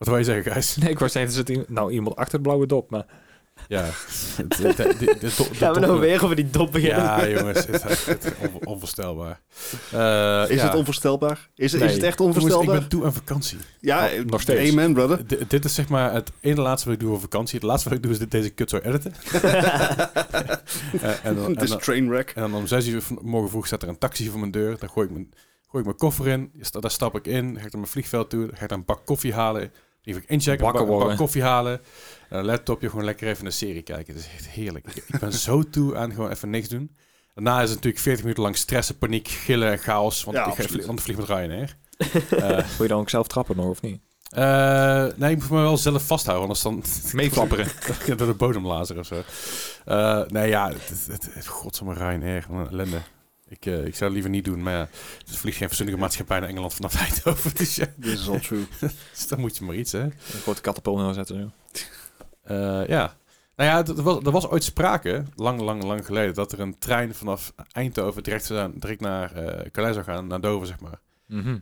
Wat wil je zeggen, Gijs? Nee, ik wou zeggen, er zit nou iemand achter de blauwe dop, maar... Ja. Het- het- de- de- de- de- Gaan we de- nou weer over die dop beginnen? Ja, jongens. Het is on- onvoorstelbaar. Eh, Is ja. het onvoorstelbaar? Is, Nee. is het echt Jongens, ik onvoorstelbaar? ben toe aan vakantie. Ja, Oh, nog steeds. Amen, brother. D- dit is zeg maar het ene laatste wat ik doe op vakantie. Het laatste wat ik doe is dit, deze kut zo editen. Eh, en, dan, Het en, is dan, trainwreck. en dan om zes uur morgen vroeg staat er een taxi voor mijn deur. Dan gooi ik mijn, gooi ik mijn koffer in. Daar stap ik in. Ga ik naar mijn vliegveld toe. Dan ga ik daar een bak koffie halen. Ik inchecken. Een bak koffie halen. En een laptopje gewoon lekker even een serie kijken. Het is echt heerlijk. Ik, ben zo toe aan gewoon even niks doen. Daarna is het natuurlijk 40 minuten lang stressen, paniek, gillen en chaos. Want Ja, ik want ik vlieg met Ryanair. Eh Wil je dan ook zelf trappen nog, of niet? eh, nee, ik moet me wel zelf vasthouden, anders dan Meeflapperen. ik door de bodem lazen of zo. Eh, nee, ja, het, het, het, het godsamme Ryanair, wat een ellende. Ik, eh, ik zou het liever niet doen, maar ja, het vliegt geen fatsoenlijke maatschappij naar Engeland vanaf Eindhoven. Dus ja, This is all true. dus dan moet je maar iets, hè. Een grote katapult neerzetten. Zo. Eh, ja. Nou ja, er was, er was ooit sprake, lang, lang, lang geleden, dat er een trein vanaf Eindhoven direct, direct naar eh Calais zou gaan, naar Dover, zeg maar.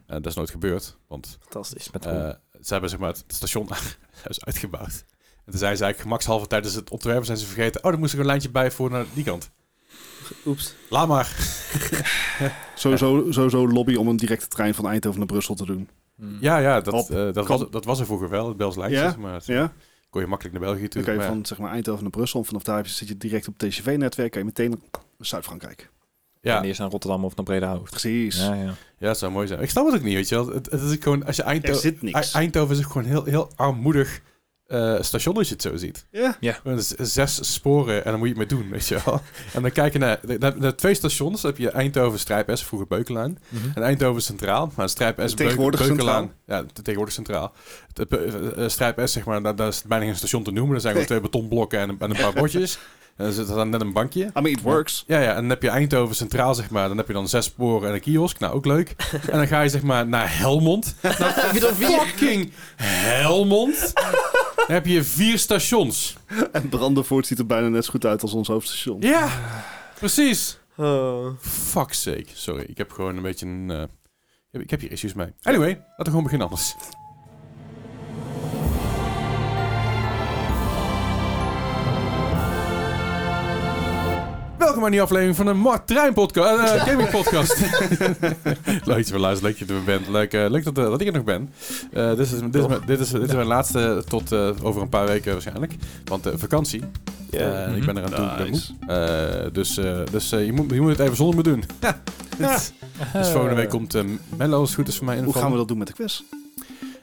En dat is nooit gebeurd, want Fantastisch. Met ze hebben zeg maar, het station uitgebouwd. En toen zijn ze eigenlijk gemakshalve tijdens het ontwerpen zijn ze vergeten... oh, er moest er een lijntje bij voor naar die kant. Oeps. Laat maar. Sowieso, sowieso lobby om een directe trein van Eindhoven naar Brussel te doen. Mhm. Ja, ja, dat, eh, dat, was, dat was er vroeger wel, het Bels lijntje. Ja? Maar het Ja? kon je makkelijk naar België toe. Dan kan je van zeg maar, Eindhoven naar Brussel. Vanaf daar zit je direct op het TCV-netwerk. Kan je meteen naar Zuid-Frankrijk. ja, En eerst naar Rotterdam of naar Bredehoofd. Precies. Ja, ja. ja, het zou mooi zijn. Ik snap het ook niet, weet je wel. Het, het is gewoon, als je Er Eindhoven... zit niks. Eindhoven is ook gewoon heel, heel armoedig eh, station als je het zo ziet. Ja. Z- zes sporen en dan moet je het mee doen, weet je wel. En dan kijk je naar, naar, naar twee stations. Dan heb je Eindhoven Strijp S, vroeger Beukelaan. Mhm. En Eindhoven Centraal, maar Strijp S, Tegenwoordig Beuk- Beukelaan. Ja, te- tegenwoordig Centraal. De, Be- eh, Strijp S, zeg maar, daar, daar is bijna geen station te noemen. Er zijn gewoon twee betonblokken en een, en een paar bordjes. En er zit dan net een bankje. I mean, it works. Ja, ja, en dan heb je Eindhoven Centraal, zeg maar. Dan heb je dan zes sporen en een kiosk. Nou, ook leuk. En dan ga je, zeg maar, naar Helmond. Nou, fucking Helmond. Dan heb je vier stations. En Brandenvoort ziet er bijna net zo goed uit als ons hoofdstation. Ja, precies. Oh. Fuck's sake. Sorry, ik heb gewoon een beetje een... eh, ik heb- ik heb hier issues mee. Anyway, laten we gewoon beginnen anders. Welkom aan die aflevering van de Mart Trein podcast, eh, gaming podcast. leuk dat je weer luistert, leuk dat je er bent. Leuk, eh, leuk dat, eh, dat ik er nog ben. Eh, dit, is, dit, is, mijn- dit, is, dit is mijn laatste tot eh, over een paar weken waarschijnlijk. Want eh, vakantie. Ja. Eh, Ik ben er aan toe. Nice. Eh, dus eh, dus eh, je, moet, je moet het even zonder me doen. Ja. Dus volgende week komt uh, Mello als het goed is voor mij in de Hoe gaan we dat doen met de quiz?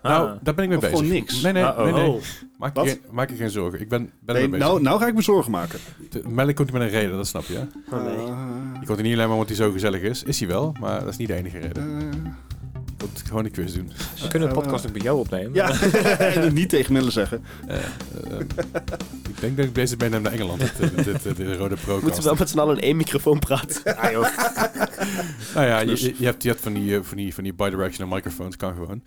Nou, Ah. daar ben ik mee Of bezig. gewoon niks? Nee, nee, Uh-oh. nee. nee. Oh. Maak, je maak je geen zorgen. Ik ben, ben Nee, er mee bezig. nou, nou ga ik me zorgen maken. Mello komt hier met een reden, dat snap je. hè? Oh, nee. Eh, Je komt er niet alleen maar omdat hij zo gezellig is. Is hij wel, maar dat is niet de enige reden. Eh, Ik gewoon een quiz doen. We kunnen de podcast ook bij jou opnemen. ja, en het niet tegen Melle zeggen. Eh, eh, ik denk dat ik bezig ben naar Engeland. Dit, dit, dit, dit- dit rode Moeten we wel met z'n allen in één microfoon praten? Ah, joh. Nou ja, je, je, hebt, je hebt van die, eh, van die, van die bidirectional microfoons, kan gewoon.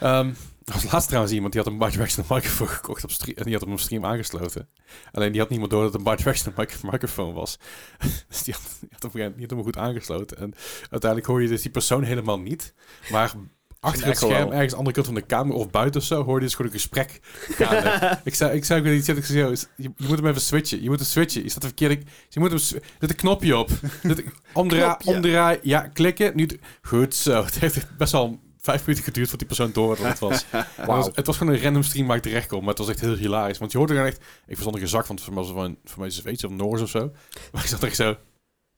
Ja. Was laatst trouwens iemand die had een bidirectional microfoon gekocht op stream en die had hem op stream aangesloten. Alleen die had niemand door dat het een bidirectional mic microfoon was. dus die had, die, had hem, die had hem goed aangesloten. En uiteindelijk hoor je dus die persoon helemaal niet. Maar achter het scherm, ergens aan de andere kant van de kamer of buiten of zo, hoorde je dus gewoon een gesprek ik zei, ik zei ook iets, ik zei, je, je moet hem even switchen. Je moet hem switchen. Je staat de verkeerde, je moet hem, zit een knopje op. Een- Omdraai, omdraai, ja, klikken. Nu, goed zo. Het heeft best wel vijf minuten geduurd voordat die persoon door wat het was. Het was. Het was gewoon een random stream waar ik terecht kom, maar het was echt heel hilarisch. Want je hoorde gewoon echt, ik verstond een gezag, want voor mij was het van, voor mij het Zweeds of Noors of zo. Maar ik zat echt zo,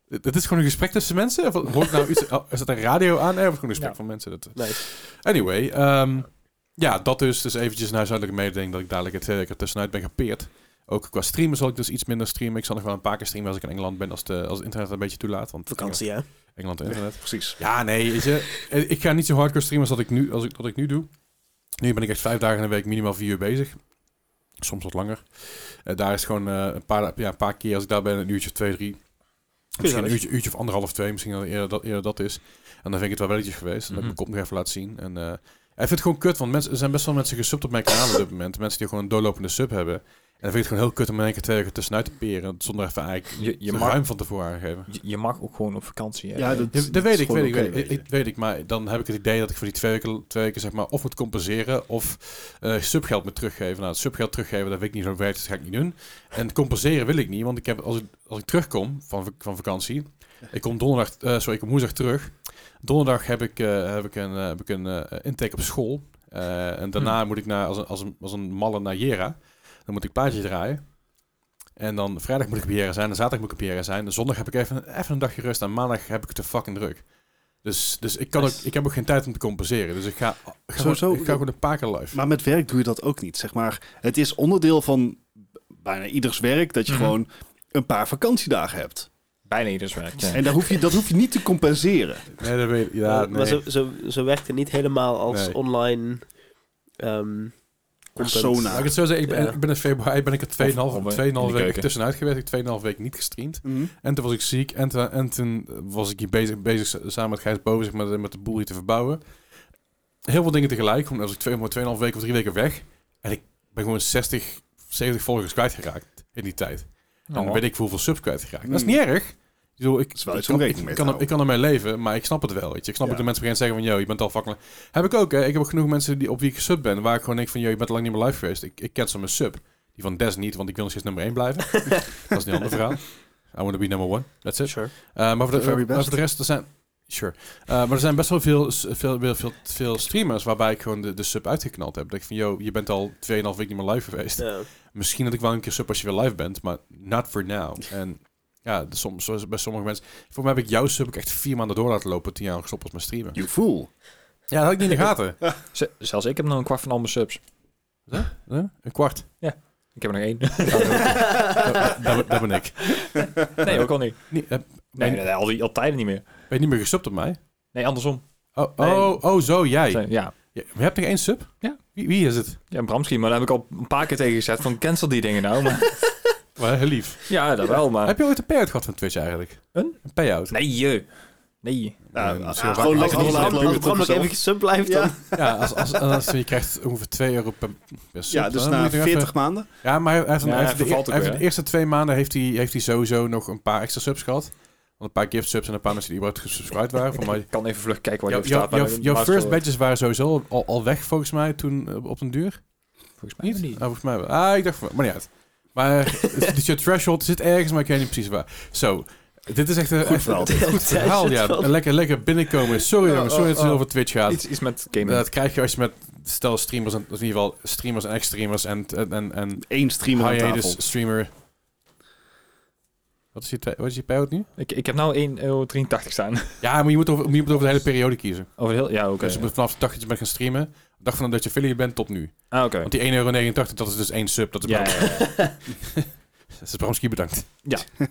dit is gewoon een gesprek tussen mensen? Of hoor ik nou iets, oh, is dat een radio aan? Nee, of gewoon een gesprek Ja. van mensen? Dat, Nice. Anyway, ehm, ja, dat dus. Dus eventjes een huishoudelijke mededeling dat ik dadelijk het hele keer tussenuit ben gepeerd. Ook qua streamen zal ik dus iets minder streamen. Ik zal nog wel een paar keer streamen als ik in Engeland ben, als, de, als het internet een beetje toelaat. Want Vakantie, hè? Engeland internet. Precies. Ja, nee, weet je, eh, ik ga niet zo hardcore streamen als dat ik nu, als ik, wat ik nu doe. Nu ben ik echt vijf dagen in de week minimaal vier uur bezig. Soms wat langer. Eh, daar is gewoon eh, een, paar, ja, een paar keer, als ik daar ben, een uurtje of twee, drie. Misschien een uurtje, uurtje of anderhalf, twee. Misschien dat eerder dat, eerder dat is. En dan vind ik het wel welletjes geweest. Dan heb ik Mhm. mijn kop nog even laten zien. En eh, ik vind het gewoon kut, want mensen, er zijn best wel mensen gesubt op mijn kanaal op dit moment. Mensen die gewoon een doorlopende sub hebben. En dan vind ik het gewoon heel kut om in één keer twee weken tussenuit te peren. Zonder even eigenlijk Je, je, mag, ruim van tevoren aangeven. je, je mag ook gewoon op vakantie. Hè? Ja, dat, Ja, dat dat weet ik, weet ik, weet, ik, weet ik. Maar dan heb ik het idee dat ik voor die twee weken, twee weken zeg maar, of moet compenseren of eh, subgeld moet teruggeven. Nou, het subgeld teruggeven, dat weet ik niet zo werkt, dus dat ga ik niet doen. En compenseren wil ik niet, want ik heb, als, ik, als ik terugkom van, van vakantie, ik kom donderdag, eh, sorry, ik kom woensdag terug. Donderdag heb ik, eh, heb ik een, eh, heb ik een intake op school. Eh, en daarna moet ik naar, als, een, als, een, als een malle naar Jera. Dan moet ik plaatjes draaien. En dan vrijdag moet ik op Jera zijn, en zaterdag moet ik op Jera zijn. En zondag heb ik even, even een dagje rust. En maandag heb ik het te fucking druk. Dus, dus ik, kan ook, ik heb ook geen tijd om te compenseren. Dus ik ga, ik ga, Sowieso- gewoon, ik ga gewoon een paar keer live. Maar met werk doe je dat ook niet. Zeg maar, het is onderdeel van bijna ieders werk dat je Mhm. gewoon een paar vakantiedagen hebt. Bijna ieders werk. Ja. En daar hoef je, dat hoef je niet te compenseren. Nee, dat weet ja, Maar nee. zo, zo, zo werkt het niet helemaal als Nee. online ehm. Persona. Laat ik het zo zeggen, ik ben, Ja. ik ben in februari ben ik er 2,5 Of- of, eh, 2,5 in de weken tussenuit geweest. Ik heb 2,5 weken niet gestreamd. Mhm. En toen was ik ziek. En, toen- en toen was ik hier bezig, bezig samen met Gijs Boven met, met de boel hier te verbouwen. Heel veel dingen tegelijk. Gewoon als ik twee, maar 2,5 weken of drie weken weg. En ik ben gewoon 60, 70 volgers kwijtgeraakt in die tijd. En dan Oh. weet ik hoeveel subs kwijtgeraakt. Dat is Mm. niet erg. Ik, bedoel, ik, wel ik, kan, ik, te kan, ik kan ermee leven, maar ik snap het wel. Weet je. Ik snap Ja. ook dat mensen beginnen te zeggen van... Yo, je bent al fucking... Heb ik ook, hè. Ik heb ook genoeg mensen die, op wie ik gesub ben... waar ik gewoon denk van... Yo, je bent al lang niet meer live geweest. Ik, ik cancel mijn sub. Die van Des niet, want ik wil nog steeds nummer 1 blijven. dat is een ander verhaal. I want to be number one. That's it. Sure. Uh, maar, voor de, maar voor de rest, er zijn... Sure. Uh, maar er zijn best wel veel, veel, veel, veel, veel streamers waarbij ik gewoon de, de sub uitgeknald heb. Dat ik van, yo, je bent al 2,5 weken niet meer live geweest. Misschien dat ik wel een keer sub als je weer live bent, maar not for now. En ja, de, soms, zoals bij sommige mensen... Voor mij heb ik jouw sub ook echt vier maanden door laten lopen toen jij al gestopt was met streamen. You fool. Ja, dat had ik niet in de gaten. Z- Zelfs ik heb nog een kwart van al mijn subs. Huh? Een kwart. Ik heb er nog één. dat, dat, dat ben ik. nee, ook al niet. Nee, nee, al, die, al tijden niet meer. ben je niet meer gesubt op mij? Nee, andersom. Oh, Nee. oh, oh zo, jij. Ja, Ja, je hebt nog één sub? Ja. Wie, wie is het? ja Bramski, maar daar heb ik al een paar keer tegen gezegd van cancel die dingen nou. Maar, Wel heel lief. ja, dat wel, maar... Heb je ooit een payout gehad van Twitch eigenlijk? Een? Een payout? Nee, je. Nee. Ja, Nee, ja, misschien gewoon lekker als- Als als even sub blijft, dan... Ja, als, als, als, je krijgt ongeveer 2 euro per, per sub. Ja, dus Dan na moet je nog 40 even- maanden. Ja, maar hij heeft, de, eerste twee maanden heeft hij, heeft hij sowieso nog een paar extra subs gehad. Want een paar gift subs en een paar mensen die überhaupt gesubscribed waren. Van mij. Ik kan even vlug kijken waar je staat. jouw, maar first badges waren sowieso al, al weg volgens mij toen eh, op den duur. Volgens mij Niet? niet. Ah, volgens mij wel. Ah, ik dacht van, maar niet uit. Maar dus je threshold zit ergens, maar ik weet niet precies waar. Zo, dit is echt een Goed verhaal. een goed verhaal. Ja, lekker, lekker binnenkomen. Sorry Oh, jongens, sorry oh, dat het oh. over Twitch gaat. Iets, iets met gaming. Dat krijg je als je met stel streamers, en, of in ieder geval streamers en ex-streamers en, en, en, Eén streamer aan tafel. streamer. Wat is je, wat is je payout nu? ik, ik heb nou 1,83 euro staan. Ja, maar je moet over, je moet over de hele periode kiezen. Over heel... Ja, oké. Dus je moet vanaf de dag dat je bent gaan streamen, dag van dat je affiliate bent tot nu. Ah, oké. Want die 1,89 euro, dat is dus één sub. Dat is Ja, is Bramski bedankt. Ja.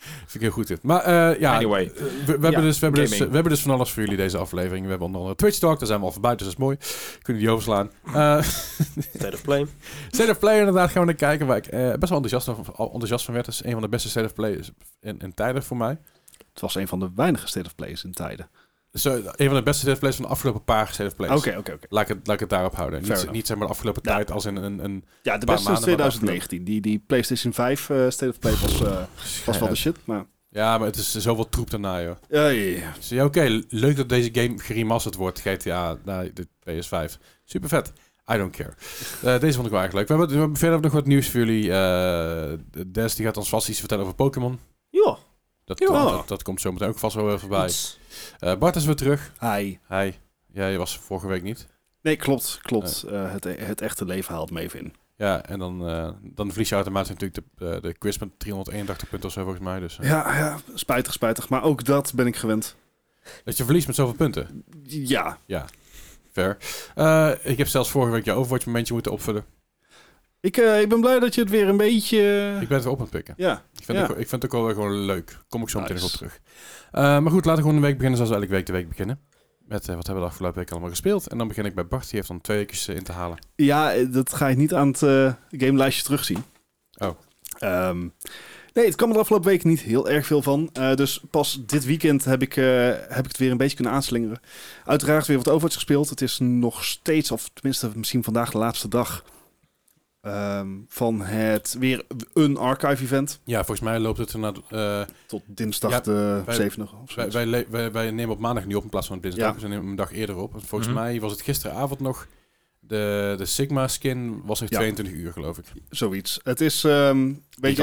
Vind ik heel goed dit. Maar eh, ja, Anyway. eh, we, we hebben Ja, dus, we, hebben dus, we hebben dus van alles voor jullie deze aflevering. We hebben onder andere Twitch Talk, daar zijn we al voorbij, dus dat is mooi. Kunnen die overslaan. Eh State of play. State of Play inderdaad gaan we naar kijken, waar ik eh, best wel enthousiast van, enthousiast van werd. Dat is een van de beste State of Play in, in tijden voor mij. Het was een van de weinige state of plays in tijden. Zo, een van de beste Plays van de afgelopen paar of Plays. Oké, oké, oké. Laat ik, het, laat ik het daarop houden. Fair Niet, enough. niet zeg maar de afgelopen Ja. tijd als in een... een Ja, de beste is maanden, maar 2019. Die, die PlayStation 5 eh, state of play was, eh, was wel de shit. Maar Ja, maar het is zoveel troep daarna, joh. ja, ja, ja. Dus ja, oké, leuk dat deze game geremasterd wordt. GTA naar de PS5. Super vet. I don't care. Eh, deze vond ik wel eigenlijk leuk. We hebben, we hebben verder nog wat nieuws voor jullie. Eh Des die gaat ons vast iets vertellen over Pokémon. Ja. Dat, Ja. dat, dat komt zo meteen ook vast wel weer voorbij. Eh, Bart is weer terug. Hi. Hi. Jij was vorige week niet. Nee, klopt, klopt. Eh, het, het echte leven haalt me even in. Ja, en dan, eh, dan verlies je automatisch natuurlijk de, eh, de quiz met 381 punten of zo volgens mij. Dus, eh, Ja, ja, spijtig, spijtig. Maar ook dat ben ik gewend. Dat je verliest met zoveel punten. Ja, Fair. Eh, ik heb zelfs vorige week je Overwatch momentje moeten opvullen. Ik, eh, ik ben blij dat je het weer een beetje... Ik ben het weer op aan het pikken. Ja, Ik vind, Ja. het, ook- ik vind het ook wel weer gewoon leuk. Kom ik zo meteen Nice. nog op terug. Eh, maar goed, laten we gewoon de week beginnen zoals we elke week de week beginnen. Met eh, wat hebben we de afgelopen week allemaal gespeeld. En dan begin ik bij Bart. Die heeft dan twee weken in te halen. ja eh, dat ga je niet aan het eh gamelijstje terugzien. Oh. Ehm, nee, het kwam er de afgelopen week niet heel erg veel van. Eh, dus pas dit weekend heb ik, eh, heb ik het weer een beetje kunnen aanslingeren. Uiteraard weer wat Overwatch gespeeld. Het is nog steeds, of tenminste misschien vandaag de laatste dag. Ehm, van het weer een archive event. Ja, volgens mij loopt het naar... eh Tot dinsdag Ja, de wij- 7 of wij, wij, wij, wij nemen op maandag niet op in plaats van dinsdag. Ja. Dus we nemen een dag eerder op. Volgens Mhm. mij was het gisteravond nog... De, de Sigma skin was nog Ja. 22 uur, geloof ik. Zoiets. Het is, ehm, weet je,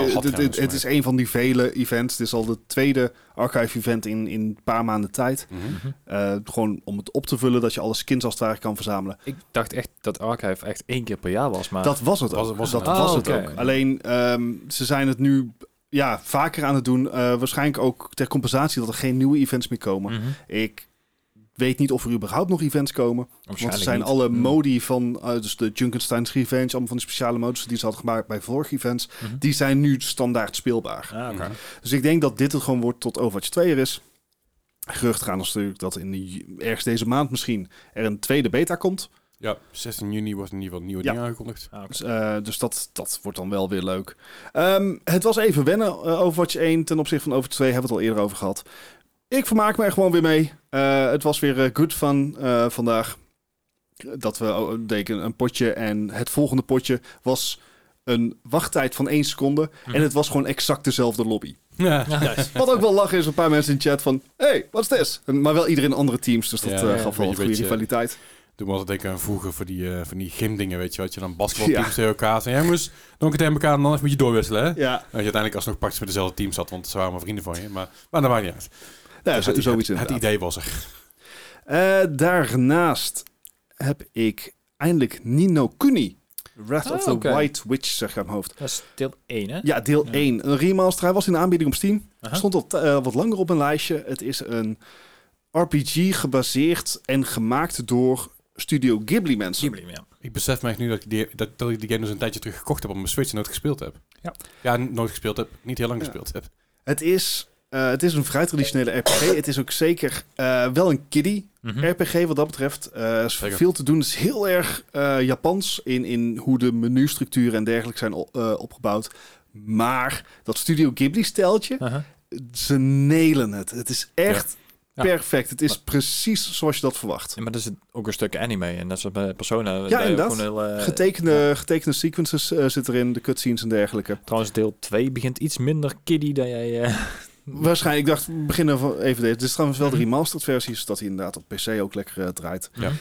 het, is een van die vele events. Dit is al de tweede archive event in, in een paar maanden tijd. Mhm. Mhm. Eh, gewoon om het op te vullen dat je alle skins als het ware kan verzamelen. Ik dacht echt dat Archive echt één keer per jaar was, maar... Dat was het ook. Was dat was het oké. ook. Alleen, ehm, ze zijn het nu ja, vaker aan het doen. Eh, waarschijnlijk ook ter compensatie dat er geen nieuwe events meer komen. Mhm. Ik weet niet of er überhaupt nog events komen. Want Waarschijnlijk zijn niet. alle Mhm. modi van, eh, dus de Junkenstein's Revenge, allemaal van die speciale modus die ze hadden gemaakt bij vorige events, Mhm. die zijn nu standaard speelbaar. Ah, oké. Dus ik denk dat dit het gewoon wordt tot Overwatch 2 er is. Gerucht gaan als natuurlijk dat in die, ergens deze maand misschien er een tweede beta komt. Ja, 16 juni wordt in ieder geval een nieuwe Ja. ding aangekondigd. Ah. Dus, eh, dus dat, dat wordt dan wel weer leuk. Ehm, het was even wennen, eh, Overwatch 1 ten opzichte van Overwatch 2, hebben we het al eerder over gehad. Ik vermaak me er gewoon weer mee. Eh, het was weer eh, good fun eh, vandaag. Dat we oh, deken een potje en het volgende potje was een wachttijd van 1 seconde. Mhm. En het was gewoon exact dezelfde lobby. Ja. Wat ook wel lachen is, een paar mensen in chat van... Hey, what's this? En- Maar wel iedereen in andere teams, dus dat Ja, eh, ja, gaf wel een goede beetje- rivaliteit. Doe me altijd denken aan vroeger voor die, eh van die gymdingen, weet je wat je dan basketbalteams Ja. tegen elkaar zijn. Jongens, dan tegen elkaar en dan even moet je doorwisselen, hè? Ja, Dat je uiteindelijk alsnog praktisch met dezelfde team zat, want ze waren maar vrienden van je. Maar, maar dat maakt niet uit. Ja Dus zo- zoiets het, het idee was er. Eh, daarnaast heb ik eindelijk Nino Kuni. Wrath of Ah, the oké. White Witch, zeg ik uit mijn hoofd. Dat is deel 1, hè? Ja, deel Ja. 1. Een remaster. Hij was in de aanbieding op Steam. Stond al eh, wat langer op een lijstje. Het is een RPG gebaseerd en gemaakt door Studio Ghibli mensen. Ghibli, ja. Ik besef me echt nu dat ik, die, dat, dat ik die game dus een tijdje terug gekocht heb op mijn Switch en nooit gespeeld heb. Ja. Ja, nooit gespeeld heb. Niet heel lang Ja. gespeeld heb. Het is, eh, het is een vrij traditionele RPG. Het is ook zeker eh, wel een kiddie Mhm. RPG wat dat betreft. Eh, er is Zeker. veel te doen. Het is heel erg eh, Japans in, in hoe de menustructuren en dergelijke zijn eh, opgebouwd. Maar dat Studio Ghibli-steltje, ze nelen het. Het is echt Ja. perfect. Het is precies zoals je dat verwacht. Ja, maar dat is ook een stuk anime en dat is bij Persona. Ja, inderdaad. heel, eh, Getekende, getekende sequences zitten erin, de cutscenes en dergelijke. Trouwens, deel 2 begint iets minder kiddie dan jij... eh, Waarschijnlijk, ik dacht, we beginnen van even deze. Dit is trouwens wel de remastered versie, zodat hij inderdaad op PC ook lekker eh, draait. Ja.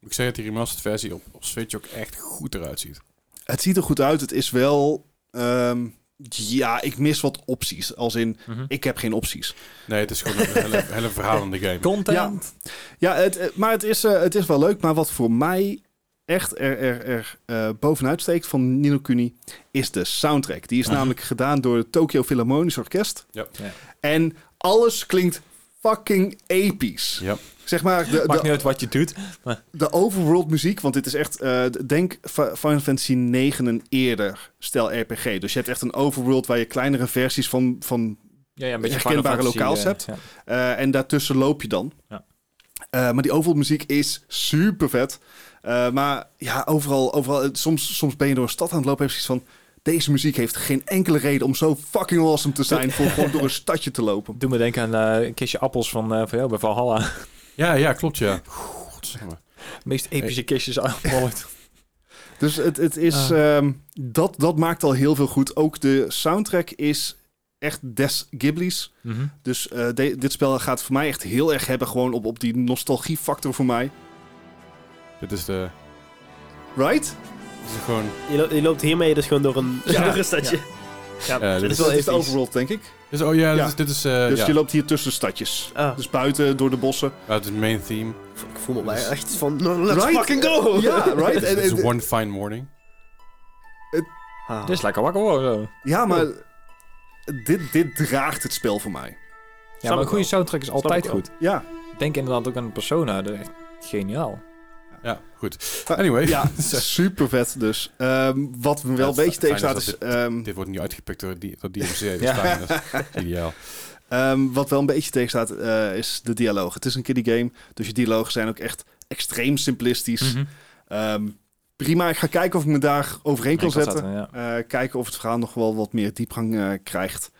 Ik zeg dat die remastered versie op, op Switch ook echt goed eruit ziet. Het ziet er goed uit. Het is wel... ehm, ja, ik mis wat opties. Als in, Mhm. ik heb geen opties. Nee, het is gewoon een hele, hele verhalende game. Content. Ja, het, eh, maar het is, eh, het is wel leuk. Maar wat voor mij echt er, er, er eh, bovenuit steekt van Nino Kuni... is de soundtrack. Die is Ah. namelijk gedaan door het Tokyo Philharmonisch Orkest. Ja. Ja. En alles klinkt fucking episch. Ja. Zeg maar, de, Maakt niet de, uit wat je doet. de overworld muziek, want dit is echt, eh, denk Fi- Final Fantasy 9 een eerder stijl RPG. Dus je hebt echt een overworld waar je kleinere versies van, van Ja, ja, een beetje Herkenbare lokaals eh, hebt. ja. eh, en daartussen loop je dan. Ja. Eh, maar die overworld muziek is super vet. Eh, maar ja, overal, overal eh, soms, soms ben je door een stad aan het lopen en heb je zoiets van... Deze muziek heeft geen enkele reden om zo fucking awesome te zijn voor gewoon door een stadje te lopen. Doe me denken aan eh, een kistje appels van, eh, van jou bij Valhalla. Ja, ja, klopt, ja. Godsamme. De meest epische kistjes ooit. Dus het, het is, Ah. ehm, dat, dat maakt al heel veel goed. Ook de soundtrack is echt des Ghibli's. Mhm. Dus eh, de- dit spel gaat voor mij echt heel erg hebben gewoon op, op die nostalgiefactor voor mij. Dit is de... Right? Dit is gewoon... Je, lo- je loopt hiermee dus gewoon door een, Ja. door een stadje. Ja, dit dit is wel Dit is de episch. overworld, denk ik. is- oh ja, Ja. dit is... Dit is eh, dus ja. je loopt hier tussen stadjes. Ah, Dus buiten, door de bossen. Ja, het is het main theme. ik voel me bij echt van, no, let's Right? fucking go! Ja, right? Het is en- one fine morning. Ah. Dit is lekker wakker worden. zo. ja, maar dit, dit draagt het spel voor mij. Ja, maar een goede wel. soundtrack is altijd goed. Ja. Denk inderdaad ook aan Persona. Dat is echt geniaal. Ja, goed. Anyway. Ja, super vet dus. Ehm, wat me wel Ja, een beetje tegenstaat is dat ehm, Dit wordt nu uitgepikt door, die, door DMC. Ja. Ja. Dat is ideaal. Ehm, wat wel een beetje tegenstaat eh, is de dialoog. Het is een kiddie game, dus je dialogen zijn ook echt extreem simplistisch. Mhm. Ehm, prima, ik ga kijken of ik me daar overheen kan zetten. ja. Eh, kijken of het verhaal nog wel wat meer diepgang eh, krijgt.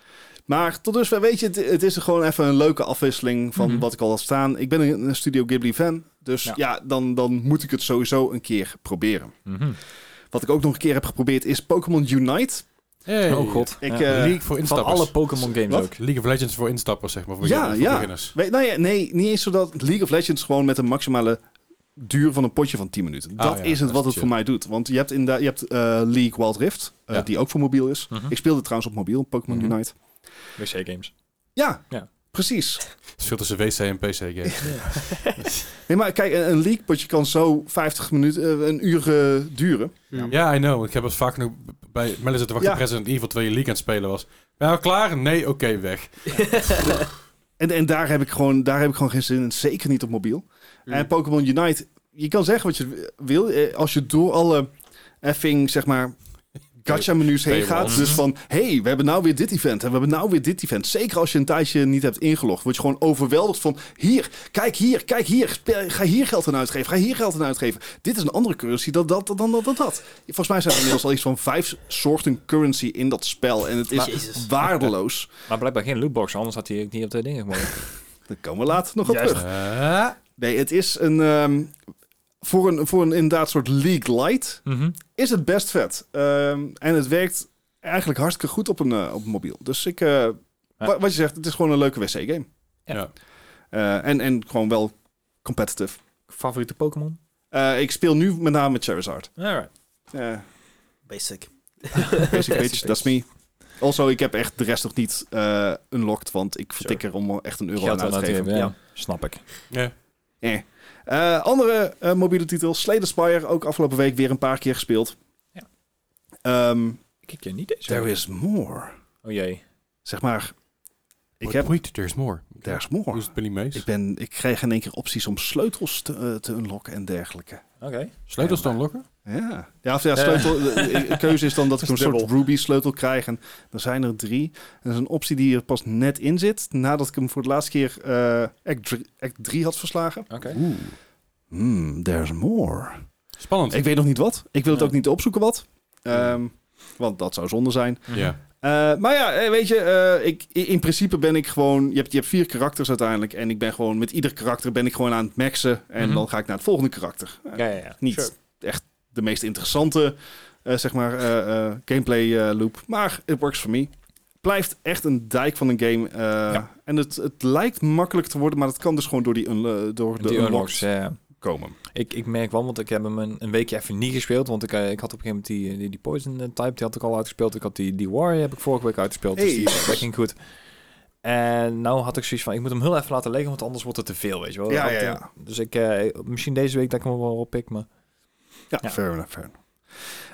Maar tot dusver, weet je, het, het is gewoon even een leuke afwisseling van Mhm. wat ik al had staan. Ik ben een, een Studio Ghibli fan, dus ja, Ja. dan, dan moet ik het sowieso een keer proberen. Mhm. Wat ik ook nog een keer heb geprobeerd is Pokémon Unite. Hey. Oh god. Ik, Ja. eh, League voor Van instappers. alle Pokémon games Wat? ook. League of Legends voor instappers, zeg maar. Voor, Ja, voor ja. beginners. weet- nou ja, nee, niet eens zodat League of Legends gewoon met een maximale duur van een potje van 10 minuten. Ah, dat ja, is het dat wat is het chill. voor mij doet. Want je hebt, in de, je hebt eh, League Wild Rift, eh, Ja. die ook voor mobiel is. Mhm. Ik speelde trouwens op mobiel, Pokémon. Unite. WC games. Ja, Ja. precies. Het is veel tussen WC en PC game. Nee, maar kijk, een, een League potje kan zo 50 minuten, eh, een uur eh, duren. Ja, I know. Ik heb het vaak nog bij Melle zitten wachten Ja. Resident Evil 2 League aan het spelen was. Ben je al klaar? Nee, oké, weg. En, en daar, heb ik gewoon, daar heb ik gewoon geen zin in. Zeker niet op mobiel. En Pokémon Unite, je kan zeggen wat je wil. eh, Als je door alle effing, zeg maar, gacha-menus heen gaat. Dus van, hey, we hebben nou weer dit event. En we hebben nou weer dit event. Zeker als je een tijdje niet hebt ingelogd. Word je gewoon overweldigd van, hier, kijk hier, kijk hier. Ga hier geld aan uitgeven. Ga hier geld aan uitgeven. Dit is een andere currency dan dat, dan dat, dat, dat. Volgens mij zijn er inmiddels al iets van vijf soorten currency in dat spel. En het is Jezus. waardeloos. Maar blijkbaar geen lootbox, anders had hij ook niet op de dingen gemogen. Daar komen we later nog op Juist. terug. Nee, het is een... ehm, voor een, voor een inderdaad soort League Light Mhm. is het best vet. Ehm, en het werkt eigenlijk hartstikke goed op een, eh, op een mobiel. Dus ik... eh, wa- Wat je zegt, het is gewoon een leuke wc-game. ja. Eh, en, en gewoon wel competitive. Favoriete Pokémon? Eh, ik speel nu met name Charizard. Alright. Eh Basic. basic bitch, that's me. Also, ik heb echt de rest nog niet eh unlocked, want ik vertik er om echt een euro Geld aan uit te geven. ja. Snap ik. Ja. Eh. Eh, andere eh, mobiele titels. Slay the Spire, ook afgelopen week weer een paar keer gespeeld. Ja. Ehm, Ik ken niet deze. there is more. Oh jee. Zeg maar, ik heb... Wait, there's more. There's more. Hoe is het Billy Mays? Ik, ben, ik kreeg in één keer opties om sleutels te, eh, te unlocken en dergelijke. Oké. Sleutels te unlocken? Ja, ja, of ja sleutel, de, de keuze is dan dat ik een soort. Ruby sleutel krijg. En er zijn er drie. En dat is een optie die er pas net in zit. Nadat ik hem voor de laatste keer eh act, 3, act 3 had verslagen. Oké. Oeh. Hmm, there's more. Spannend. Ik weet nog niet wat. Ik wil het ook niet opzoeken wat. Ehm, want dat zou zonde zijn. Ja. Eh, maar ja, eh, weet je, eh, ik, in principe ben ik gewoon... Je hebt, je hebt vier karakters uiteindelijk. En ik ben gewoon, met ieder karakter ben ik gewoon aan het maxen. En Mhm. dan ga ik naar het volgende karakter. Ja, ja, ja. niet Sure. echt de meest interessante, zeg maar, gameplay loop. Maar it works for me. Blijft echt een dijk van een game. Ja. En het, het lijkt makkelijk te worden, maar dat kan dus gewoon door, die door de Die unlocks unlocks. Komen. Ik, ik merk wel, want ik heb hem een, een weekje even niet gespeeld. Want ik, eh, ik had op een gegeven moment die, die, die Poison eh, Type, die had ik al uitgespeeld. Ik had die, die Warrior heb ik vorige week uitgespeeld. Dus die, dat ging goed. En nou had ik zoiets van, ik moet hem heel even laten liggen, want anders wordt het te veel, weet je wel. Ja, ja, ja. Dus ik, eh, misschien deze week dat ik hem wel oppik, maar... Ja, Ja. fair enough, fair enough.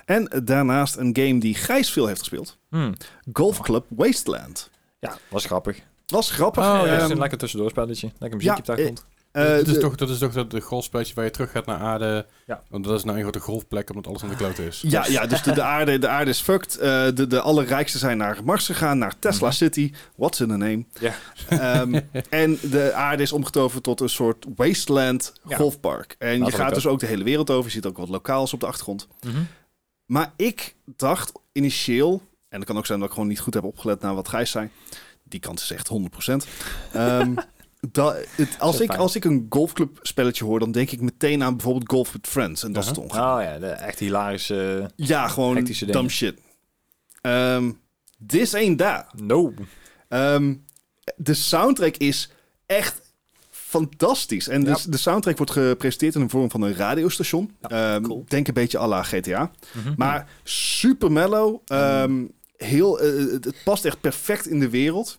En daarnaast een game die Gijs veel heeft gespeeld. Hmm. Golf Club Wasteland. Ja, was grappig. Was grappig. Oh, Ja, is Ehm, een lekker tussendoorspelletje. Lekker muziekje ja, op de achtergrond. Eh, dat, is de- toch, dat is toch dat de golfspelletje waar je terug gaat naar aarde. Ja. Want dat is nou een grote golfplek omdat alles aan de klote is. Ja, ja dus de, de, aarde, de aarde is fucked. Eh, de, de allerrijkste zijn naar Mars gegaan, naar Tesla Mhm. City. What's in a name? Ja. Ehm, en de aarde is omgetoverd tot een soort wasteland Ja. golfpark. En dat je gaat dus ook de hele wereld over. Je ziet ook wat lokaals op de achtergrond. Mhm. Maar ik dacht initieel, en dat kan ook zijn dat ik gewoon niet goed heb opgelet naar wat Gijs zei. Die kant is echt 100%. Ehm, dat, het, als, ik, fijn. als ik een golfclub spelletje hoor, dan denk ik meteen aan bijvoorbeeld Golf with Friends. En dat is het ongeveer. Oh ja, de echt hilarische... Ja, gewoon dumb shit. Ehm this ain't that. No. Ehm, de soundtrack is echt fantastisch. En dus de soundtrack wordt gepresenteerd in de vorm van een radiostation. Ehm, cool. Denk een beetje à la GTA. Mhm. Maar super mellow. Ehm, heel, eh, het past echt perfect in de wereld.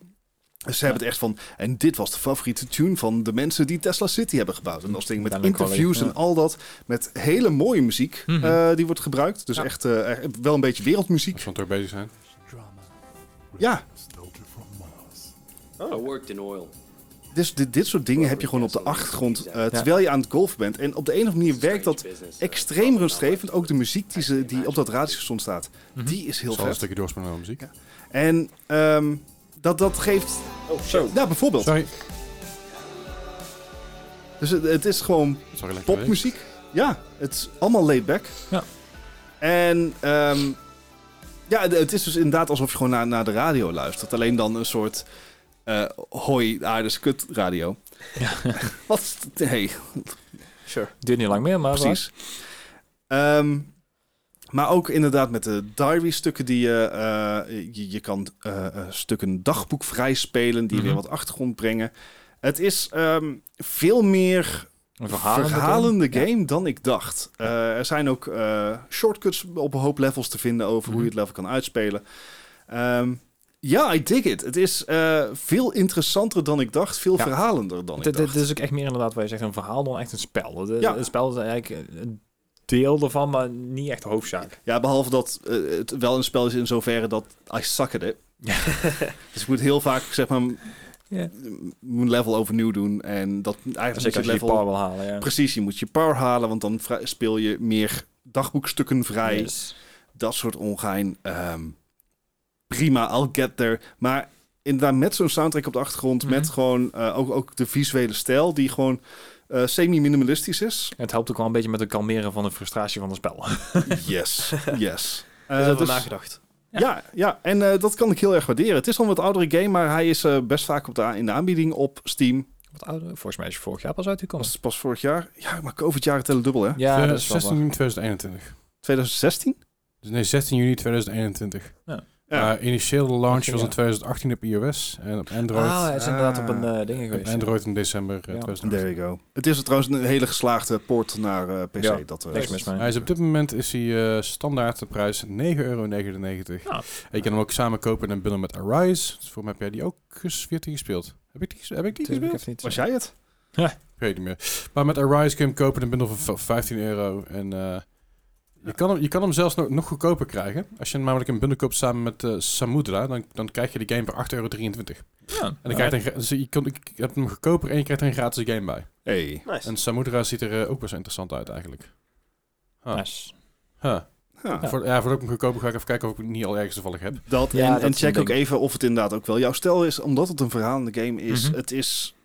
Dus ze hebben het echt van... En dit was de favoriete tune van de mensen die Tesla City hebben gebouwd. En dat ding met interviews ja. en al dat. Met hele mooie muziek Mhm. eh, die wordt gebruikt. Dus Ja. echt eh, wel een beetje wereldmuziek. Als we toch bezig zijn. Ja, Oh, worked in oil. dus dit, dit soort dingen heb je gewoon op de achtergrond eh, terwijl je aan het golfen bent. En op de een of andere manier werkt dat extreem rustgevend. Ook de muziek die, ze, die op dat radiostation staat, Mhm. die is heel Zal een vet. stukje doorspelen naar de muziek. En ehm, dat, dat geeft... Oh, zo. Ja, bijvoorbeeld. Sorry. Dus het, het is gewoon Sorry, popmuziek. Ja, het is allemaal laid back. Ja. En ehm, ja, het is dus inderdaad alsof je gewoon naar, naar de radio luistert. Alleen dan een soort eh hoi, aardes kut radio. Ja. Wat? Hey, Sure. Duurt niet lang meer, maar... precies. Ehm, Maar ook inderdaad met de diary-stukken die je... eh, je, je kan eh, stukken dagboek vrij spelen... die Mhm. weer wat achtergrond brengen. Het is ehm, veel meer Een verhalende, verhalende game. game, dan ik dacht. Er zijn ook shortcuts op een hoop levels te vinden... over hoe je het level kan uitspelen. Ehm, ja, I dig it. Het is veel interessanter dan ik dacht. Veel Ja. verhalender dan ik dacht. dit is ook echt meer inderdaad waar je zegt een verhaal dan echt een spel. Het, Ja. het spel is eigenlijk deel ervan, maar niet echt de hoofdzaak. Ja, behalve dat eh, het wel een spel is in zoverre dat I suck at it. dus ik moet heel vaak, zeg maar, Ja. mijn level overnieuw doen. En dat eigenlijk moet Zeker je level... power wil halen. Ja. Precies, je moet je power halen, want dan speel je meer dagboekstukken vrij. Yes. Dat soort ongein. Ehm, prima, I'll get there. Maar inderdaad, met zo'n soundtrack op de achtergrond, Mhm. met gewoon eh, ook, ook de visuele stijl, die gewoon eh, semi-minimalistisch is. Het helpt ook wel een beetje met het kalmeren van de frustratie van het spel. Yes, yes. Daar Eh, hebben we dus- nagedacht. Ja, ja, en eh, dat kan ik heel erg waarderen. Het is al een wat oudere game, maar hij is eh, best vaak op de, in de aanbieding op Steam. Wat ouder. Volgens mij is je vorig jaar pas uitgekomen. Was pas vorig jaar. Ja, maar COVID-jaren tellen dubbel, hè? Ja, Eh, dat is wel 16 waar. juni 2021. 2016? Dus nee, 16 juni 2021. Ja. Maar initieel de launch was in ja. 2018 op iOS en op Android. Ah, het is inderdaad op een Ah. eh ding op geweest. Android in december eh, Ja. 2018. There you go. Het is trouwens een hele geslaagde port naar eh, PC. Ja, dat, eh, Niks mis mee. Hij is op dit moment is hij eh, standaard de prijs 9,99 euro. Ja. En je kan hem ook samen kopen in een bundle met Arise. Dus voor mij heb jij die ook 14 gespeeld. Heb ik die, heb ik die Tuurlijk, gespeeld? niet. Was jij het? Ik weet niet meer. Maar met Arise kun je hem kopen in een bundle van v- 15 euro. En eh, je, kan hem, je kan hem zelfs nog, nog goedkoper krijgen. Als je namelijk een bundle koopt samen met eh, Samudra, dan, dan krijg je de game voor 8,23 euro. Ja. En dan krijg je een, dus je, kan, ik heb hem goedkoper en je krijgt er een gratis game bij. Hey. Nice. En Samudra ziet er eh, ook best interessant uit eigenlijk. Huh. Nice. Huh. Ja. Voor, ja, voor ook een goedkoper ga ik even kijken of ik het niet al ergens toevallig heb. Dat, Ja, en, dat check ook even of het inderdaad ook wel jouw stijl is. Omdat het een verhalende game is. Mhm. Het is...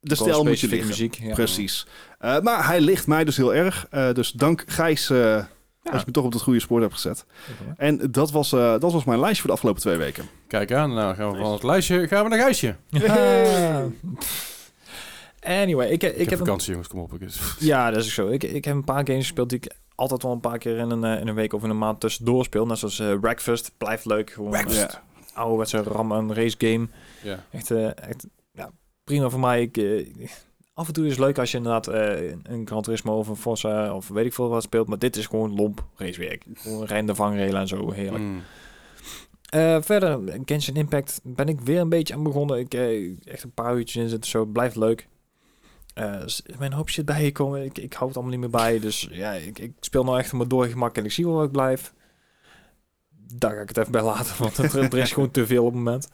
De stijl moet je specifieke liggen. muziek. Ja. Precies. Eh, maar hij ligt mij dus heel erg. Eh, dus dank Gijs eh, dat je me toch op het goede spoor hebt gezet. En dat was, eh, dat was mijn lijstje voor de afgelopen twee weken. Kijk aan, nou gaan we van het lijstje gaan we naar. Ja. Anyway, ik, ik, Ik, heb een, vakantie jongens, kom op. Ik- ja, dat is ook zo. Ik, ik heb een paar games gespeeld die ik altijd wel een paar keer in een, eh, in een week of in een maand tussendoor speel. Net zoals eh Breakfast. Blijft leuk. Gewoon Breakfast. eh, ouderwetse ram en race game. Ja. Echt, eh, echt ja, prima voor mij. Ik, eh, af en toe is het leuk als je inderdaad eh, een Gran Turismo of een Forza of weet ik veel wat speelt. Maar dit is gewoon lomp racewerk. Gewoon rende vangrail en zo. Heerlijk. Mm. Eh, verder, Genshin Impact ben ik weer een beetje aan begonnen. Ik eh, echt een paar uurtjes in zitten, zo blijft leuk. S- mijn hoop shit bijgekomen. Ik, ik hou het allemaal niet meer bij. Dus ja, ik, ik speel nou echt maar door gemak en ik zie wel waar ik blijf. Daar ga ik het even bij laten, want er, er is gewoon te veel op het moment.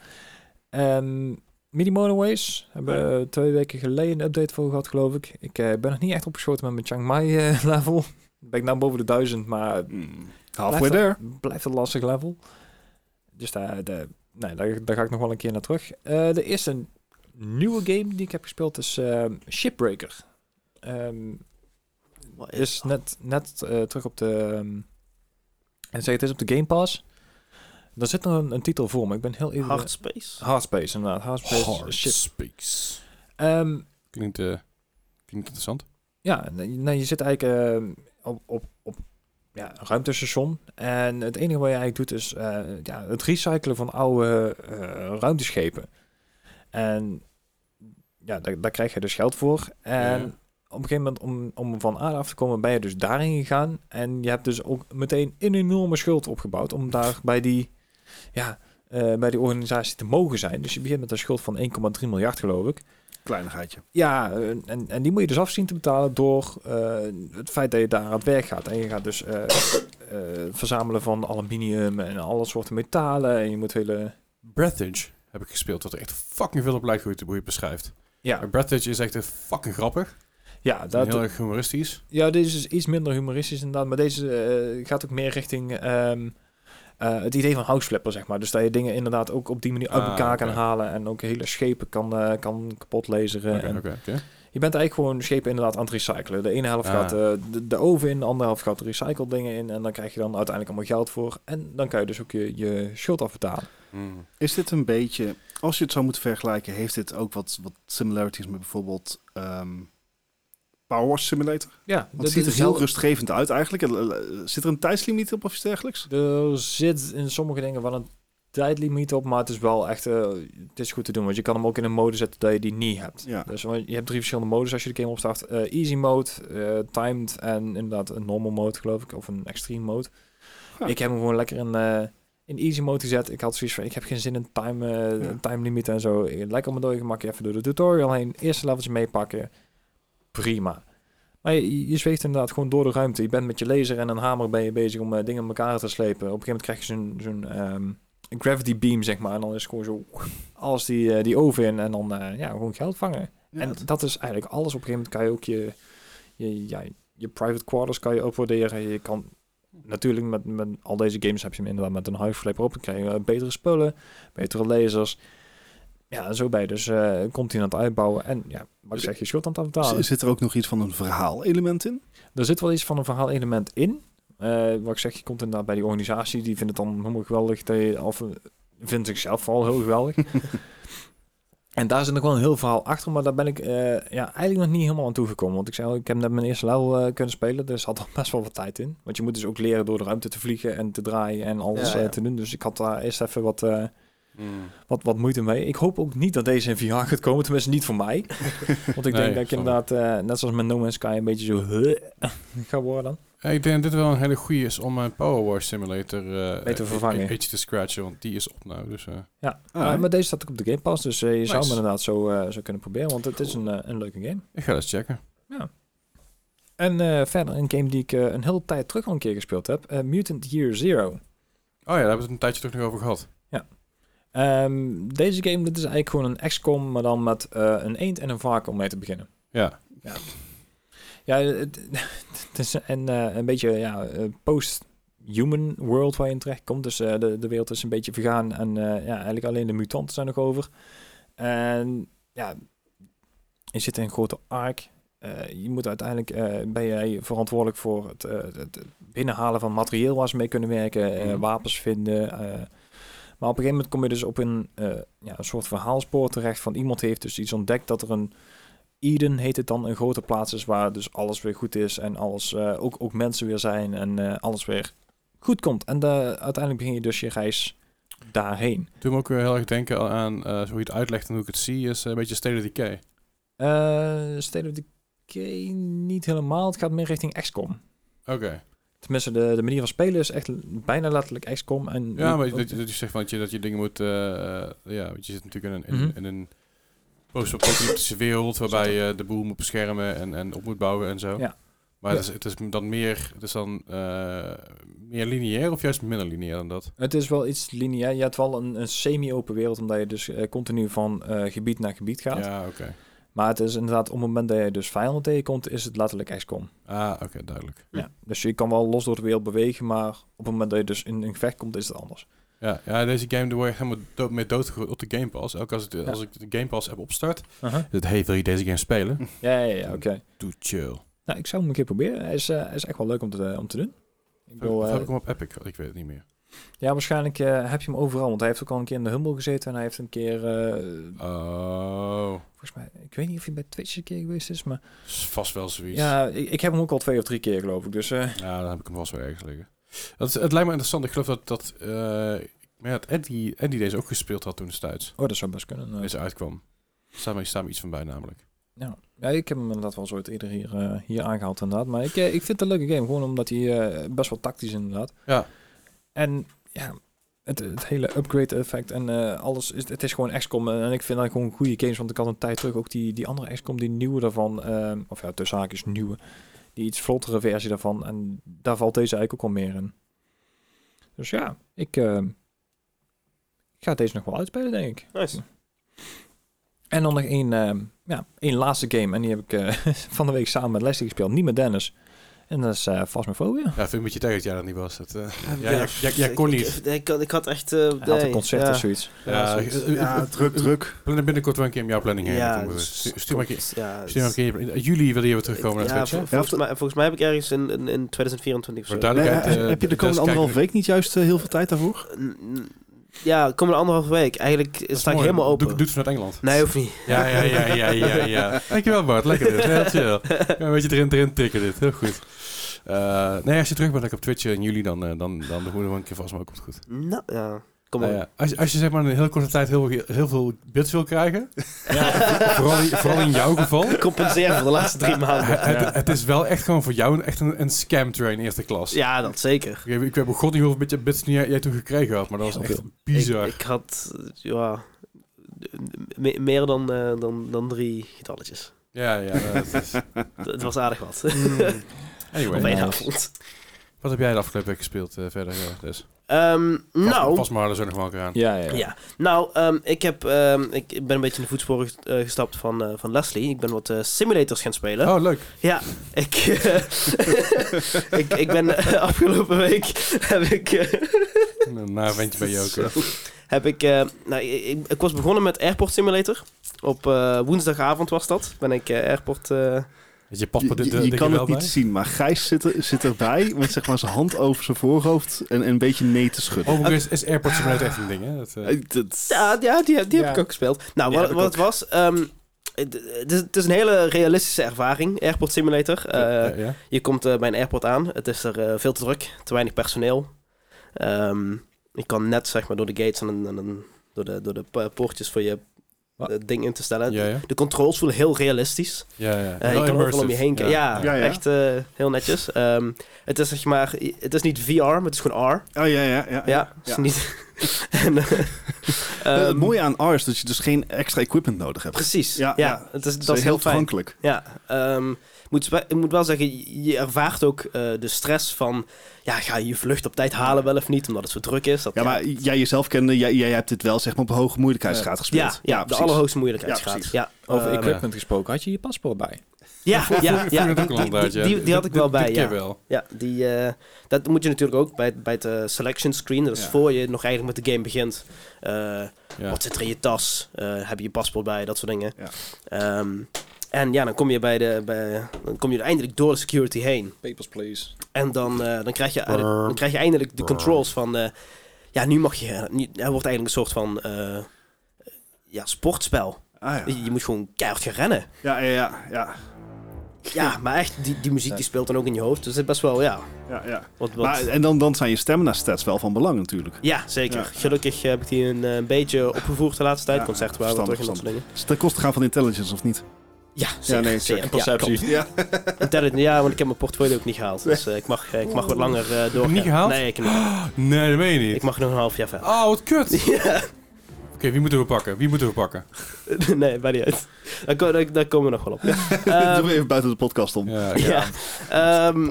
En Mini Monoways hebben we twee weken geleden een update voor gehad, geloof ik. Ik eh, ben nog niet echt opgeschoten met mijn Chiang Mai eh, level. Ben ik nou boven de duizend, maar Halfway Blijft there. een- Blijft een lastig level. Dus daar, daar, nee, daar, daar ga ik nog wel een keer naar terug. De eerste nieuwe game die ik heb gespeeld is ehm, Shipbreaker. Ehm, is net, net terug op de... ehm, en zeg, het is op de Game Pass. Daar zit nog een, een titel voor, maar ik ben heel even... Hard Space? Hardspace, inderdaad. Hardspace. Hard Ship. Space. Ehm, Klinkt, eh, klinkt interessant. Ja, nee, je zit eigenlijk eh, op, op, op ja, een ruimtestation. En het enige wat je eigenlijk doet is eh, ja, het recyclen van oude eh, ruimteschepen. En ja, daar, daar krijg je dus geld voor. En Ja. op een gegeven moment, om, om van aarde af te komen, ben je dus daarin gegaan. En je hebt dus ook meteen een enorme schuld opgebouwd om daar bij die, ja, eh, bij die organisatie te mogen zijn. Dus je begint met een schuld van 1,3 miljard, geloof ik. Kleinigheidje. Ja, en, en die moet je dus af zien te betalen door eh, het feit dat je daar aan het werk gaat. En je gaat dus eh, verzamelen van aluminium en alle soorten metalen. En je moet hele... Breathage heb ik gespeeld, wat er echt fucking veel op lijkt hoe je het, hoe je het beschrijft. Ja, Breathage is echt fucking grappig. ja, dat, heel erg humoristisch. ja deze is iets minder humoristisch inderdaad. Maar deze gaat ook meer richting ehm, eh, het idee van houseflipper, zeg maar. Dus dat je dingen inderdaad ook op die manier uit Ah, elkaar kan halen. En ook hele schepen kan, eh, kan kapot laseren. En. Je bent eigenlijk gewoon schepen inderdaad aan het recyclen. De ene helft Ah. gaat eh, de, de oven in, de andere helft gaat de recycled dingen in. En dan krijg je dan uiteindelijk allemaal geld voor. En dan kan je dus ook je, je schuld afbetalen. Mm. Is dit een beetje, als je het zou moeten vergelijken, heeft dit ook wat, wat similarities met bijvoorbeeld ehm, Power Wash Simulator? Ja, Want dat het ziet er heel rustgevend uit eigenlijk. Zit er een tijdslimiet op of iets dergelijks? Er zit in sommige dingen wel een tijdlimiet op, maar het is wel echt eh, het is goed te doen. Want je kan hem ook in een mode zetten dat je die niet hebt. Ja. Dus je hebt drie verschillende modes als je de game opstart. Eh, easy mode, eh, timed en inderdaad een normal mode geloof ik. Of een extreme mode. Ik heb hem gewoon lekker in, in easy mode gezet. Ik had zoiets van, ik heb geen zin in time, Ja. time limit en zo. Lekker op mijn gemak even door de tutorial heen. Eerste leveltje meepakken. Prima. Maar je, je zweeft inderdaad gewoon door de ruimte. Je bent met je laser en een hamer ben je bezig om eh, dingen in elkaar te slepen. Op een gegeven moment krijg je zo'n zo'n ehm, gravity beam, zeg maar. En dan is het gewoon zo als die, eh, die oven in en dan eh, ja, gewoon geld vangen. Ja, en dat is eigenlijk alles. Op een gegeven moment kan je ook je, je, ja, je private quarters kan je upwaarderen. Je kan natuurlijk met, met al deze games heb je hem inderdaad met een huisflipper op. Dan krijg je betere spullen, betere lasers. Ja, en zo je dus eh continent uitbouwen. En ja, wat ik zeg, je schuld aan het afbetalen. Zit er ook nog iets van een verhaal-element in? Er zit wel iets van een verhaalelement in. Eh, wat ik zeg, je komt inderdaad bij die organisatie. Die vindt het dan helemaal geweldig. Dat je, of eh, vindt ik zelf vooral heel geweldig. en daar zit nog wel een heel verhaal achter. Maar daar ben ik ja, eigenlijk nog niet helemaal aan toegekomen. Want ik zei al, ik heb net mijn eerste level kunnen spelen. Dus had er best wel wat tijd in. Want je moet dus ook leren door de ruimte te vliegen en te draaien en alles Ja, ja. te doen. Dus ik had daar eerst even wat, Mm. wat, wat moeite mee. Ik hoop ook niet dat deze in VR gaat komen. Tenminste niet voor mij. Want ik Nee, denk dat ik inderdaad, eh, net zoals met No Man's Sky, een beetje zo ga worden. Ja, ik denk dat dit wel een hele goede is om mijn Power Wash Simulator eh, Mee te eh, vervangen. een beetje te scratchen, want die is op nou. Dus, eh, Ja, Ah, eh, hè? maar deze staat ook op de Game Pass, dus eh, je zou hem inderdaad zo, eh, zo kunnen proberen, want het is een, eh, een leuke game. ik ga dat eens checken. En eh, verder een game die ik eh, een hele tijd terug al een keer gespeeld heb, eh, Mutant Year Zero. Oh ja, daar hebben we het een tijdje terug nog over gehad. Ehm, deze game, dit is eigenlijk gewoon een XCOM, maar dan met eh, een eend en een vark om mee te beginnen. Ja, Ja, het, het is een, eh, een beetje ja, eh, post-human world waar je in terecht komt. Dus de, de wereld is een beetje vergaan en ja, eigenlijk alleen de mutanten zijn nog over. En ja, je zit in een grote ark. Je moet uiteindelijk, ben jij verantwoordelijk voor het, binnenhalen van materieel waar ze mee kunnen werken, Mhm. wapens vinden. Maar op een gegeven moment kom je dus op een, eh, ja, een soort verhaalspoor terecht van iemand heeft dus iets ontdekt dat er een Eden heet het dan, een grote plaats is waar dus alles weer goed is en alles, eh, ook, ook mensen weer zijn en eh, alles weer goed komt. En de, uiteindelijk begin je dus je reis daarheen. toen me ook weer heel erg denken aan hoe je het uitlegt en hoe ik het zie, is een beetje State of Decay. State of Decay niet helemaal, het gaat meer richting XCOM. Oké. Tenminste, de, de manier van spelen is echt bijna letterlijk XCOM. En Ja, maar dat, je- dat je zegt van dat je, dat je dingen moet... eh, ja, want je zit natuurlijk in een, in, in een post-apocalyptische wereld waarbij je de boel moet beschermen en, en op moet bouwen en zo. Ja. Maar Ja. Het, is, het is dan meer, het is dan eh, meer lineair of juist minder lineair dan dat? Het is wel iets lineair. Je hebt wel een, een semi-open wereld, omdat je dus eh, continu van gebied naar gebied gaat. Ja, oké. Maar het is inderdaad, op het moment dat je dus vijanden tegenkomt, is het letterlijk XCOM. Ah, oké, duidelijk. Ja. Dus je kan wel los door de wereld bewegen, maar op het moment dat je dus in een gevecht komt, is het anders. Ja, ja, deze game daar word je helemaal dood, mee doodgegooid op de Game Pass. Elke als ik, Ja. als ik de Game Pass app opstart, is het, hey, wil je deze game spelen? Ja, ja, ja, oké. Doe chill. Nou, ik zou hem een keer proberen. Hij is, eh, is echt wel leuk om te, om te doen. Ik Of eh, heb ik hem op Epic? Ik weet het niet meer. Ja, waarschijnlijk eh, heb je hem overal, want hij heeft ook al een keer in de Humble gezeten en hij heeft een keer, eh, Oh, volgens mij, ik weet niet of hij bij Twitch een keer geweest is, maar is vast wel zoiets. ja, ik, ik heb hem ook al twee of drie keer geloof ik. Dus eh, Ja, dan heb ik hem vast wel ergens liggen. Dat is, het lijkt me interessant. Ik geloof dat, dat maar ja, Eddie, Eddie deze ook gespeeld had toen destijds. oh, dat zou best kunnen. eh. Deze uitkwam. Staat me, staat me iets van bij namelijk. Ja. ja, ik heb hem inderdaad wel zo ooit eerder hier, eh, hier aangehaald inderdaad. Maar ik, ik vind het een leuke game, gewoon omdat hij best wel tactisch is inderdaad. Ja. En ja, het, het hele upgrade effect en eh, alles, is, het is gewoon XCOM. En ik vind dat gewoon goede games, want ik had een tijd terug ook die, die andere XCOM, die nieuwe daarvan, eh, of ja, tussen haakjes nieuwe, die iets vlottere versie daarvan. En daar valt deze eigenlijk ook al meer in. Dus ja, ik, eh, ik ga deze nog wel uitspelen, denk ik. Nice. En dan nog één, eh, ja, één laatste game. En die heb ik eh, van de week samen met Leslie gespeeld. Niet met Dennis. En dat is eh Phasmophobia. Ja, vind ik een beetje tegen dat jij dat niet was. Dat, eh, ja, Ja, jij, kon niet. Ik, ik, had- ik had echt... eh, had nee, een concert ja. of zoiets. Ja, Ja, druk, druk. Plan binnenkort wel een keer in jouw planning heen. Ja, dus stuur- Stuur maar een keer. klopt, ja, Stuur maar een keer. in- Juli wil je weer terugkomen ja, naar vol- hè? volgens, Ja, mij, volgens mij heb ik ergens in, in, in 2024 of zo. Nee, eh, heb je de komende anderhalf week niet juist heel veel tijd daarvoor? Ja, komende anderhalve week. Eigenlijk sta ik mooi. helemaal open. Doe, doe het vanuit Engeland. Nee, hoeft niet. Ja, ja, ja, ja, ja, ja. Dankjewel Bart, lekker dit. Heel chill. Ja, een beetje erin, erin tikken dit, heel goed. Eh, nee, als je terug bent lekker op Twitch in juli, dan, eh, dan, dan doen we nog een keer vast, maar ook komt goed. Nou, ja. Kom Nou maar. ja, als, je- als je zeg maar in een heel korte tijd heel, heel veel bits wil krijgen, vooral, in- vooral in jouw geval, Compenseren voor de laatste drie maanden. het, het is wel echt gewoon voor jou een, echt een, een scam train eerste klas. Ja, dat zeker. Ik, ik weet begon niet hoeveel beetje bits jij, jij toen gekregen had, maar dat was Heel echt veel. bizar. Ik, ik had, eh, ja, me- meer dan, eh, dan, dan drie getalletjes. ja, ja. dat is- Het- Het was aardig wat. Anyway, Op één avond. wat heb jij de afgelopen week gespeeld eh, verder? Ja, dus. Ehm, Pas- nou, Pas maar er zo nog wel keer aan. Ja, ja. Ja, nou, ehm, ik, heb, ehm, ik ben een beetje in de voetsporen eh, gestapt van, eh, van Leslie. Ik ben wat eh, simulators gaan spelen. Oh, leuk. Ja, ik, ik, ik ben afgelopen week heb ik, Een naventje bij Joker. heb ik, eh, nou, ik, ik- was begonnen met Airport Simulator. Op eh, woensdagavond was dat. Ben ik eh, Airport. Je paspoort kan het niet bij? zien, maar Gijs zit, er, zit erbij met zeg maar zijn hand over zijn voorhoofd en, en een beetje nee te schudden. Overigens is Airport Simulator echt een ding, hè? Dat, eh, Eh, dat- ja, ja, die, die heb ik ook gespeeld. Nou, wat, wat het was. ehm, het, het is, het is een hele realistische ervaring, Airport Simulator. Eh, ja. Je komt bij een airport aan. Het is er veel te druk. Te weinig personeel. Ehm je kan net zeg maar door de gates en, en, en door, de, door de po- poortjes voor je Wat? eh, ding in te stellen. Ja, ja. De controls voelen heel realistisch. Ja, ja. Wel je kan overal om je heen kijken. Ja, Ja, ja. echt eh, heel netjes. Ehm, het is zeg maar, het is niet VR, maar het is gewoon R. Oh ja, ja, ja. ja. Is Ja. niet. en, het ehm, mooie aan R is dat je dus geen extra equipment nodig hebt. Precies. Ja, Ja, ja. Het is, Dat is heel toegankelijk. Ja, ehm, ik moet, ik moet wel zeggen, je- ervaart ook eh, de stress van... Ja, ga je je vlucht op tijd halen wel of niet, omdat het zo druk is. Dat, Ja, maar jij jezelf kende, jij, jij hebt dit wel zeg maar op hoge moeilijkheidsgraad gespeeld. ja, ja, de allerhoogste moeilijkheidsgraad. Ja, precies. Ja, Over ehm, equipment gesproken, had je je paspoort bij? Ja, ja, ja, die, die, had ik wel bij, ja. wel. Ja, die, eh, dat moet je natuurlijk ook bij, bij het eh, selection screen. Dat is Ja. voor je nog eigenlijk met de game begint. Eh, Ja. Wat zit er in je tas? Eh, heb je je paspoort bij? Dat soort dingen. Ja. En ja, dan kom je bij de, bij, dan kom je eindelijk door de security heen. Papers, please. En dan, eh, dan, krijg je, dan krijg je eindelijk de controls van... eh, ja, nu mag je... Nu, er wordt eigenlijk een soort van... eh, ja, sportspel. Ah, ja. Je, je moet gewoon keihard gaan rennen. Ja, ja, ja, ja, Ja, maar echt, die, die muziek die speelt dan ook in je hoofd. Dus het is best wel, ja... ja, ja. Wat, wat, Maar, en dan, dan zijn je stamina stats wel van belang natuurlijk. ja, zeker. Ja. Gelukkig heb ik die een, eh, beetje opgevoerd de laatste tijd. Ja, Concerten waren we verstandig, terug en dat soort dingen. Is het ten koste gaan van intelligence of niet? Ja, zeker. nee, zeker. En perceptie. Ja. Ja, ja, want ik heb mijn portfolio ook niet gehaald. Dus eh, ik, mag, eh, ik mag wat langer eh door. niet gehaald? Nee, ik, heb niet gehaald. Nee, dat meen je niet. ik mag nog een half jaar verder. Oh, wat kut. Oké, Ja. wie moeten we pakken? Wie moeten we pakken? nee, bij niet uit. Daar, ko- daar, daar komen we nog wel op. Doen Ehm, we even buiten de podcast om. Ja, oké. ja. Ehm,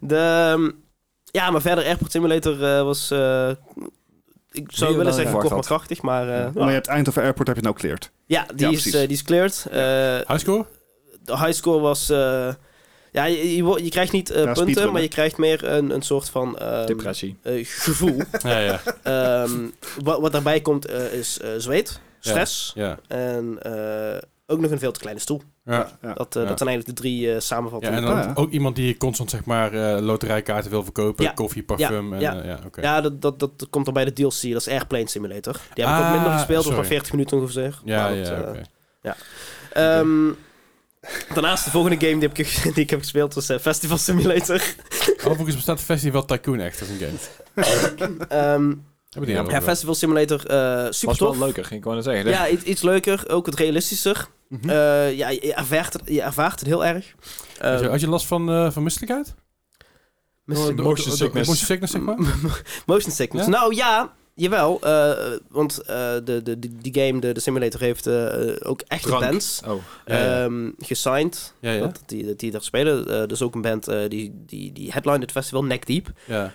de, ehm, ja, maar verder Airport Simulator eh, was... ik zou willen zeggen ik kort maar krachtig, maar... eh, Maar je hebt Eindhoven Airport heb je nou cleared. ja, die, Ja, is, eh, die is cleared. Eh, Highscore? de highscore was... eh, ja, je, je, krijgt niet Ja, punten, maar je krijgt meer een, een soort van... Depressie. eh, gevoel. Ja, ja. Ehm, wat, wat daarbij komt is eh, zweet, stress Ja. en eh, ook nog een veel te kleine stoel. Ja. Ja. Dat, eh, Ja. dat zijn eigenlijk de drie eh Ja, samenvattingen. en Ja, dan Ah, ja. ook iemand die constant zeg maar eh, loterijkaarten wil verkopen, Ja. koffie, parfum en Ja. eh, ja, oké. dat, dat, dat komt dan bij de DLC, dat is Airplane Simulator. Die heb ik Ah, ook minder gespeeld, sorry. maar 40 minuten ongeveer. Ja, Maar ja, dat, eh, oké. ehm, daarnaast de volgende game die, heb ik, die ik heb gespeeld was Festival Simulator. Overigens bestaat Festival Tycoon echt als een game. Ehm, Die ja? Festival Simulator, eh super Was wel tof. leuker, ging ik gewoon zeggen. Ja, iets, iets leuker, ook wat realistischer. Eh, ja, je ervaart, het, je ervaart het heel erg. Had je, Eh, had je last van, eh van misselijkheid? Motion sickness. Motion sickness, zeg maar? Motion sickness. Nou ja, jawel. eh, want eh, de, de, die, game, de, de simulator, heeft eh, ook echte Drank. bands Oh. Ja, ehm, gesigned. Ja, ja. Dat, die, dat die daar spelen. Dus ook een band die, die, die headline het festival, Neck Deep. ja.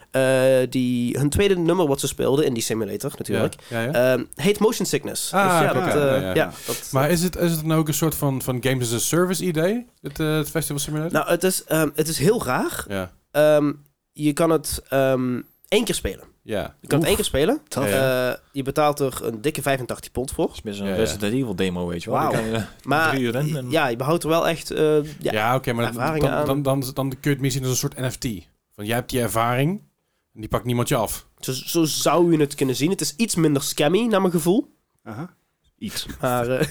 Die, hun tweede nummer wat ze speelden in die simulator natuurlijk. Ehm, heet Motion Sickness. Ah, dus dat, dat, Maar is het, is het nou ook een soort van, van Games as a Service idee? Het, het Festival Simulator? nou, het is, ehm, het is heel raar. Je kan het één keer spelen. Ja. Je kan het één keer spelen. Eh, je betaalt er een dikke 85 pond voor. Dat is zo'n Ja, ja. Resident Evil demo, weet je wel. Kan eh, Maar Drie uur in en- ja, je behoudt er wel echt... eh, ja, Ja, oké, maar dan, dan, aan. dan, dan, dan kun je het misschien als een soort NFT. Van jij hebt die ervaring en die pakt niemand je af. Zo, zo zou je het kunnen zien. Het is iets minder scammy, naar mijn gevoel. Aha. Iets. Maar eh,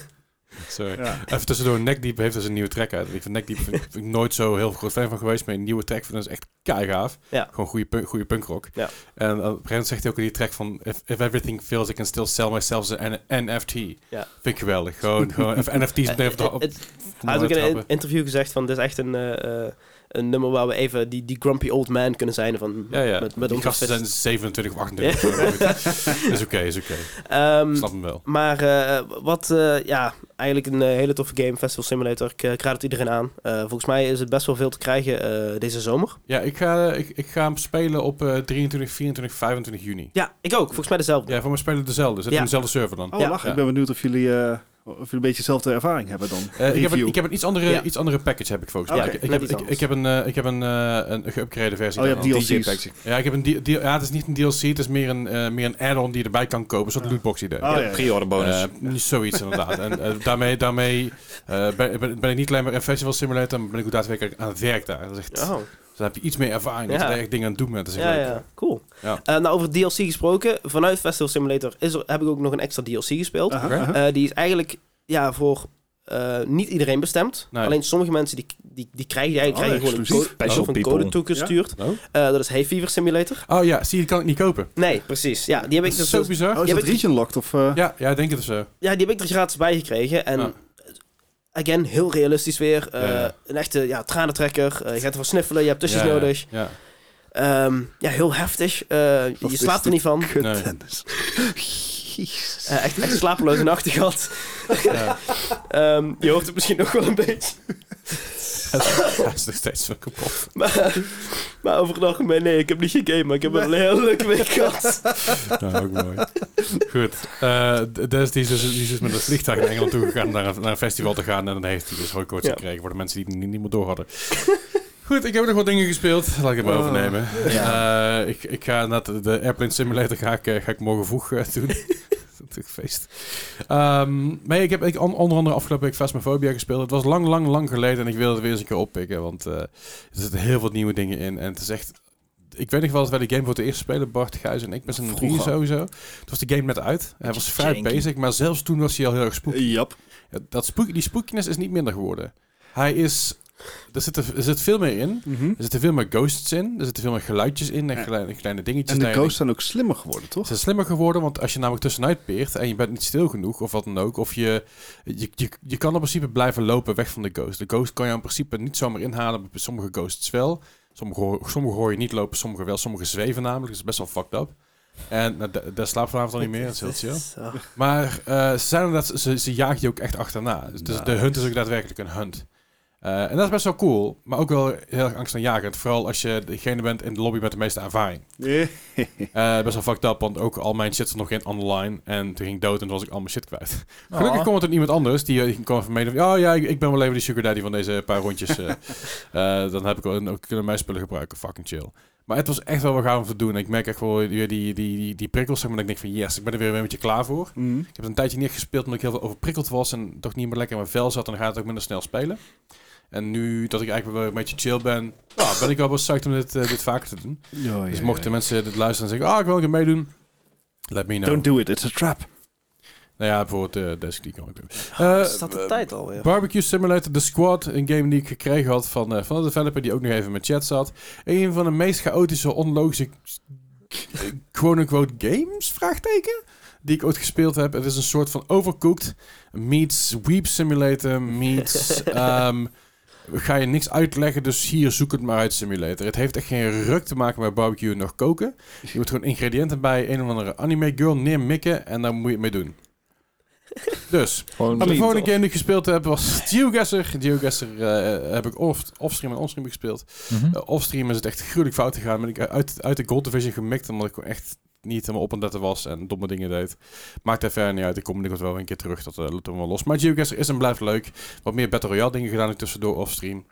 Sorry. Ja. Even tussendoor, Neckdeep heeft dus een nieuwe track uit. Ik vind Neckdeep vind, vind ik nooit zo heel groot fan van geweest, maar een nieuwe track vind ik echt keigaaf. Ja. Gewoon goede, punk, goede punkrock. Ja. En op een gegeven moment zegt hij ook in die track van, if, if everything fails, I can still sell myself as an NFT. Ja. Vind ik geweldig. Gewoon, gewoon even NFT's meteen op de eh, op, het- hij had ook in een interview gezegd van, dit is echt een, eh, eh, een nummer waar we even die, die grumpy old man kunnen zijn. Van, Ja, ja. Met, met die onze gasten zijn 27 of 28 of zo. maar goed. Is oké, is oké. Ehm, Snap hem wel. Maar eh, wat, eh, ja, eigenlijk een eh, hele toffe game, Festival Simulator. Ik, ik raad het iedereen aan. Eh, volgens mij is het best wel veel te krijgen eh, deze zomer. Ja, ik ga, ik, ik ga hem spelen op eh 23, 24, 25 juni. Ja, ik ook. Volgens mij dezelfde. Ja, voor mij spelen dezelfde. Zit Ja. in dezelfde server dan. Oh, Ja. Ik ben benieuwd of jullie, eh, of jullie een beetje dezelfde ervaring hebben dan. Eh, ik, heb een, ik heb een iets andere, Ja. iets andere package heb ik volgens mij. ik, ik, heb, ik, heb een, eh, ik heb een, eh een geüpgrade versie. Oh, je daarvan. hebt DJ DLC's. packs. Ja, ik heb een D- D- ja, het is niet een DLC, het is meer een, eh, meer een add-on die je erbij kan kopen, een soort Ja. lootbox idee. Oh, ja, ja. Pre-order bonus. Eh, niet zoiets inderdaad. en daarmee, daarmee eh, ben, ben, ben ik niet alleen maar een festival simulator, maar ben ik ook daadwerkelijk aan het werk daar. Dat is echt, Oh, dan heb je iets meer ervaring, Ja. dat je er echt dingen aan het doen bent. Dat is echt ja, leuk. ja, cool. Ja. Eh, nou, over DLC gesproken. Vanuit Festival Simulator is er, heb ik ook nog een extra DLC gespeeld. Eh, die is eigenlijk ja, voor eh, niet iedereen bestemd. Nee. Alleen sommige mensen die, die, die krijgen die eigenlijk Oh, krijgen gewoon een code, Special of een code toegestuurd. Oh? Eh, dat is Hay Fever Simulator. oh ja, zie je, die kan ik niet kopen. Nee, precies. Ja, die heb Dat ik is dus, zo dus- bizar. Oh, is Je dat bent- region locked? Of, eh, Ja, ja, ik denk het dus zo. ja, die heb ik er gratis bij gekregen. En Ja. Again, heel realistisch weer. Eh, Ja, ja. Een echte ja, tranentrekker. Eh, je gaat ervan sniffelen, je hebt tusjes Ja, nodig. Ja. Ehm, ja, heel heftig. Eh, je slaapt er niet van. Nee. echt, echt slapeloze nachten gehad. Ja. Ehm, je hoort het misschien nog wel een beetje. Hij is nog steeds wel kapot. Maar, maar over het algemeen, nee, ik heb niet gegamed, maar ik heb wel een hele leuke week gehad. Nou, ook mooi. Goed. eh Des die is, dus, die is dus met een vliegtuig naar Engeland toe gegaan naar een, naar een festival te gaan. En dan heeft hij dus hooikoorts Ja. gekregen voor de mensen die het niet, niet meer door hadden. Goed, ik heb nog wat dingen gespeeld. Laat ik het maar Oh. overnemen. Eh, ik, ik ga naar de, Airplane Simulator ga ik, eh, ga ik morgen vroeg doen. Een feest. Maar ik heb ik, on- onder andere afgelopen week Phasmophobia gespeeld. Het was lang, lang, lang geleden en ik wilde het weer eens een keer oppikken. Want eh, er zitten heel veel nieuwe dingen in. En het is echt... Ik weet nog wel dat wij de game voor het eerst spelen, Bart, Gijs en ik, met z'n drieën sowieso. Toen was de game net uit. Hij was vrij janky. basic, maar zelfs toen was hij al heel erg spooky. Dat spook, die spookiness is niet minder geworden. Hij is... Er zit, er, er zit veel meer in. Mhm. Er zitten veel meer ghosts in. Er zitten veel meer geluidjes in en Ja. kleine, kleine dingetjes. En de ghosts zijn ook slimmer geworden, toch? Ze zijn slimmer geworden, want als je namelijk tussenuit peert en je bent niet stil genoeg of wat dan ook, of je, je, je, je kan in principe blijven lopen weg van de ghost. De ghost kan je in principe niet zomaar inhalen, bij sommige ghosts wel. Sommige, hoor- sommige hoor je niet lopen, sommige wel, sommige zweven namelijk, dus best wel fucked up. En nou, daar- slaapt vanavond al niet meer, dat is heel chill. Maar eh, ze, zijn ze, ze je ook echt achterna. Dus de Nice. hunt is ook daadwerkelijk een hunt. Eh, en dat is best wel cool, maar ook wel heel erg angstaanjagend. Vooral als je degene bent in de lobby met de meeste ervaring. Eh, best wel fucked up, want ook al mijn shit stond nog geen online. En toen ging ik dood en toen was ik al mijn shit kwijt. Gelukkig Oh. kwam het er iemand anders, die, die kwam van mee. Ja, ja, ik, ik ben wel even de sugar daddy van deze paar rondjes. eh. Eh, dan heb ik wel, ook kunnen mijn spullen gebruiken, fucking chill. Maar het was echt wel wat gaaf om te doen. Ik merk echt wel weer die, die, die, die prikkels, zeg maar, dat ik denk van yes, ik ben er weer een beetje klaar voor. Mhm. Ik heb een tijdje niet gespeeld omdat ik heel veel overprikkeld was en toch niet meer lekker in mijn vel zat. En dan gaat het ook minder snel spelen. En nu dat ik eigenlijk wel een beetje chill ben, nou, ben ik wel wel psyched om dit, eh, dit vaker te doen. Ja, Dus ja, mochten ja. mensen dit luisteren en zeggen, ah, ik wil een keer meedoen. Let me know. Don't do it, it's a trap. Nou ja, bijvoorbeeld uh, deze die kan ik doen. Uh, Eh, staat de eh, tijd alweer? Barbecue Simulator The Squad, een game die ik gekregen had van, eh, van de developer die ook nog even met chat zat. Een van de meest chaotische, onlogische, quote-unquote games, vraagteken, die ik ooit gespeeld heb. Het is een soort van overcooked meets Weep Simulator meets... ehm, ga je niks uitleggen, dus hier zoek het maar uit simulator. Het heeft echt geen ruk te maken met barbecue nog koken. Je moet gewoon ingrediënten bij een of andere anime girl neermikken en daar moet je het mee doen. Dus, Gewoon de volgende game die ik gespeeld heb was Geoguessr. Geoguessr eh heb ik off, offstream en onstream gespeeld. Mhm. Eh, offstream is het echt gruwelijk fout gegaan. Ben ik uit, uit de Gold Division gemikt, omdat ik gewoon echt niet helemaal op en letten was en domme dingen deed. Maakt er verder niet uit. Ik kom binnenkort wel een keer terug. Dat uh, loopt er wel los. Maar Geoguessr is en blijft leuk. Wat meer Battle Royale dingen gedaan ik tussendoor offstream.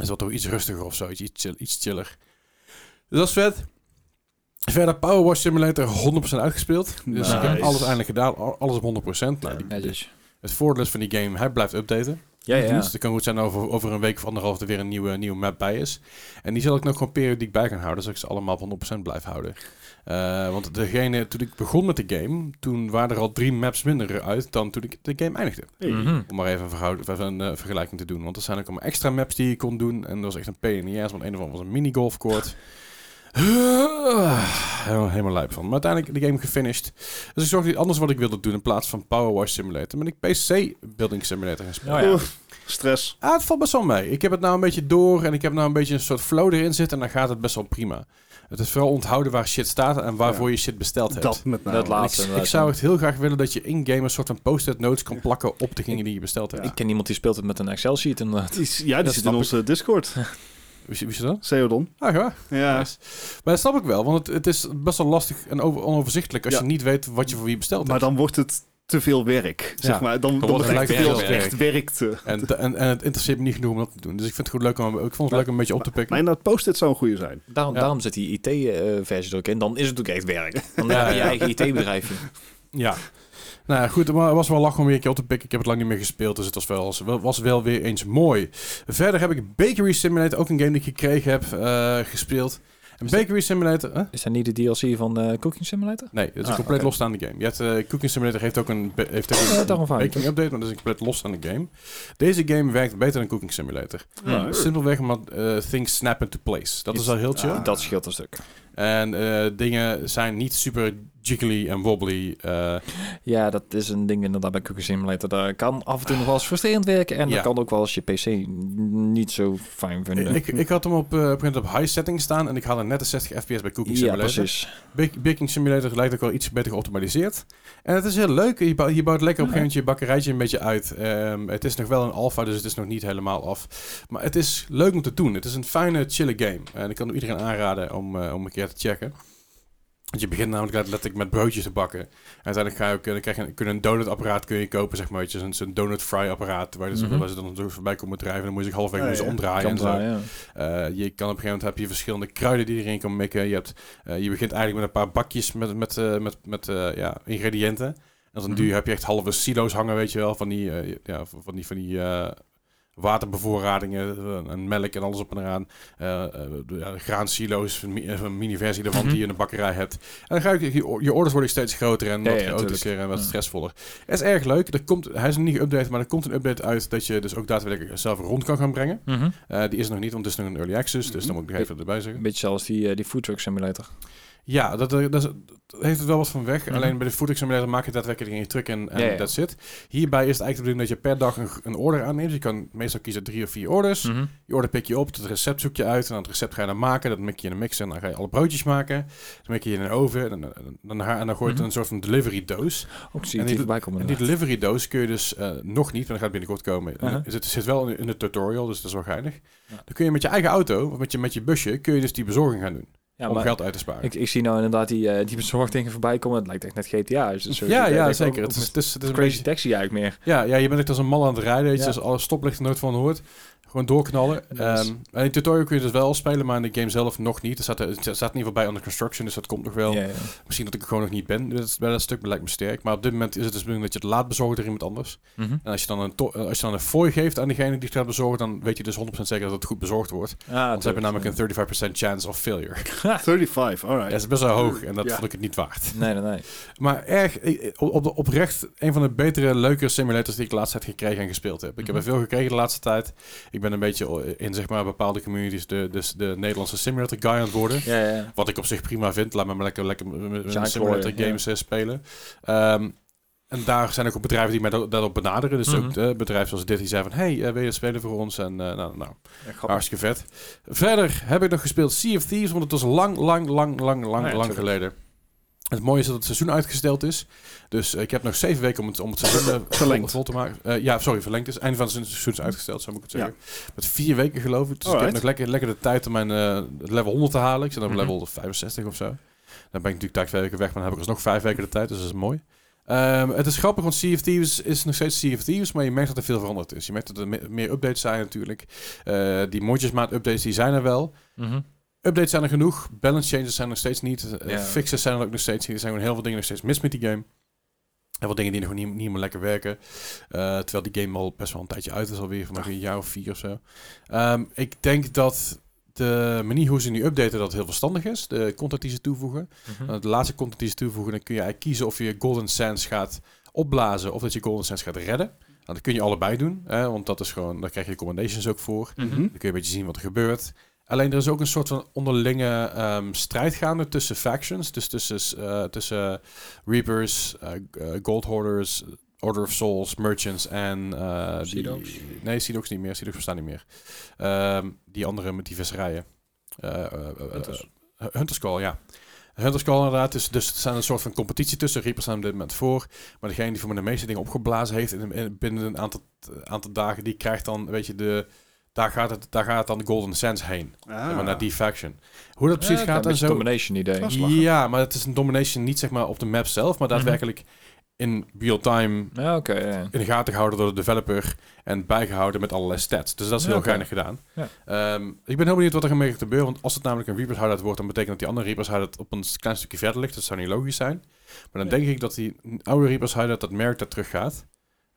Is wat toch iets rustiger of zo. Iets, iets, chill, iets chiller. Dus dat is vet. Verder Power Wash Simulator 100% uitgespeeld. Dus ik heb alles eindelijk gedaan. Al- Alles op 100%. Nou, die- het voordeel is van die game, hij blijft updaten. Ja, ja. Dus het kan goed zijn dat over, over een week of anderhalf er weer een nieuwe, nieuwe map bij is. En die zal ik nog gewoon periodiek bij gaan houden, zodat ik ze allemaal op 100% blijf houden. Eh, want degene, toen ik begon met de game, toen waren er al drie maps minder uit dan toen ik de game eindigde. Hey. Mhm. Om maar even een, verhoud- even een eh, vergelijking te doen. Want er zijn ook allemaal extra maps die je kon doen. En dat was echt een ass, want een of andere was een minigolfcourt. Helemaal, helemaal lijp van. Maar uiteindelijk de game gefinished. Dus ik zorgde anders wat ik wilde doen in plaats van Power Wash Simulator. Ben ik PC Building Simulator gaan spelen. Oh ja. Stress. Ah, het valt best wel mee. Ik heb het nou een beetje door en ik heb nou een beetje een soort flow erin zitten en dan gaat het best wel prima. Het is vooral onthouden waar shit staat en waarvoor je shit besteld hebt. Dat met name. Dat laat- ik, laatste ik zou het heel graag willen dat je in-game een soort van post-it notes kan plakken op degene die je besteld hebt. Ik ken iemand die speelt het met een Excel-sheet inderdaad. Ja, die Dat zit in onze Discord. Wist je, wist je dat? Seodon. Ah, ja. Ja. Nice. Maar dat snap ik wel, want het, het is best wel lastig en over, onoverzichtelijk als Ja. je niet weet wat je voor wie besteld Maar hebt. dan wordt het te veel werk. Zeg Ja. maar. Dan, dan, het echt werk te. En, en, en het interesseert me niet genoeg om dat te doen. Dus ik vind het goed leuk om, ik vond het leuk om een beetje op te pikken. Maar inderdaad, post-it zou een goede zijn. Daarom, Ja. daarom zit die IT-versie er ook in. Dan is het ook echt werk. Dan Ja, heb je je eigen IT-bedrijfje. Ja. Nou goed, maar het was wel lachen om weer een keer op te pikken. Ik heb het lang niet meer gespeeld, dus het was wel, was wel weer eens mooi. Verder heb ik Bakery Simulator, ook een game die ik gekregen heb, eh, gespeeld. En Is dat- Bakery Simulator... Is dat niet de DLC van eh, Cooking Simulator? Nee, het is een Ah, compleet losstaande game. Je hebt, eh, Cooking Simulator heeft ook een, heeft ook een baking update, maar dat is een compleet losstaande game. Deze game werkt beter dan Cooking Simulator. Ja. Simpelweg omdat eh, things snap into place. Dat is al heel chill. Ah. Dat scheelt een stuk. En eh, dingen zijn niet super jiggly en wobbly. eh, Ja, dat is een ding inderdaad bij Cooking Simulator. Dat kan af en toe nog wel eens frustrerend werken. En Ja. dat kan ook wel als je PC niet zo fijn vinden. ik, ik had hem op, eh, op, high setting staan en ik had er net de 60 fps bij Cooking ja, Simulator. precies. Bak- Baking Simulator lijkt ook wel iets beter geoptimaliseerd. En het is heel leuk. Je, bouwt, je bouwt lekker op een gegeven moment je bakkerijtje een beetje uit. Ehm, het is nog wel een alpha, dus het is nog niet helemaal af. Maar het is leuk om te doen. Het is een fijne, chille game. En ik kan iedereen aanraden om, eh, om een keer te checken. Want je begint namelijk let- letterlijk met broodjes te bakken. En uiteindelijk ga je ook, eh, dan krijg je een, kun je een donutapparaat kun je kopen, zeg maar. Weet je, zo'n zo'n donut fry apparaat, waar, dus, Mhm. waar ze dan zo voorbij komen drijven. Dan moet je zich halfweg Ja, omdraaien Kan en zo. ja. Eh, je kan op een gegeven moment heb je verschillende kruiden die je erin kan mikken. Je, hebt, eh, je begint eigenlijk met een paar bakjes met, met, eh, met, met eh, ja, ingrediënten. En dan Mhm. duur je, heb je echt halve silo's hangen, weet je wel. Van die, eh, ja, van die, van die eh, waterbevoorradingen eh, en melk en alles op en eraan. Eh, ja, graansilo's, een, mi- een mini-versie daarvan Mhm. die je in de bakkerij hebt. En dan ga je, je, orders worden steeds groter en wat ja, chaotischer en wat Ja. stressvoller. Het is erg leuk. Er komt, hij is nog niet geüpdate, maar er komt een update uit dat je dus ook daadwerkelijk zelf rond kan gaan brengen. Mhm. Die is er nog niet, want het is nog een early access, dus Mhm. dan moet ik nog even erbij zeggen. Een beetje zoals die, die Food Truck Simulator. Ja, dat, dat, dat, dat heeft het wel wat van weg. Mhm. Alleen bij de Food maak je daadwerkelijk in je truck en, en Ja, ja. that's it. Hierbij is het eigenlijk de bedoeling dat je per dag een, een order aanneemt. Je kan meestal kiezen drie of vier orders. Mhm. Je order pik je op, het recept zoek je uit. En dan het recept ga je dan maken. Dat mik je in een mixer en dan ga je alle broodjes maken. Dan mik je in een oven en dan, dan, en dan gooi je het in een soort van delivery doos. Ook zie En die- die voorbij komen. En die delivery doos kun je dus eh, nog niet, maar dat gaat binnenkort komen. Uh-huh. Het zit, zit wel in, in de tutorial, dus dat is wel geinig. Ja. Dan kun je met je eigen auto, of met je, met je busje, kun je dus die bezorging gaan doen. Ja, om maar geld uit te sparen. ik, ik zie nou inderdaad die, eh die bezorgdingen voorbij komen. Het lijkt echt net GTA. Dus ja, ja, zeker. ook- Het is, het is, het is een Crazy beetje- taxi eigenlijk meer. Ja, ja, je bent echt als een mal aan het rijden. Weet je, Ja. dus alle stoplichten nooit van hoort. Gewoon doorknallen. Nice. Ehm, en in tutorial kun je dus wel spelen, maar in de game zelf nog niet. Er staat, er staat in ieder geval bij under construction, dus dat komt nog wel. Ja, ja. Misschien dat ik er gewoon nog niet ben. Dat is, bij dat stuk lijkt me sterk. Maar op dit moment is het dus bedoeling dat je het laat bezorgen door iemand anders. Mhm. En als je dan een, eh, als je dan een fooi geeft aan degene die het gaat bezorgen, dan weet je dus 100% zeker dat het goed bezorgd wordt. Ah, Want ze hebben namelijk een 35% chance of failure. 35, Ja, alright. dat is best wel hoog en dat Ja. vond ik het niet waard. Nee, nee, nee. Maar erg, eh, op, op, oprecht, een van de betere, leuke simulators die ik de laatste tijd gekregen en gespeeld heb. Ik heb er Mhm. veel gekregen de laatste tijd. Ik ben een beetje in zeg maar bepaalde communities de, de, de Nederlandse simulator guy aan het worden. Ja, ja. Wat ik op zich prima vind. Laat me maar lekker, lekker Zijn simulator games eh, spelen. Ehm, en daar zijn ook bedrijven die mij da- daarop benaderen. Dus Mhm. ook uh, bedrijven zoals dit die zeiden van... Hey, eh, wil je spelen voor ons? En eh, nou, nou, Ja, hartstikke vet. Verder heb ik nog gespeeld Sea of Thieves. Want het was lang, lang, lang, lang, lang, ja, lang geleden. Het mooie is dat het seizoen uitgesteld is. Dus eh, ik heb nog zeven weken om het, om het seizoen eh, Verlengd. vol te maken. Eh, ja, sorry, verlengd is. Einde van het seizoen is uitgesteld, zo moet ik het Ja. zeggen. Met vier weken geloof ik. Dus ik heb nog lekker, lekker de tijd om mijn level 100 te halen. Ik zit op Mhm. level 65 of zo. Dan ben ik natuurlijk tijd twee weken weg, maar dan heb ik alsnog vijf weken de tijd. Dus dat is mooi. Ehm, het is grappig, want of Thieves is nog steeds of Thieves, maar je merkt dat er veel veranderd is. Je merkt dat er me- meer updates zijn natuurlijk. Eh, die mondjesmaat updates die zijn er wel. Mhm. Updates zijn er genoeg. Balance changes zijn er nog steeds niet. Eh, Ja. Fixes zijn er ook nog steeds niet. Er zijn gewoon heel veel dingen nog steeds mis met die game. En wat dingen die nog niet, niet meer lekker werken. Eh, terwijl die game al best wel een tijdje uit is alweer, van een jaar of vier of zo. Ehm, ik denk dat de manier hoe ze nu updaten, dat heel verstandig is. De content die ze toevoegen. Uh, De laatste content die ze toevoegen, dan kun je eigenlijk kiezen of je Golden Sands gaat opblazen of dat je Golden Sands gaat redden. Nou, dat kun je allebei doen, hè, want dat is gewoon, daar krijg je commendations ook voor. Mhm. Dan kun je een beetje zien wat er gebeurt. Alleen er is ook een soort van onderlinge ehm, strijd gaande tussen factions. Dus tussen, eh, tussen Reapers, eh, Gold Hoarders, Order of Souls, Merchants en... eh die-? Nee, Dogs niet meer. Dogs bestaan niet meer. Ehm, die andere met die visserijen. Eh, Hunters. Hunters Call, ja. Hunters Call inderdaad. Dus, dus er zijn een soort van competitie tussen. Reapers staan op dit moment voor. Maar degene die voor mij de meeste dingen opgeblazen heeft in, in- binnen een aantal, aantal dagen, die krijgt dan, weet je, de... Daar gaat, het, daar gaat het dan de Golden Sands heen. Ah. Zeg maar naar die faction. Hoe dat precies Ja, gaat een en zo. domination idee. Ja, maar het is een domination niet zeg maar op de map zelf, maar Mhm. daadwerkelijk in real time Ja, in de gaten gehouden door de developer en bijgehouden met allerlei stats. Dus dat is Ja, heel oké. geinig gedaan. Ja. Ehm, ik ben heel benieuwd wat er mee gaat gebeuren, want als het namelijk een Reapers hideout wordt, dan betekent dat die andere Reapers hideout op een klein stukje verder ligt. Dat zou niet logisch zijn. Maar dan Ja. denk ik dat die oude Reapers hideout, dat merk dat terug gaat.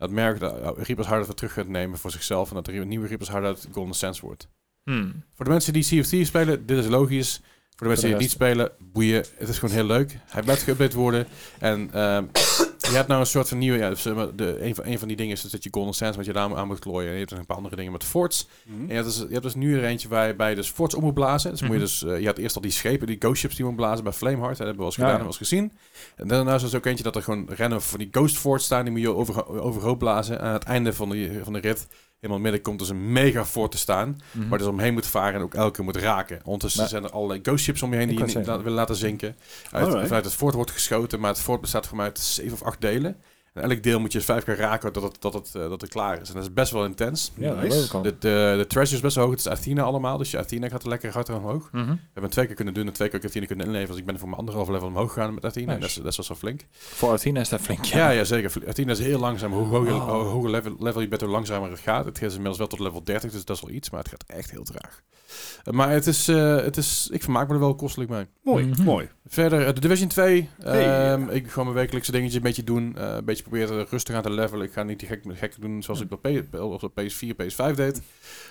Dat merk dat Reapers hideout weer terug gaat nemen voor zichzelf en dat de nieuwe Reapers hideout Golden Sands wordt. Hmm. Voor de mensen die Thieves spelen, dit is logisch. Voor de mensen die de het niet spelen, boeien. Het is gewoon heel leuk. Hij blijft geüpdate worden. En ehm, je hebt nou een soort van nieuwe... Ja, dus, de, een, van, een van die dingen is dus dat je Golden Sands met je naam aan moet klooien. En je hebt nog een paar andere dingen met forts. Mhm. En je hebt, dus, je hebt dus nu er eentje waarbij je dus forts om moet blazen. Dus moet je Mhm. dus... eh, je had eerst al die schepen, die ghost ships die je moet blazen bij Flameheart. Dat hebben we wel eens gedaan ja. en wel eens gezien. En daarna is er dus ook eentje dat er gewoon rennen van die ghost forts staan. Die moet je over, overhoop blazen. En aan het einde van van de rit... Helemaal midden komt dus een mega fort te staan. Mhm. Waar dus omheen moet varen en ook elke keer moet raken. Ondertussen Maar- zijn er allerlei ghost ships om je heen die je niet la- willen laten zinken. Uit, vanuit het fort wordt geschoten, maar het fort bestaat voor mij uit zeven of acht delen. En elk deel moet je vijf keer raken dat het, dat het, eh, dat het klaar is. En dat is best wel intens. Ja, dat Nice. De, de, de treasure is best wel hoog. Het is Athena allemaal, dus je Athena gaat er lekker hard omhoog. Mhm. We hebben het twee keer kunnen doen en twee keer Athena kunnen inleveren. Dus ik ben voor mijn anderhalf level omhoog gegaan met Athena. Nice. Dat, is, dat is wel zo flink. Voor Athena is dat flink. Ja, ja, zeker. Athena is heel langzaam. Hoe hoger, Oh. hoe hoger level, level je bent, hoe langzamer het gaat. Het is inmiddels wel tot level 30, dus dat is wel iets. Maar het gaat echt heel traag. Eh, maar het is, eh, het is, ik vermaak me er wel kostelijk mee. Mooi, Mhm. mooi. Verder, de Division 2. Hey. Ehm, Ik ga mijn wekelijkse dingetje een beetje doen. eh, een beetje proberen rustig aan te levelen. Ik ga niet die gek, gek doen zoals ik op, P, op PS4, PS5 deed.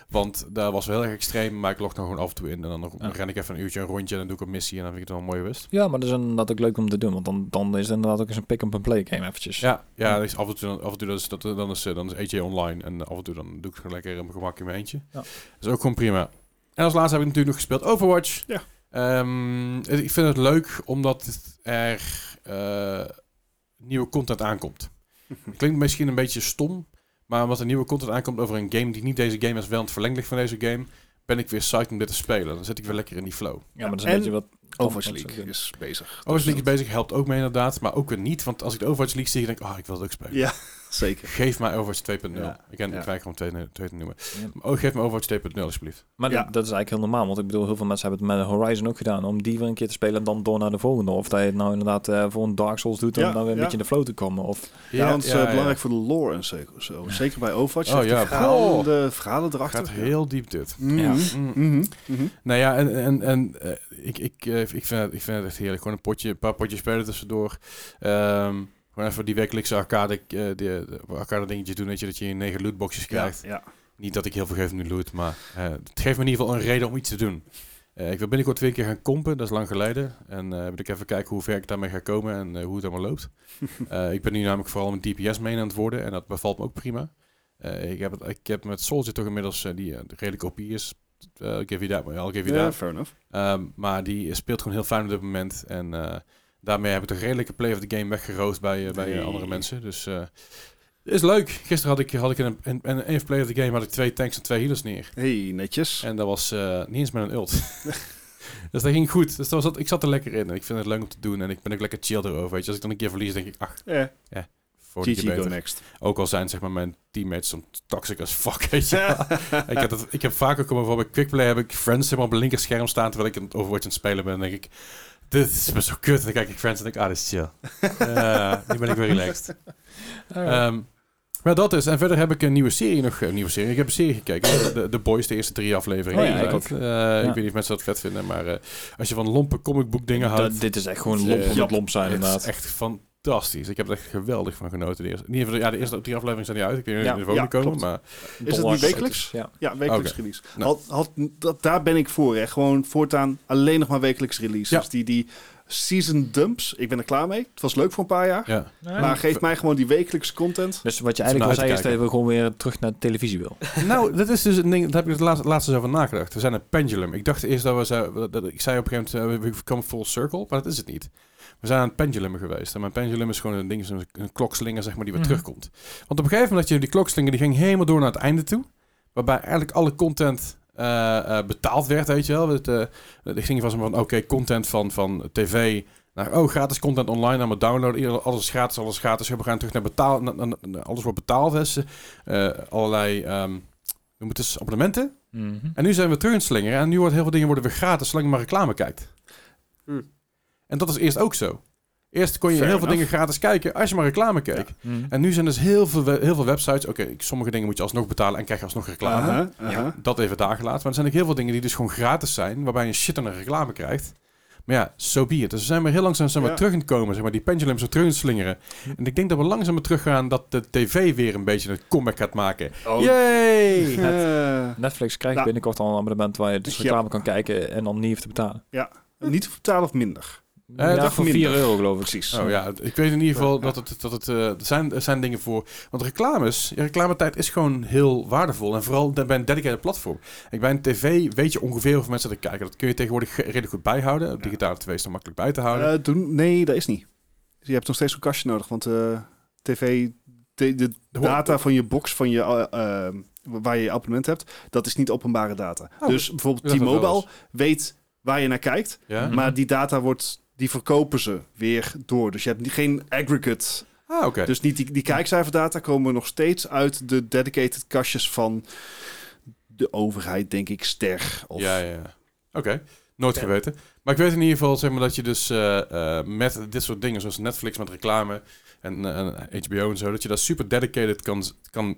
Want daar was wel heel erg extreem. Maar ik log nog gewoon af en toe in. En dan Ja. ren ik even een uurtje een rondje. En dan doe ik een missie. En dan vind ik het wel mooi wist. Ja, maar dat is inderdaad ook leuk om te doen. Want dan, dan is het inderdaad ook eens een pick-up-and-play game eventjes. Ja, ja dat is af en toe, af en toe dat is, dat, dan, is, eh, dan is AJ online. En af en toe dan doe ik het gewoon lekker in mijn gemak in mijn eentje. Ja. Dat is ook gewoon prima. En als laatste heb ik natuurlijk nog gespeeld Overwatch. Ja. Ehm, ik vind het leuk omdat er eh, nieuwe content aankomt. Klinkt misschien een beetje stom, maar omdat er nieuwe content aankomt over een game die niet deze game is, wel het verlengd ligt van deze game, ben ik weer psyched om dit te spelen. Dan zit ik weer lekker in die flow. Ja, maar dat is een En beetje wat... Overwatch wat League is bezig. Overwatch League is bezig, helpt ook mee inderdaad, maar ook weer niet. Want als ik de Overwatch League zie, denk ik, oh, ik wil het ook spelen. Ja, zeker. Geef mij Overwatch 2.0. Ja. Ik ken Ja. weiger om 2 2 te noemen. Ja. Maar Oh, geef me Overwatch 2.0 alsjeblieft. Maar Ja. dat, dat is eigenlijk heel normaal. Want ik bedoel, heel veel mensen hebben het met Horizon ook gedaan. Om die weer een keer te spelen en dan door naar de volgende. Of dat je het nou inderdaad eh, voor een Dark Souls doet. Om Ja, dan weer een ja. beetje in de flow te komen. Of, Ja, want het is eh, belangrijk voor de lore en zeker. Zo. Zeker bij Overwatch. Oh, ja. verhalen, de verhalen erachter. Gaat heel diep dit. Mhm. Ja. Mm. Mhm. Mhm. Nou ja, en, en, en eh, ik, ik, ik, vind het, ik vind het echt heerlijk. Gewoon een potje, een paar potjes spelen tussendoor. Ehm, gewoon even die wekelijkse arcade, eh, de, de arcade dingetjes doen. Weet je, dat je negen lootboxjes Ja, krijgt. ja. Niet dat ik heel veel geef nu loot, maar eh, het geeft me in ieder geval een reden om iets te doen. Eh, ik wil binnenkort weer een keer gaan kompen, dat is lang geleden. En eh wil ik even kijken hoe ver ik daarmee ga komen en eh, hoe het allemaal loopt. Eh, ik ben nu namelijk vooral met DPS mee aan het worden en dat bevalt me ook prima. Eh, ik, heb het, ik heb met Soldier toch inmiddels, eh, die eh, redelijk OP is. Eh, give you that, I'll give you Ja, that. fair enough. Ehm, maar die speelt gewoon heel fijn op dit moment. En eh, daarmee heb ik de redelijke play of the game weggeroost bij, eh, bij eh, Nee. andere mensen. Dus eh is leuk. Gisteren had ik, had ik in een, in, een play of the game had ik twee tanks en twee healers neer. Hey, netjes. En dat was eh, niet eens met een ult. dus dat ging goed. Dus dat was, ik zat er lekker in. En ik vind het leuk om te doen. En ik ben ook lekker chill erover. Weet je. Als ik dan een keer verlies, denk ik, ach, Ja. voor een beter. next. Ook al zijn zeg maar mijn teammates zo toxic as fuck, weet je. ik, heb dat, ik heb vaak ook bijvoorbeeld bij Quickplay heb ik friends helemaal op mijn linkerscherm staan terwijl ik het Overwatch aan het spelen ben. En denk ik, dit is best zo kut. En dan kijk ik friends en denk ik, ah, dit is chill. Ja, nu ben ik weer relaxed. Ehm, maar dat is. En verder heb ik een nieuwe serie nog. Een nieuwe serie. Ik heb een serie gekeken. De, de Boys, de eerste drie afleveringen. Oh ja, ik ook. Eh, Ik weet niet of mensen dat vet vinden. Maar eh, als je van lompe comicboek dingen Dat- houdt. dit is echt gewoon lomp eh, van het lomp zijn het is inderdaad. echt fantastisch. Ik heb er echt geweldig van genoten. De eerste, in ieder geval, ja, de eerste drie afleveringen zijn niet uit. Ik weet niet Ja. er ook Ja, komen, maar... Is het nu wekelijks? Ja. Ja, wekelijks release. Nou. Had, had, dat, daar ben ik voor. Hè. Gewoon voortaan alleen nog maar wekelijks releases. Ja. Die, die season dumps, ik ben er klaar mee. Het was leuk voor een paar jaar. Ja. Maar geef mij gewoon die wekelijkse content. Dus wat je eigenlijk te zeggen is dat we gewoon weer terug naar de televisie wil. nou, dat is dus een ding, daar heb ik het laatst, laatst eens over nagedacht. We zijn een pendulum. Ik dacht eerst dat we, zei- dat, ik zei op een gegeven moment, uh, we komen full circle, maar dat is het niet. We zijn aan het pendulum geweest. En mijn pendulum is gewoon een ding, een, een klokslinger, zeg maar, die weer Mhm. terugkomt. Want op een gegeven moment, dat je die klokslinger, die ging helemaal door naar het einde toe. Waarbij eigenlijk alle content eh, eh, betaald werd, weet je wel. Het, eh ik ging van, oké, content van, van tv naar, oh, gratis content online, allemaal downloaden. Ieder- Alles is gratis, alles is gratis. We gaan terug naar betaal, na- na- na- alles wordt betaald. Dus, allerlei, ehm noem het eens, abonnementen. Mhm. En nu zijn we terug in het slingeren. En nu wordt heel veel dingen worden weer gratis, zolang je maar reclame kijkt. Hm. En dat is eerst ook zo. Eerst kon je Fair heel veel enough. dingen gratis kijken als je maar reclame keek. Mhm. En nu zijn dus heel veel, heel veel websites. Oké, sommige dingen moet je alsnog betalen en krijg je alsnog reclame. Aha. Dat even daar gelaten. Maar er zijn ook heel veel dingen die dus gewoon gratis zijn, waarbij je een shit aan een reclame krijgt. Maar ja, so be it. Dus we zijn weer heel langzaam zijn we Ja. terug in het komen, zeg maar. Die pendulum zo terug in het slingeren. En ik denk dat we langzaam weer teruggaan dat de tv weer een beetje een comeback gaat maken. Oh. Yay! Netflix krijgt Nou. binnenkort al een abonnement waar je dus Ja. reclame kan kijken en dan niet hoeft te betalen. niet te betalen of minder? Eh, ja, dat voor minder. 4 euro geloof ik. Precies. Oh ja, ik weet in ieder geval Ja. dat het, dat het eh, er, zijn, er zijn dingen voor. Want reclames, reclametijd is gewoon heel waardevol. En vooral bij een dedicated platform. Ik bij een tv weet je ongeveer hoeveel mensen er kijken. Dat kun je tegenwoordig ge- redelijk goed bijhouden. Op digitale tv is dan makkelijk bij te houden. Eh, doen, nee, dat is niet. Je hebt nog steeds een kastje nodig, want eh, tv, de, de data van je box, van je, waar je je abonnement hebt, dat is niet openbare data. Oh, dus bijvoorbeeld T-Mobile weet waar je naar kijkt, ja? Maar die data wordt, die verkopen ze weer door. Dus je hebt niet- geen aggregate. Ah, oké. Dus niet die, die kijkcijferdata komen nog steeds uit de dedicated kastjes van de overheid, denk ik, ster. Of, Ja, ja. Oké, nooit Ja. geweten. Maar ik weet in ieder geval zeg maar, dat je dus eh, eh, met dit soort dingen, zoals Netflix met reclame en, eh, en HBO en zo, dat je dat super dedicated kan, kan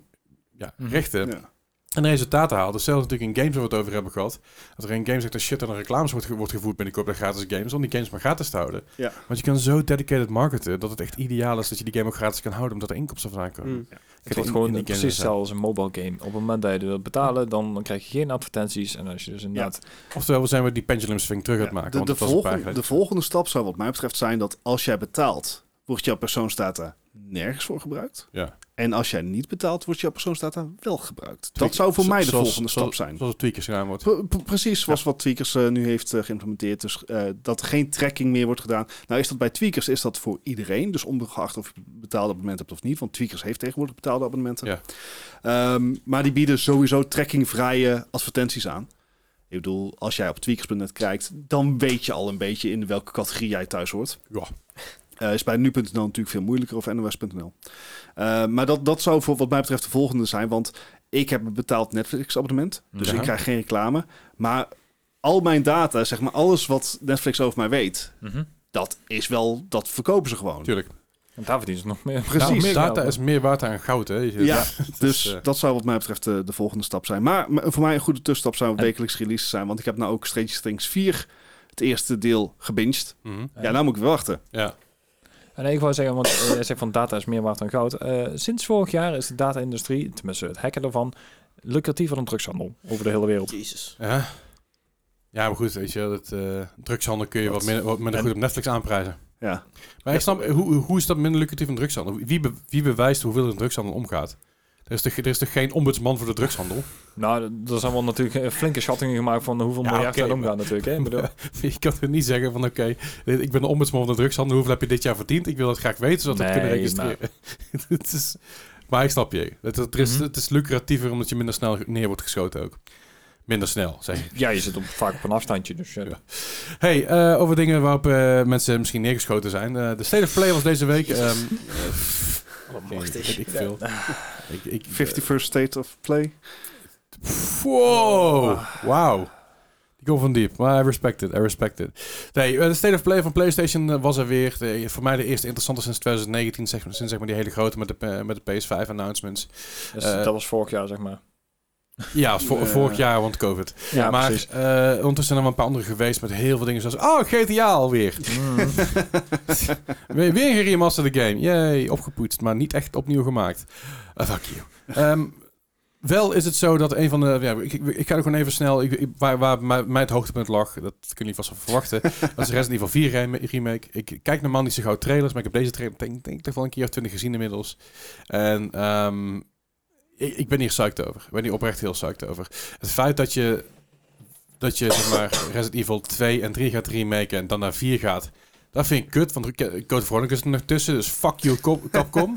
ja, Mhm. richten. Ja. En resultaten haalt. Dus zelfs natuurlijk in games waar we het over hebben gehad. Dat er in games echt een shit aan de reclames wordt, ge- wordt gevoerd binnenkort bij gratis games. Om die games maar gratis te houden. Ja. Want je kan zo dedicated marketen dat het echt ideaal is dat je die game ook gratis kan houden. Omdat er inkomsten vandaan komen. Mm. Kijk, Het wordt gewoon in die games precies hetzelfde als een mobile game. Op het moment dat je wilt betalen, dan, dan krijg je geen advertenties. En als je dus inderdaad... Oftewel, we zijn we die pendulum swing terug aan het Ja, maken. de, want de, volgende, de volgende stap zou wat mij betreft zijn dat als jij betaalt, wordt jouw persoonsdata nergens voor gebruikt. Ja. En als jij niet betaalt, wordt jouw persoonsdata wel gebruikt. Dat zou voor mij de zoals- volgende stap zijn. Zoals het tweakers gedaan wordt. Pre- pre- precies zoals wat Tweakers eh, nu heeft eh, geïmplementeerd. Dus eh, dat er geen tracking meer wordt gedaan. Nou is dat bij Tweakers is dat voor iedereen. Dus ongeacht of je betaalde abonnement hebt of niet. Want Tweakers heeft tegenwoordig betaalde abonnementen. Ja. Ehm, maar die bieden sowieso trackingvrije advertenties aan. Ik bedoel, als jij op tweakers.net kijkt, dan weet je al een beetje in welke categorie jij thuis hoort. Ja. Eh, is bij nu.nl natuurlijk veel moeilijker of nos.nl. Eh, maar dat, dat zou voor wat mij betreft de volgende zijn. Want ik heb een betaald Netflix abonnement. Dus Ja. ik krijg geen reclame. Maar al mijn data, zeg maar alles wat Netflix over mij weet, Mhm. dat is wel, dat verkopen ze gewoon. Tuurlijk. En daar verdienen ze nog meer. Precies. Nou, meer Data is meer waard dan goud, hè? Ja, Dus is, eh, dat zou wat mij betreft de, de volgende stap zijn. Maar, voor mij een goede tussenstap zou En- wekelijks release zijn. Want ik heb nou ook Stranger Things 4, het eerste deel, gebinged. mhm. Ja, nou moet ik weer wachten. Ja. En ik wou zeggen, want eh, jij zegt van data is meer waard dan goud. Eh, sinds vorig jaar is de data-industrie, tenminste het hacken ervan, lucratiever dan drugshandel over de hele wereld. Jezus. Ja. Ja, maar goed, weet je, dat eh drugshandel kun je wat minder, wat minder en- goed op Netflix aanprijzen. Ja. Maar ik snap, hoe, hoe is dat minder lucratief dan drugshandel? Wie, be- wie bewijst hoeveel er in drugshandel omgaat? Er is, toch, er is toch geen ombudsman voor de drugshandel? Nou, er zijn wel natuurlijk eh, flinke schattingen gemaakt van hoeveel Ja, miljard er omgaan natuurlijk. Hè? Ik bedoel, je kan toch niet zeggen van, oké, ik ben de ombudsman van de drugshandel. Hoeveel heb je dit jaar verdiend? Ik wil dat graag weten, zodat we kunnen registreren. het is, maar ik snap je. Het, het, is, Mhm. het is lucratiever omdat je minder snel neer wordt geschoten ook. Minder snel, zeg ik. ja, je zit op, vaak op een afstandje. Dus, eh, Ja. Hey, eh, over dingen waarop eh, mensen misschien neergeschoten zijn. Eh, de State of Play was deze week. ehm, eh, geen- machtig. ik veel. Ik, ik, 51st State of Play. Wow. Wow. Die komt van diep. Maar I respect it. I respect it. Nee, eh, de State of Play van PlayStation eh, was er weer. De- voor mij de eerste interessante sinds 2019. Zeg, sinds zeg maar die hele grote met de, eh, met de PS5 announcements. dus Eh, dat was vorig jaar, zeg maar. Ja, voor, Eh. vorig jaar, want COVID. Ja, maar eh, ondertussen zijn er wel een paar andere geweest met heel veel dingen zoals... Oh, GTA alweer. Mm. weer, weer een geremasterde game. Yay, opgepoetst, maar niet echt opnieuw gemaakt. Uh, fuck you. Ehm, wel is het zo dat een van de... Ja, ik, ik, ga er gewoon even snel... Ik, waar waar mij, het hoogtepunt lag, dat kunnen jullie vast wel verwachten. dat is Resident Evil 4 rem- remake. Ik kijk normaal niet zo gauw trailers, maar ik heb deze trailer denk, denk ik toch wel een keer of twintig gezien inmiddels. En ehm, ik, ik ben hier psyched over. Ik ben hier oprecht heel psyched over. Het feit dat je, dat je zeg maar, Resident Evil 2 en 3 gaat remaken en dan naar 4 gaat... Dat vind ik kut, want Code Veronica is er nog tussen, dus fuck you Cap- Capcom.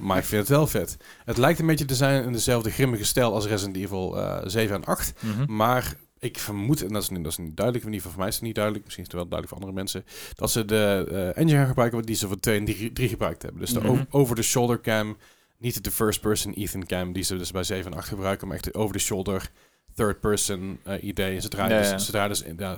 maar ik vind het wel vet. Het lijkt een beetje te zijn in dezelfde grimmige stijl als Resident Evil eh 7 en 8. Mhm. Maar ik vermoed, en dat is, niet, dat is niet duidelijk, in ieder geval voor mij is het niet duidelijk, misschien is het wel duidelijk voor andere mensen, dat ze de eh, engine gaan gebruiken die ze voor 2 en 3 gebruikt hebben. Dus de Mhm. over-the-shoulder cam, niet de first-person Ethan cam die ze dus bij 7 en 8 gebruiken, maar echt de over-the-shoulder third-person eh, idee. En zodra, Ja, dus, ja. zodra dus, ja,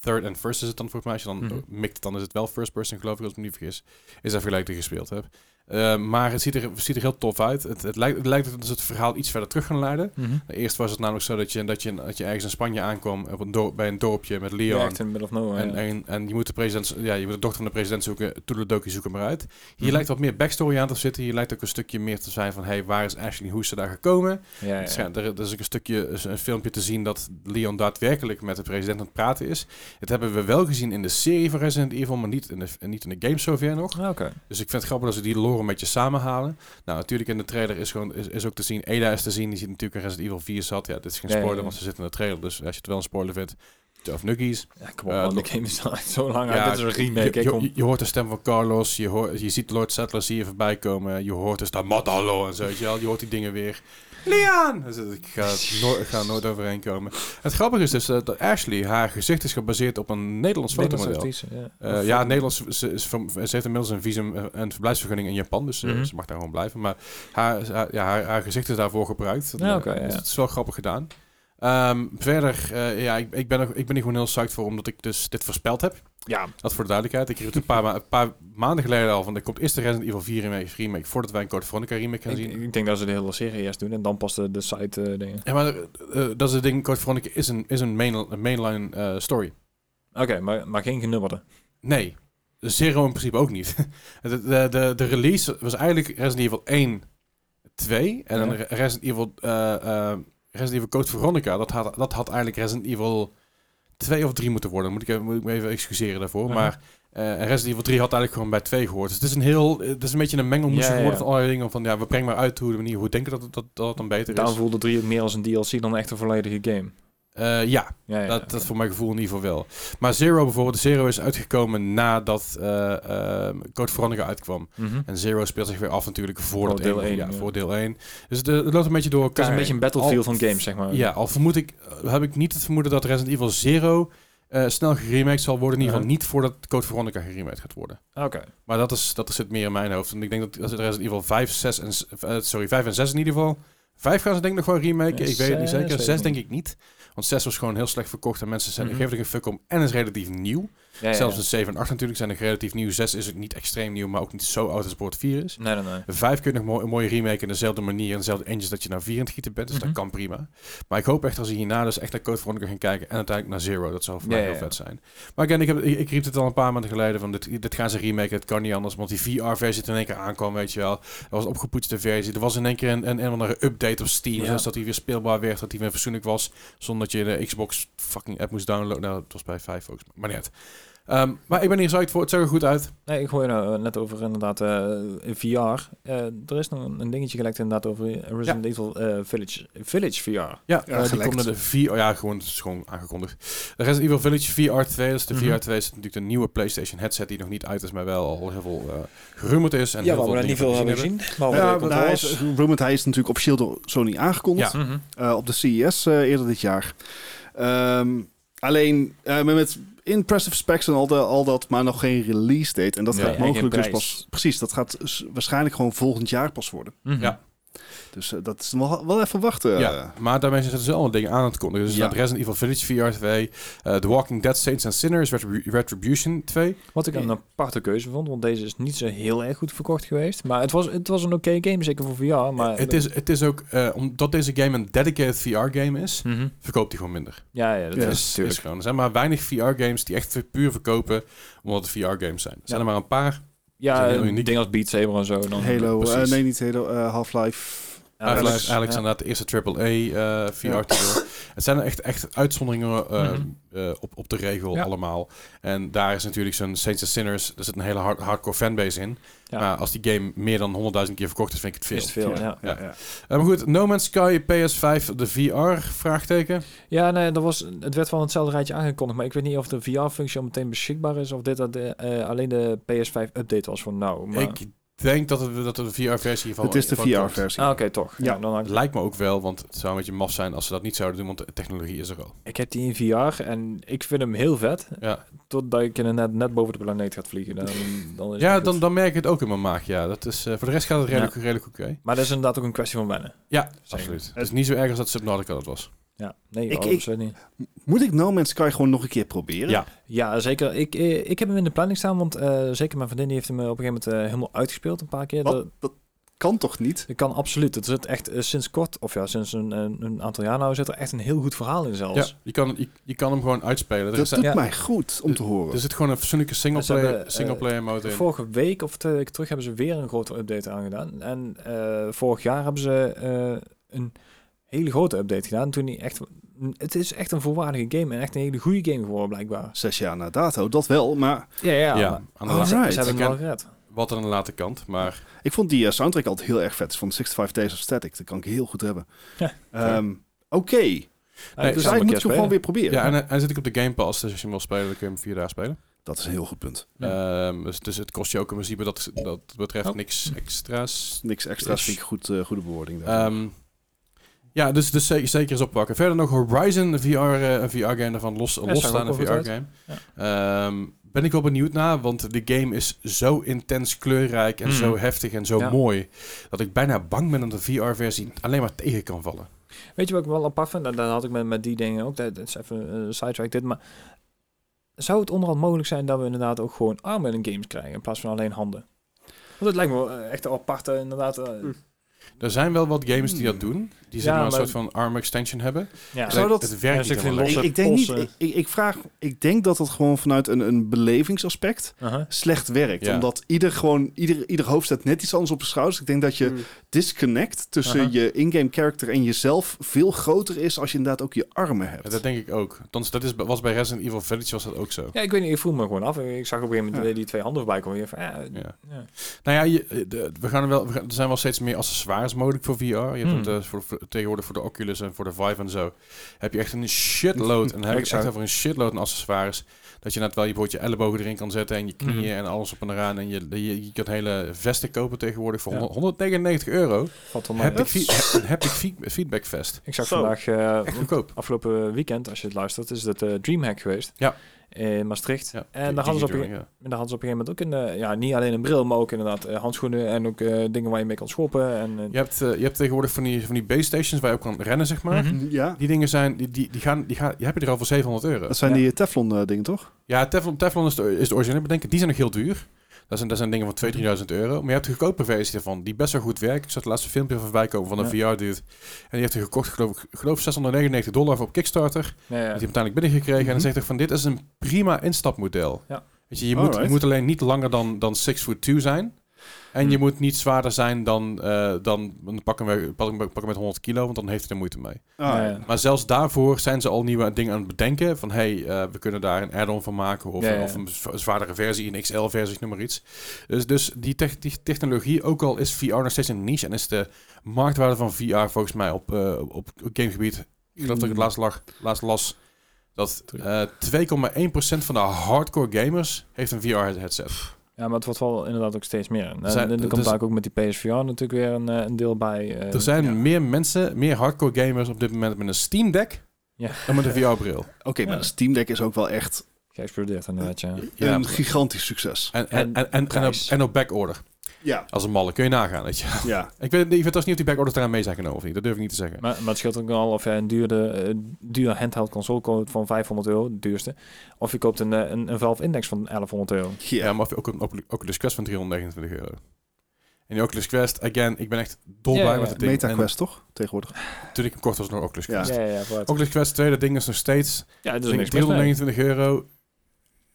third en first is het dan volgens mij, als je dan Mhm. mikt, dan is het wel first-person geloof ik, als ik me niet vergis. Is dat ik gespeeld heb. Eh, maar het ziet, er, ziet er heel tof uit. Het, het, lijkt, het lijkt dat ze het verhaal iets verder terug gaan leiden. Mhm. Eerst was het namelijk zo dat je, dat je, dat je ergens in Spanje aankwam op een dorp, bij een dorpje met Ja, Leon. echt in of nowhere. en, ja. en, en je moet de president, ja, je moet de dochter van de president zoeken, Toedeledoki zoeken maar uit. Hier Mhm. lijkt wat meer backstory aan te zitten. Hier lijkt ook een stukje meer te zijn van, hey, waar is Ashley, hoe is ze daar gekomen? Ja, ja. Er, er is ook een stukje, een filmpje te zien dat Leon daadwerkelijk met de president aan het praten is. Het hebben we wel gezien in de serie van Resident Evil, maar niet in de, niet in de game zover nog. Ah, Oké. Dus ik vind het grappig dat ze die lore een beetje samenhalen. Nou, natuurlijk in de trailer is, gewoon, is, is ook te zien, Ada is te zien, die ziet natuurlijk in Resident Evil 4 zat. Ja, dit is geen Ja, ja, spoiler, ja. want ze zitten in de trailer. Dus als je het wel een spoiler vindt, of nuggies. Ja, kom op, Eh, man, de game is al zo lang uit. Dit is een remake, je, je, hoort de stem van Carlos, je, hoort, je ziet Lord Settler zie je voorbij komen, je hoort dus dat Madalo en zo, je. Je hoort die dingen weer. Leon! Dus ik ga, er nooit, ik ga nooit overheen komen. Het grappige is dus dat Ashley, haar gezicht is gebaseerd op een Nederlands Nederlandse fotomodel. ja. Eh, ja, Nederlands. Ze, is van- ze heeft inmiddels een visum en verblijfsvergunning in Japan, dus eh, Mhm. ze mag daar gewoon blijven. Maar haar, haar, ja, haar, haar gezicht is daarvoor gebruikt. Ja, ja, dus ja. het is wel grappig gedaan. Ehm, verder, eh, ja, ik, ik, ben er, ik ben hier gewoon heel psyched voor, omdat ik dus dit voorspeld heb. Ja, Dat voor de duidelijkheid. Ik riep het een paar, ma- een paar maanden geleden al van, er komt eerst de Resident Evil 4 remake, remake voordat wij een Code Veronica remake gaan ik, zien. ik denk dat ze de hele serie eerst doen en dan pas de, de site eh, dingen. Ja, maar eh, dat is het ding, Code Veronica is een, is een, main, een mainline story. Oké, maar, maar geen genummerde. Nee, Zero in principe ook niet. de, de, de, de release was eigenlijk Resident Evil 1, 2 en dan Ja. Resident Evil, Resident Evil Code Veronica. Dat had, dat had eigenlijk Resident Evil 2 of 3 moeten worden. Moet ik, even- moet ik me even excuseren daarvoor. Mhm. Maar eh, Resident Evil 3 had eigenlijk gewoon bij 2 gehoord. Dus het is een heel, het is een beetje een mengelmoes Ja, geworden ja. van allerlei dingen. Van ja, we brengen maar uit hoe de manier, hoe denken dat dat, dat dan beter Daarom is. voelde 3 ook meer als een DLC dan echt een volledige game. Eh, ja, Ja, ja, dat, dat voor mijn gevoel in ieder geval wel. Maar Zero bijvoorbeeld, Zero is uitgekomen nadat eh eh, Code Veronica uitkwam. Mhm. En Zero speelt zich weer af natuurlijk voor, dat deel ene- één, ja, ja. voor deel 1. Dus de, het loopt een beetje door Het is elkaar. een beetje een battlefield Al- van games, zeg maar. Ja, al vermoed ik, eh, heb ik niet het vermoeden dat Resident Evil Zero eh, snel geremaked zal worden. In ieder geval niet voordat Code Veronica geremaked gaat worden. Oké. Maar dat, is, dat zit meer in mijn hoofd. En ik denk dat als het Resident Evil 5, 6 en... eh, sorry, 5 en 6 in ieder geval. 5 gaan ze denk ik nog wel remaken. Ja, ik weet het niet zes zeker. weet 6 ik denk ik niet. Want 6 was gewoon heel slecht verkocht en mensen zijn, Mhm. geven er geen fuck om. En is relatief nieuw. Ja, Zelfs een 7 en 8 natuurlijk zijn nog relatief nieuw. 6 is ook niet extreem nieuw, maar ook niet zo oud als Sport 4 is. Nee, nee, nee. Vijf kun je nog mooi, een mooie remake in dezelfde manier, in dezelfde engines dat je naar vier aan het gieten bent. Dus Mhm. dat kan prima. Maar ik hoop echt als je hierna dus echt naar Code Veronica gaan kijken en uiteindelijk naar Zero. Dat zou voor mij heel vet zijn. Maar again, ik, heb, ik, ik riep het al een paar maanden geleden van dit, dit gaan ze remaken. Het kan niet anders, want die VR-versie in één keer aankwam, weet je wel. Er was een opgepoetste versie. Er was in één keer een, een, een andere update op Steam, Ja. zodat hij weer speelbaar werd, dat hij weer fatsoenlijk was, zonder dat je de Xbox fucking app moest downloaden. Nou, het was bij 5 volgens mij, maar niet Ehm, maar ik ben hier psyched voor. Het zag er goed uit. Nee, ik hoor je nou eh, net over inderdaad eh, VR. Eh, er is nog een, dingetje gelekt inderdaad over Resident Evil eh, Village, Village VR. Ja, Ja, die komt naar de VR. Oh ja, gewoon, het is gewoon aangekondigd. De Resident Evil Village VR 2. Dus de Mhm. VR 2 is natuurlijk de nieuwe PlayStation headset die nog niet uit is, maar wel al heel veel eh gerummerd is. En ja, heel waar we niet veel gezien hebben gezien. Behalve Ja, de want hij is, rumored, hij is natuurlijk officieel door Sony aangekondigd. Ja. Mhm. eh, op de CES eh, eerder dit jaar. Ehm, alleen eh, met- met impressive specs en al, de, al dat, maar nog geen release date. En dat Ja, gaat mogelijk dus pas... Precies, dat gaat waarschijnlijk gewoon volgend jaar pas worden. Mhm. Ja. Dus eh, dat is wel, wel even wachten. Ja, maar daarmee zijn ze allemaal dingen aan het kondigen. Dus Ja. Resident Evil Village VR 2, eh The Walking Dead Saints and Sinners, Retribu- Retribution 2. Wat ik een aparte keuze vond, want deze is niet zo heel erg goed verkocht geweest. Maar het was, het was een oké game, zeker voor VR. Maar het, is, het is ook, eh, omdat deze game een dedicated VR game is, Mhm. verkoopt hij gewoon minder. Ja, ja, dat Ja, is is, natuurlijk. is gewoon, er zijn maar weinig VR-games die echt puur verkopen omdat het VR-games zijn. Er zijn er maar een paar. Ja, een uniek. ding als Beat Saber en zo. Dan Halo, eh, precies. nee niet Halo, eh, Half-Life. Dat Alex, is- inderdaad de eerste AAA eh VR-titel. Het zijn echt, echt uitzonderingen eh, Mhm. eh, op, op de regel Ja. allemaal. En daar is natuurlijk zo'n Saints and Sinners, er zit een hele hard, hardcore fanbase in. Ja. Maar als die game meer dan 100.000 keer verkocht is, vind ik het veel. Is het veel, ja. ja, ja. Maar goed, No Man's Sky PS5, de VR, vraagteken. Ja, nee, dat was, het werd van hetzelfde rijtje aangekondigd. Maar ik weet niet of de VR-functie al meteen beschikbaar is. Of dit dat de, eh, alleen de PS5-update was voor nou. Maar... Ik denk dat het, dat het de VR-versie van Het is de. VR-versie. Ah, oké, toch. Ja. Ja. dan Het lijkt me ook wel, want het zou een beetje maf zijn als ze dat niet zouden doen, want de technologie is er al. ik heb die in VR en ik vind hem heel vet. Ja, Totdat ik net, net boven de planeet gaat vliegen. Dan, dan is ja dan, dan merk ik het ook in mijn maag. Ja, dat is, eh, voor de rest gaat het redelijk, redelijk oké. Maar dat is inderdaad ook een kwestie van wennen. Ja, Zeker. absoluut. Het is niet zo erg als dat Subnautica dat was. Ja, nee, Ik- ik- absoluut niet. Moet ik No Man's Sky gewoon nog een keer proberen? Ja. Ja, zeker. Ik, eh, ik heb hem in de planning staan, want eh, zeker mijn vriendin die heeft hem eh, op een gegeven moment eh, helemaal uitgespeeld een paar keer. Wat? Dat, Dat kan toch niet? dat kan absoluut. Het zit echt sinds kort, of ja, sinds een, een, een aantal jaar nou, zit er echt een heel goed verhaal in Ja, zelfs. je kan, je, je kan hem gewoon uitspelen. Er, Dat is, doet ja. mij goed om te horen. er zit gewoon een fatsoenlijke singleplayer hebben, eh, singleplayer mode in. Vorige week of twee weken terug hebben ze weer een grote update aangedaan. En eh, vorig jaar hebben ze eh, een hele grote update gedaan. Toen die echt, het is echt een volwaardige game en echt een hele goede game geworden blijkbaar. Zes jaar na dato, dat wel. Maar Ja, ja. Ja, maar- aan de Alright. laatste- Ze hebben ik hem wel gered. Wat aan de late kant, maar ik vond die eh, soundtrack altijd heel erg vet. Van 65 Days of Static. Dat kan ik heel goed hebben. Ja, Ehm, Oké, Nee, ik dus eigenlijk moet ik hem gewoon weer proberen. ja, en hij- hij zit ook op de Game Pass, dus als je hem wil spelen, dan kun je hem vier dagen spelen. Dat is een heel goed punt. Ehm, dus, dus het kost je ook in principe dat, dat betreft Oh. niks extra's. Niks extra's Is- vind ik goed, eh, goede bewoording. daarvan. Ehm, ja, dus, dus zeker, eens oppakken. Verder nog Horizon, een VR, eh, een VR-game daarvan, los, wel goed VR-game. Ehm, ben ik wel benieuwd naar, want de game is zo intens kleurrijk en Mhm. zo heftig en zo Ja. mooi, dat ik bijna bang ben dat de VR-versie alleen maar tegen kan vallen. Weet je wat ik wel apart vind? En dan had ik met, met die dingen ook. Dat, is even een sidetrack dit. Maar zou het onderhand mogelijk zijn dat we inderdaad ook gewoon armen in games krijgen in plaats van alleen handen? Want het lijkt me wel eh, echt een aparte inderdaad. eh, Hm. Er zijn wel wat games die dat doen, die zeg Ja, maar een soort van arm extension hebben. ja. Zou dat- het werkt niet helemaal ik, ik denk niet, ik, ik, vraag, ik denk dat het gewoon vanuit een, een belevingsaspect Aha. slecht werkt. Ja. Omdat ieder gewoon, ieder, ieder hoofd staat net iets anders op de schouders. Ik denk dat je Mm. disconnect tussen Aha. je in-game character en jezelf veel groter is als je inderdaad ook je armen hebt. Ja, dat denk ik ook. Althans, dat is, was bij Resident Evil Village was dat ook zo. Ja, ik weet niet, ik voel me gewoon af. Ik zag op een gegeven moment Ja. die twee handen voorbij komen. Van, ja, Ja. ja. Nou ja, je, de- we gaan er, wel, we gaan- er zijn wel steeds meer accessoires mogelijk voor VR. Je hebt Hmm. het, eh, voor, voor- tegenwoordig voor de Oculus en voor de Vive en zo. Heb je echt een shitload. En dan heb ik echt over een shitload aan accessoires. Dat je net wel je, bijvoorbeeld je ellebogen erin kan zetten en je knieën Mhm. en alles op en eraan. En je, je, je kunt hele vesten kopen tegenwoordig voor Ja. 199 euro. valt. Haptic, fe- een haptic fe- feedback vest. Ik zag vandaag, eh, afgelopen weekend, als je het luistert, is het eh, Dreamhack geweest. Ja. In Maastricht. Ja, en daar hadden, ze op een, ja. daar hadden ze op een gegeven moment ook een, eh, ja, niet alleen een bril, maar ook inderdaad eh, handschoenen en ook eh, dingen waar je mee kan schoppen. En, Je hebt, je hebt tegenwoordig van die, van die base stations waar je op kan rennen, zeg maar. Mhm. Ja, Die dingen zijn, die, die, die gaan, die gaan, die heb je er al voor 700 euro. dat zijn Ja. die Teflon eh, dingen toch? Ja, Teflon, Teflon is, de, is de originele bedenken. Die zijn nog heel duur. Dat zijn, dat zijn dingen van 2.000, 3.000 euro. Maar je hebt de goedkope versie ervan, die best wel goed werkt. Ik zat het laatste filmpje voorbij komen van een VR-dude. En die heeft er gekocht, geloof ik, geloof 699 dollar op Kickstarter. Die ja, ja. heeft hij uiteindelijk binnengekregen. En Mhm. dan zegt hij van, dit is een prima instapmodel. Ja. Weet je, je, moet, je moet alleen niet langer dan, dan 6 foot 2 zijn. En je Hmm. moet niet zwaarder zijn dan, eh dan dan pakken we pakken, we- pakken met 100 kilo, want dan heeft hij er moeite mee. Ah, Ja. Maar zelfs daarvoor zijn ze al nieuwe dingen aan het bedenken. Van hey, eh, we kunnen daar een add-on van maken. Of, Ja, ja. of een zwa- zwaardere versie, een XL-versie, noem maar iets. Dus, dus die, tech- die technologie, ook al is VR nog steeds een niche en is de marktwaarde van VR volgens mij op, eh, op gamegebied, ik geloof dat ik het laatst, lag, laatst las, dat eh 2,1% van de hardcore gamers heeft een VR-headset. Ja, maar het wordt wel inderdaad ook steeds meer. En, zijn- en er dus- komt daar ook met die PSVR natuurlijk weer een, eh, een deel bij. eh, Er zijn ja. meer mensen, meer hardcore gamers op dit moment met een Steam Deck Ja. dan met een VR-bril. Oké, maar Ja. de Steam Deck is ook wel echt geëxplodeerd inderdaad, ja. Een gigantisch succes. En, en, En en, en, en, op, prijs. en op backorder. Ja, Als een malle, kun je nagaan, weet je. ja. Ik weet, ik weet niet of die backorders eraan mee zijn genomen of niet. Dat durf ik niet te zeggen. Maar, maar het scheelt ook al of je een duurde, duur handheld console koopt van 500 euro, de duurste. Of je koopt een, eh, een, een Valve Index van 1100 euro. Ja, maar of je ook een Oculus- Quest van 329 euro. En die Oculus Quest, again, ik ben echt dolblij Ja, ja, met ja. het ding. MetaQuest toch? Tegenwoordig. En toen ik hem kocht was nog Oculus Ja. Quest. Ja, ja, ja. Oculus Quest, tweede ding is nog steeds ja, dat is denk niks mis mee. 329 euro.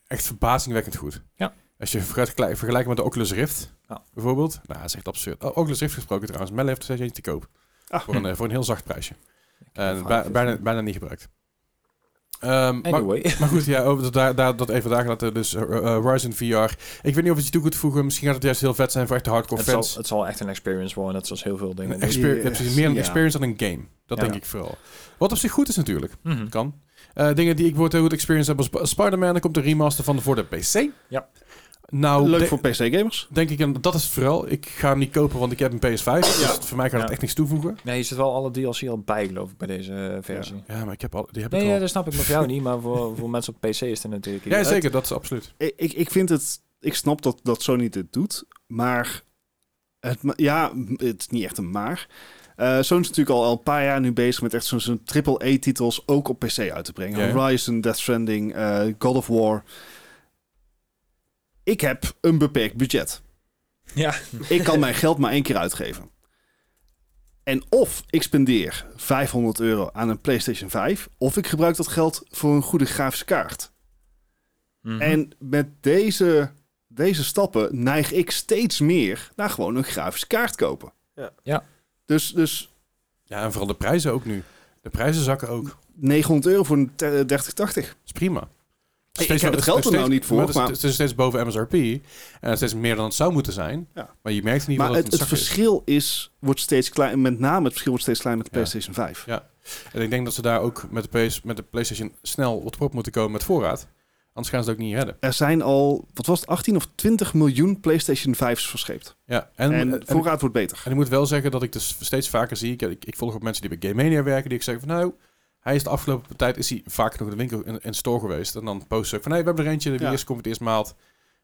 Echt verbazingwekkend goed. Ja. Als je vergelijkt, met de Oculus Rift, Ja. bijvoorbeeld. Nou, dat is echt absurd. Oh, Oculus Rift gesproken trouwens. Melle heeft er steeds eentje te koop. Ah, Voor een, eh, voor een heel zacht prijsje. En bijna, bijna niet gebruikt. Ehm, maar, Anyway. maar goed, ja, over dat, daar, daar, dat even daar laten. Dus eh, Horizon VR. Ik weet niet of het je toe kunt voegen. Misschien gaat het juist heel vet zijn voor echte hardcore het, zal, fans. het zal echt een experience worden, net zoals heel veel dingen. Een exper- Ja. het is meer een experience dan een game. Dat Ja. denk ik vooral. Wat op zich goed is natuurlijk. Mhm. Kan. Eh, dingen die ik bijvoorbeeld heel goed experience heb als Sp- Spider-Man. Dan komt de remaster van de voor de PC. Ja. Nou, Leuk voor PC-gamers. denk ik, en dat is het vooral. Ik ga hem niet kopen, want ik heb een PS5. Dus voor mij gaat het Ja. echt niks toevoegen. Ja, hier zit wel alle DLC al bij, geloof ik, bij deze eh, versie. Ja, maar ik heb al, die heb Nee, ik ja, al. dat snap ik maar voor jou niet, maar voor, voor mensen op PC is het natuurlijk... Ja, zeker. Dat is absoluut. Ik, ik, ik vind het... Ik snap dat, dat Sony dit doet, maar... Het, ja, het is niet echt een maar. Eh Sony is natuurlijk al, al een paar jaar nu bezig met echt zo'n zo'n triple-A-titels ook op PC uit te brengen. Ja, ja. Horizon, Death Stranding, eh, God of War. Ik heb een beperkt budget. Ja. Ik kan mijn geld maar één keer uitgeven. En of ik spendeer 500 euro aan een PlayStation 5, of ik gebruik dat geld voor een goede grafische kaart. Mhm. En met deze, deze stappen neig ik steeds meer naar gewoon een grafische kaart kopen. Ja. Ja. Dus, dus Ja, en vooral de prijzen ook nu. De prijzen zakken ook. Dat 900 euro voor een te- 3080. is prima. Ik heb het geld er nou niet voor, Maar het, is, maar- het is steeds boven MSRP. En het is steeds meer dan het zou moeten zijn. Ja. Maar je merkt ieder Maar het, het het, is. verschil is, wordt steeds klein. Met name het verschil wordt steeds kleiner met de Ja. PlayStation 5. Ja. En ik denk dat ze daar ook met de, PS, met de PlayStation snel op moeten komen met voorraad. Anders gaan ze het ook niet redden. Er zijn al, wat was het, 18 of 20 miljoen PlayStation 5's verscheept. Ja, en, En, en, voorraad wordt beter. en ik moet wel zeggen dat ik dus steeds vaker zie. Ik, ik, ik volg ook mensen die bij Game Mania werken. Die ik zeg van nou, hij is de afgelopen tijd is hij vaak nog in de winkel in, in store geweest. En dan posten ze van nee, we hebben er eentje. Wie Ja. eerst komt het eerst maalt.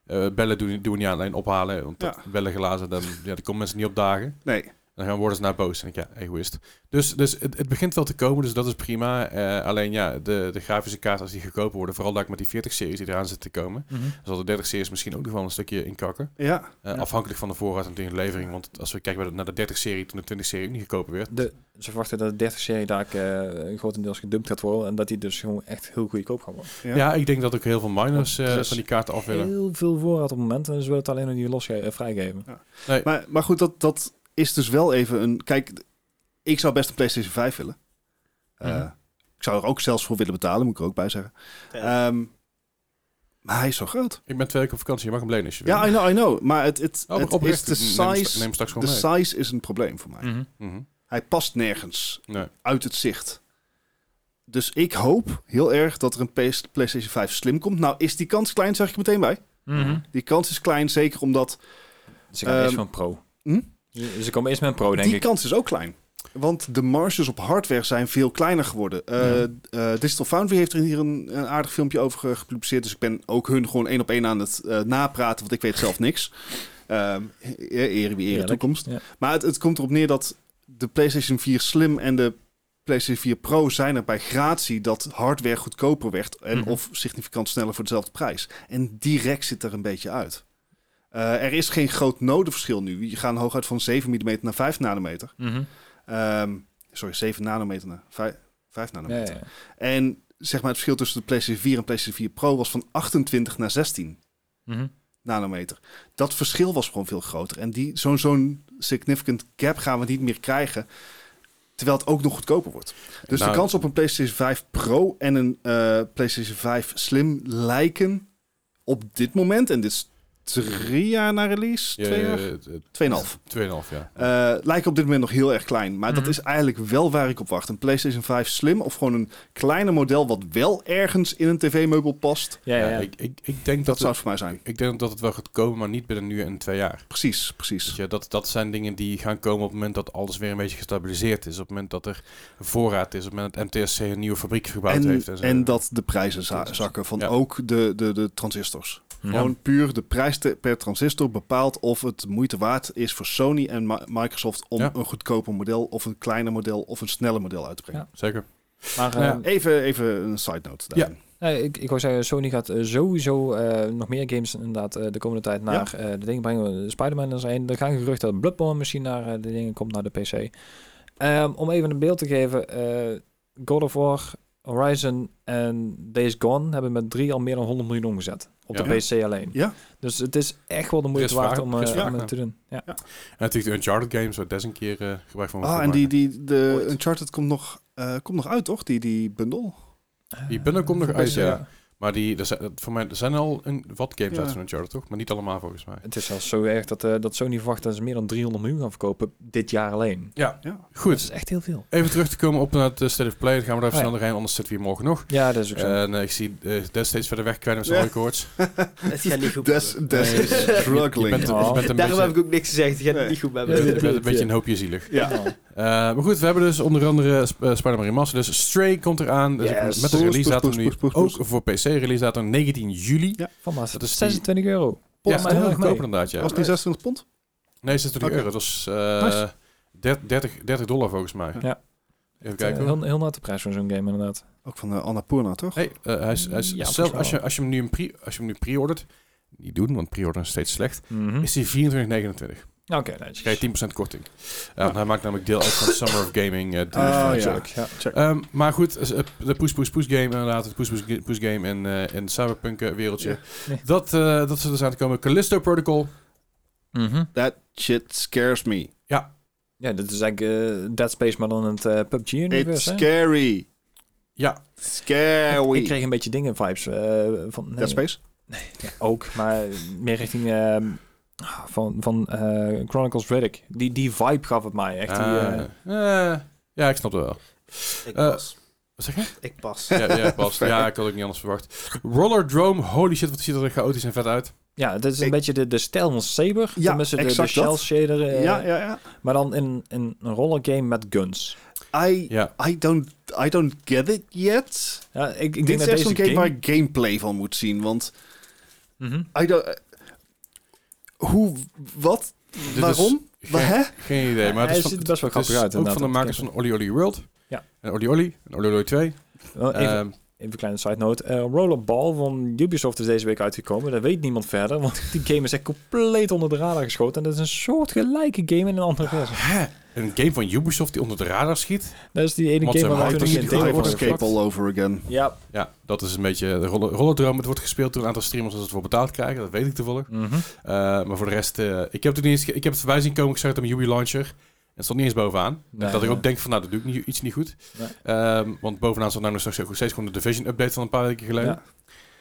Eh, bellen doen, doen we niet alleen ophalen. Want bellen glazen, dan, ja, die komen mensen niet opdagen. Nee. Dan gaan worden ze naar boos. En ik, ja, egoïst. Dus, dus het, het begint wel te komen, dus dat is prima. Eh, alleen ja, de, de grafische kaart als die goedkoper worden, vooral daar met die 40-series die eraan zitten te komen, dan zal de 30-series misschien ook nog wel een stukje inkakken. Ja. Eh, Ja. Afhankelijk van de voorraad en de levering. Want als we kijken naar de 30-serie, toen de 20-serie ook niet goedkoper werd. De, ze verwachten dat de 30-serie daar eh, grotendeels gedumpt gaat worden en dat die dus gewoon echt heel goedkoop gaat worden. Ja. Ja, ik denk dat ook heel veel miners van die kaarten af willen. Heel veel voorraad op het moment en ze willen het alleen nog niet los vrijgeven. Nee, Maar, maar goed, dat, dat is dus wel even een... Kijk, ik zou best een PlayStation 5 willen. Eh, Mhm. Ik zou er ook zelfs voor willen betalen, moet ik er ook bij zeggen. Ja. Ehm, maar hij is zo groot. ik ben twee weken op vakantie, je mag hem lenen als je wil. Ja, I know, I know. Maar het, het, Oh, maar het is de size... Neem straks De size is een probleem voor mij. Mhm. Mhm. Hij past nergens Nee. uit het zicht. Dus ik hoop heel erg dat er een PlayStation 5 Slim komt. Nou, is die kans klein, zeg ik er meteen bij. Die kans is klein, zeker omdat... Ze gaan eerst met een pro. hm? Ze ze komen eerst met een pro, denk die ik. kans is ook klein. Want de marges op hardware zijn veel kleiner geworden. Eh, Ja. eh, Digital Foundry heeft er hier een, een aardig filmpje over ge- gepubliceerd. Dus ik ben ook hun gewoon één op één aan het eh, napraten, want ik weet zelf niks. Ehm eer wie Eerlijk. toekomst. Ja. Maar het, het komt erop neer dat de PlayStation 4 Slim en de PlayStation 4 Pro zijn er bij gratie dat hardware goedkoper werd en Mhm. of significant sneller voor dezelfde prijs. En direct zit er een beetje uit. Eh, er is geen groot nodeverschil nu. Je gaat hooguit van 7 mm naar 5 nanometer. Mhm. Ehm, sorry, 7 nanometer naar 5, 5 Ja, nanometer. ja, ja. En zeg maar het verschil tussen de PlayStation 4 en PlayStation 4 Pro was van 28 naar 16 Mhm. nanometer. Dat verschil was gewoon veel groter. En die, zo'n zo'n significant gap gaan we niet meer krijgen. Terwijl het ook nog goedkoper wordt. Dus Nou, de kans op een PlayStation 5 Pro en een eh, PlayStation 5 Slim lijken op dit moment, en dit is drie jaar na release, twee jaar, Ja, tweeënhalf. 2,5 ja. Eh, lijken op dit moment nog heel erg klein. Maar Mhm. dat is eigenlijk wel waar ik op wacht. Een PlayStation 5 Slim of gewoon een kleiner model wat wel ergens in een tv-meubel past. Ja, ja, ja. Ik, ik, ik denk Dat dat, zou het, voor mij zijn. ik denk dat het wel gaat komen, maar niet binnen nu en twee jaar. Precies, precies. Je, dat, dat zijn dingen die gaan komen op het moment dat alles weer een beetje gestabiliseerd is. Op het moment dat er voorraad is. Op het moment dat MTSC een nieuwe fabriek gebouwd En, heeft. En, zo. en dat de prijzen zakken van ja. ook de, de, de transistors. Gewoon puur de prijs te- per transistor bepaalt of het moeite waard is voor Sony en Mi- Microsoft om Ja. een goedkoper model of een kleiner model of een sneller model uit te brengen. Zeker. Maar Nou ja. eh, Even, even een side note. daarin. nee, ik, ik wou zeggen, Sony gaat eh, sowieso eh, nog meer games inderdaad eh, de komende tijd naar eh, de dingen brengen. Spider-Man is er een. Er gaan geruchten dat Bloodborne misschien naar de dingen komt, naar de PC. Ehm, om even een beeld te geven, eh, God of War, Horizon en Days Gone hebben met drie al meer dan 100 miljoen omgezet. Op Ja. de PC alleen. Ja. Dus het is echt wel de moeite waard om, vraag om het te doen. Ja. En natuurlijk de Uncharted games, waar Des een keer eh, gebruik van Ah, en die, die, de Ooit. Uncharted komt nog, eh, komt nog uit, toch? Die, die bundle? Die bundle komt nog uit, ja. Maar die, er zijn, voor mij, er zijn al een, wat games Ja. uit van Uncharted, toch? Maar niet allemaal volgens mij. Het is zelfs zo erg dat, eh, dat Sony verwacht dat ze meer dan 300 miljoen gaan verkopen dit jaar alleen. Ja, Ja. Dat goed. is echt heel veel. Even terug te komen op naar het eh, State of Play. Dan gaan we daar even Oh, ja. snel doorheen, anders zitten we hier morgen nog. Ja, dat is ook zo. En eh, ik zie eh Des steeds verder wegkwijnen met zijn hooikoorts. Het gaat niet goed Des, me. des Nee, is je- je struggling. bent, Oh. je bent een Daarom heb ik ook niks gezegd. Het gaat Nee. niet goed met je bent me. een beetje een hoopje zielig. Ja. Oh. Maar goed, we hebben dus onder andere Sp- Spider-Man Remastered. Dus Stray komt eraan. Dus Yes. met de release datum nu ook voor PC. Release datum 19 juli. Ja. Van Dat is die- 26 euro. Ja, Pot is heel inderdaad, ja. Was het niet 26 pond? Nee, 26 Oké. euro. Dat was eh, Nice. 30, 30 dollar volgens mij. Ja. Even Eh, kijken hoor. heel, heel net de prijs van zo'n game inderdaad. Ook van uh, Annapurna, toch? Nee, eh, hij is, hij is Ja, zelf, als, je, als je hem nu een pre, als je hem nu pre-ordert, niet doen, want pre-orderen is steeds slecht, Mhm. is hij 24,29. Oké, netjes. krijg je 10% korting. Ja, hij maakt namelijk deel uit van Summer of Gaming. eh. Ah, ja. Ja. Check. Ehm, maar goed, eh, de Poes Poes Poes game inderdaad, het Poes Poes, Poes game in, eh in Cyberpunk eh, wereldje. Ja. Nee. Dat, eh dat ze dus aan te komen. Callisto Protocol. Mhm. That shit scares me. Ja, dit is eigenlijk eh, Dead Space, maar dan het eh, It's PUBG-universe. scary. Ja, Scary. Ik kreeg een beetje dingen-vibes eh, van... Nee, Dead Space? ja, ook, maar meer richting... ehm, van van eh, Chronicles Riddick. Die, die vibe gaf het mij echt. die, eh, ja, ik snap het wel. Ik Eh, pas. Wat zeg je? Ik pas. Ja, ja, pas. ja, ik had ook niet anders verwacht. Roller Drome, holy shit, wat ziet er chaotisch en vet uit. ja, het is een Ik- beetje de, de stijl van Saber. Ja, Tenminste, de, de shell dat. shader. eh, ja, ja, ja. Maar dan in, in een roller game met guns. I, I, don't, I don't get it yet. Ja, ik, ik Dit denk is dat echt zo'n game, game... waar ik gameplay van moet zien. Want Mhm. I don't, hoe, wat, Dit waarom? is Wa- geen- hè? Geen idee, maar Hij het is, ziet van, er best wel grappig uit. ook van de makers van Oli Oli World. Ja. En Oli Oli en Oli Oli 2. Wel, even, Ehm, even een kleine side note. Eh, Rollerball van Ubisoft is deze week uitgekomen. Dat weet niemand verder, want die game is echt compleet onder de radar geschoten. En dat is een soort gelijke game in een andere versie. Een game van Ubisoft die onder de radar schiet? Dat is die ene Want game ze waar we Hyper voor Escape all over again. Ja. Ja, dat is een beetje de roller, rollerdroom. Het wordt gespeeld door een aantal streamers als ze het voor betaald krijgen. Dat weet ik toevallig. Mhm. Eh, maar voor de rest, eh, ik heb het niet eens, ik heb het voorbij zien komen. Ik zag het op mijn Ubi launcher. En het stond niet eens bovenaan. Nee, dat ik ook denk van, nou, dat doe ik niet, iets niet goed. Nee. Ehm, want bovenaan stond nou nog steeds, steeds gewoon de Division update van een paar weken geleden. Ja.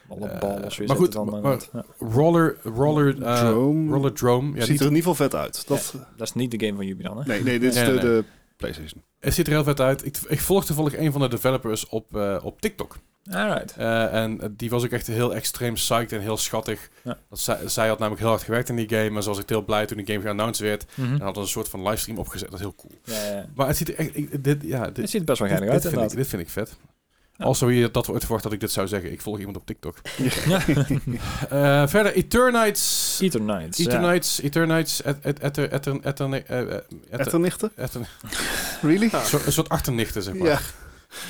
Rollerball of zoiets maar goed, maar-. Ja. Roller, roller, eh Drome. Rollerdrome. Ja, Ziet er in ieder geval vet uit. Dat, Dat is niet de game van Ubi dan, hè? nee, nee, dit is Nee, de, nee, de PlayStation. het ziet er heel vet uit. Ik, ik volg toevallig een van de developers op, eh, op TikTok. Alright. Eh, en die was ook echt heel extreem psyched en heel schattig. Ja. Dat zij, zij had namelijk heel hard gewerkt in die game. En ze was echt heel blij toen die game geannounced werd. Mhm. En had een soort van livestream opgezet. Dat is heel cool. Ja, ja. Maar het ziet er echt... ik- dit, ja, dit, Het ziet er best wel geinig uit, dit, vind ik, dit vind ik vet. Also, hier, dat wordt verwacht dat ik dit zou zeggen. Ik volg iemand op TikTok. Ja. Eh, verder, Eternights. Eternights. ja. Eternights. Eternights. et- et- Eter... Eter... Eter... eh, eh, Eter... Etternichten? Really? Een soort- achternichten, zeg maar. Ja.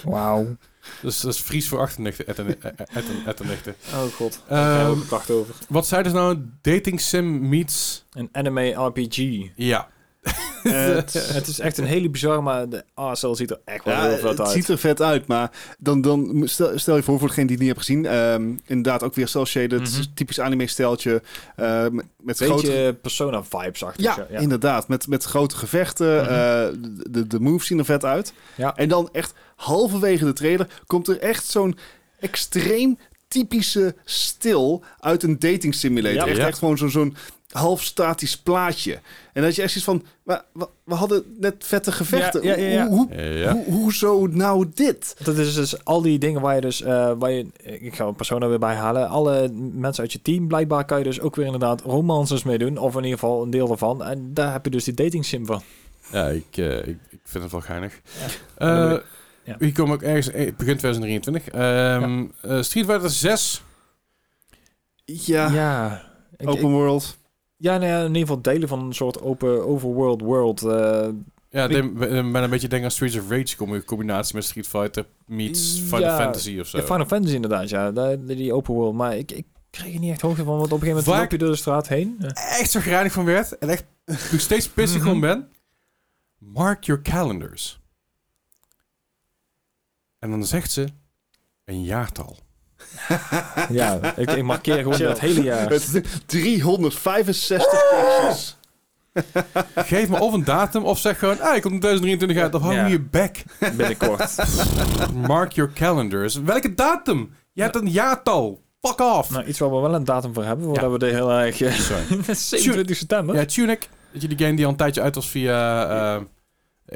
Wauw. Dus dat is Fries voor achternichten. Etternichten. Oh god. Ehm, Daar kracht over. Wat zeiden ze nou? Dating sim meets... Een anime RPG. Ja. Het- Het is echt een hele bizar, maar de ASL ziet er echt wel Ja, heel vet het uit. ziet er vet uit, maar dan, dan stel, stel je voor voor degene die het niet heeft gezien. ehm, inderdaad ook weer cel-shaded, Mhm. typisch anime-steltje. eh, met met Beetje grote... Persona-vibes achter. Ja, inderdaad. Met, met grote gevechten. Mhm. eh, de, de moves zien er vet uit. Ja. En dan echt halverwege de trailer komt er echt zo'n extreem typische stil uit een dating simulator. Ja. Echt, Ja. echt gewoon zo- zo'n half statisch plaatje. En dat je echt zoiets van, maar, we, we hadden net vette gevechten. Ja, ja, ja, ja. Hoe, hoe, Ja. hoe- hoezo nou dit? Dat is dus al die dingen waar je dus, eh, waar je, ik ga een Persona weer bijhalen. Alle mensen uit je team, blijkbaar kan je dus ook weer inderdaad romances mee doen. Of in ieder geval een deel daarvan. En daar heb je dus die dating sim van. Ja, ik, eh, ik, ik vind het wel geinig. Ja. Eh, wil ik- ja. Hier komen ook ergens begin 2023. Ehm, eh, Street Fighter 6. Ja, ja. Ik- open ik- world. Ja, nou ja, in ieder geval delen van een soort open overworld world. eh, Ja, ik ben een beetje denken aan Streets of Rage com- combinatie met Street Fighter meets Final Ja, Fantasy of zo. ja, Final Fantasy inderdaad, ja. Die, open world. Maar ik, ik kreeg er niet echt hoogte van, want op een gegeven moment loop je door de straat heen. Ja. Echt zo grijnig van werd en echt nog steeds pissig Mhm. van ben. Mark your calendars. En dan zegt ze een jaartal. Ja, ik, ik markeer gewoon Chill. het hele jaar. Het 365 pixels. Geef me of een datum of zeg gewoon, ah, ik kom in 2023 uit, of hou Ja. je bek. Binnenkort. Mark your calendars. Welke datum? Je hebt een jaartal. Fuck off. nou, iets waar we wel een datum voor hebben, voordat Ja. we er heel erg... eh, Sorry. 27 september. Ja, Tunic. Weet je, die game die al een tijdje uit was via eh,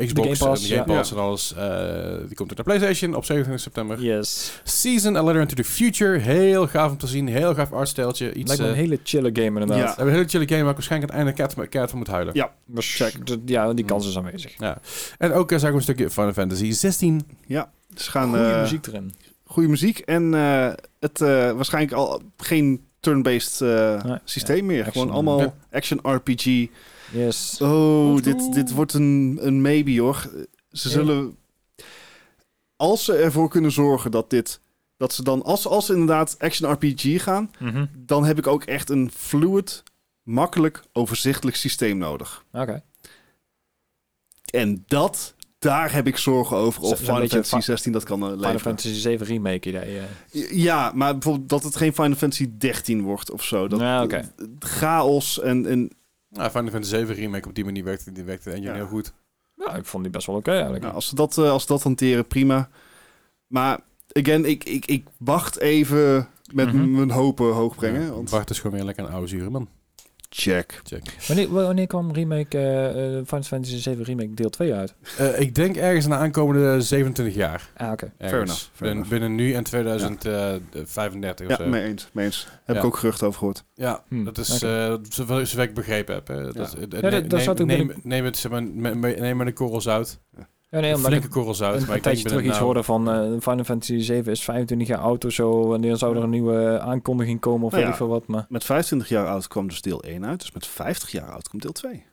Xbox Game Pass, en ja. Pass en alles. eh, die komt uit de PlayStation op 27 september. Yes. Season A Letter into the Future. Heel gaaf om te zien. Heel gaaf artstijltje. Iets, Lijkt me een eh, hele chille game inderdaad. Ja. we hebben een hele chille game waar ik waarschijnlijk aan het einde keihard- keihard van moet huilen. Ja. Check. Ja, die kans is aanwezig. En ook uh, zag ik een stukje Final Fantasy 16. Ze gaan Goede eh, muziek erin. goede muziek en eh, het eh, waarschijnlijk al geen turn-based eh, Nee. systeem meer. Action. Gewoon allemaal Ja. action RPG. Yes. Oh, dit, dit wordt een, een maybe hoor. Ze zullen, als ze ervoor kunnen zorgen dat dit, dat ze dan, als, als ze inderdaad action RPG gaan, Mhm. dan heb ik ook echt een fluid, makkelijk, overzichtelijk systeem nodig. Oké. En dat, daar heb ik zorgen over of Final Fantasy fa- 16 dat kan eh, Final leveren. Fantasy 7 remake idee. Ja, maar bijvoorbeeld dat het geen Final Fantasy 13 wordt of zo. Dat, Ja, oké. Chaos en, en Nou, Final Fantasy 7 remake op die manier werkte, die werkte de engine Ja. heel goed. Ja, ik vond die best wel oké eigenlijk. nou, als, ze dat, eh, als ze dat hanteren, prima. Maar again, ik, ik, ik wacht even met Mhm. mijn hopen hoog brengen. Ja, Want Bart is gewoon weer lekker een oude zure man. Check. Check. Wanneer, wanneer kwam remake eh, eh, Final Fantasy 7 remake deel 2 uit? Eh, ik denk ergens na aankomende 27 jaar. Ah, oké. Ergens. Fair enough, fair binnen, enough. binnen nu en 2035 Ja, of zo. mee eens. Mee eens. Heb Ja. ik ook gerucht over gehoord. Ja, Hmm, dat is eh zover zover ik begrepen heb. Hè. Dat, Ja. dat- neem, dat neem, binnen- neem het zeg maar, me- me- neem een korrel zout. Ja, nee, Een omdat flinke ik korrel zout. een, maar een tijdje terug iets nou- hoorde van eh, Final Fantasy 7 is 25 jaar oud of zo. En dan zou er een nieuwe aankondiging komen of Nou weet ja. ik veel wat. Maar Met 25 jaar oud kwam dus deel 1 uit. Dus met 50 jaar oud komt deel 2.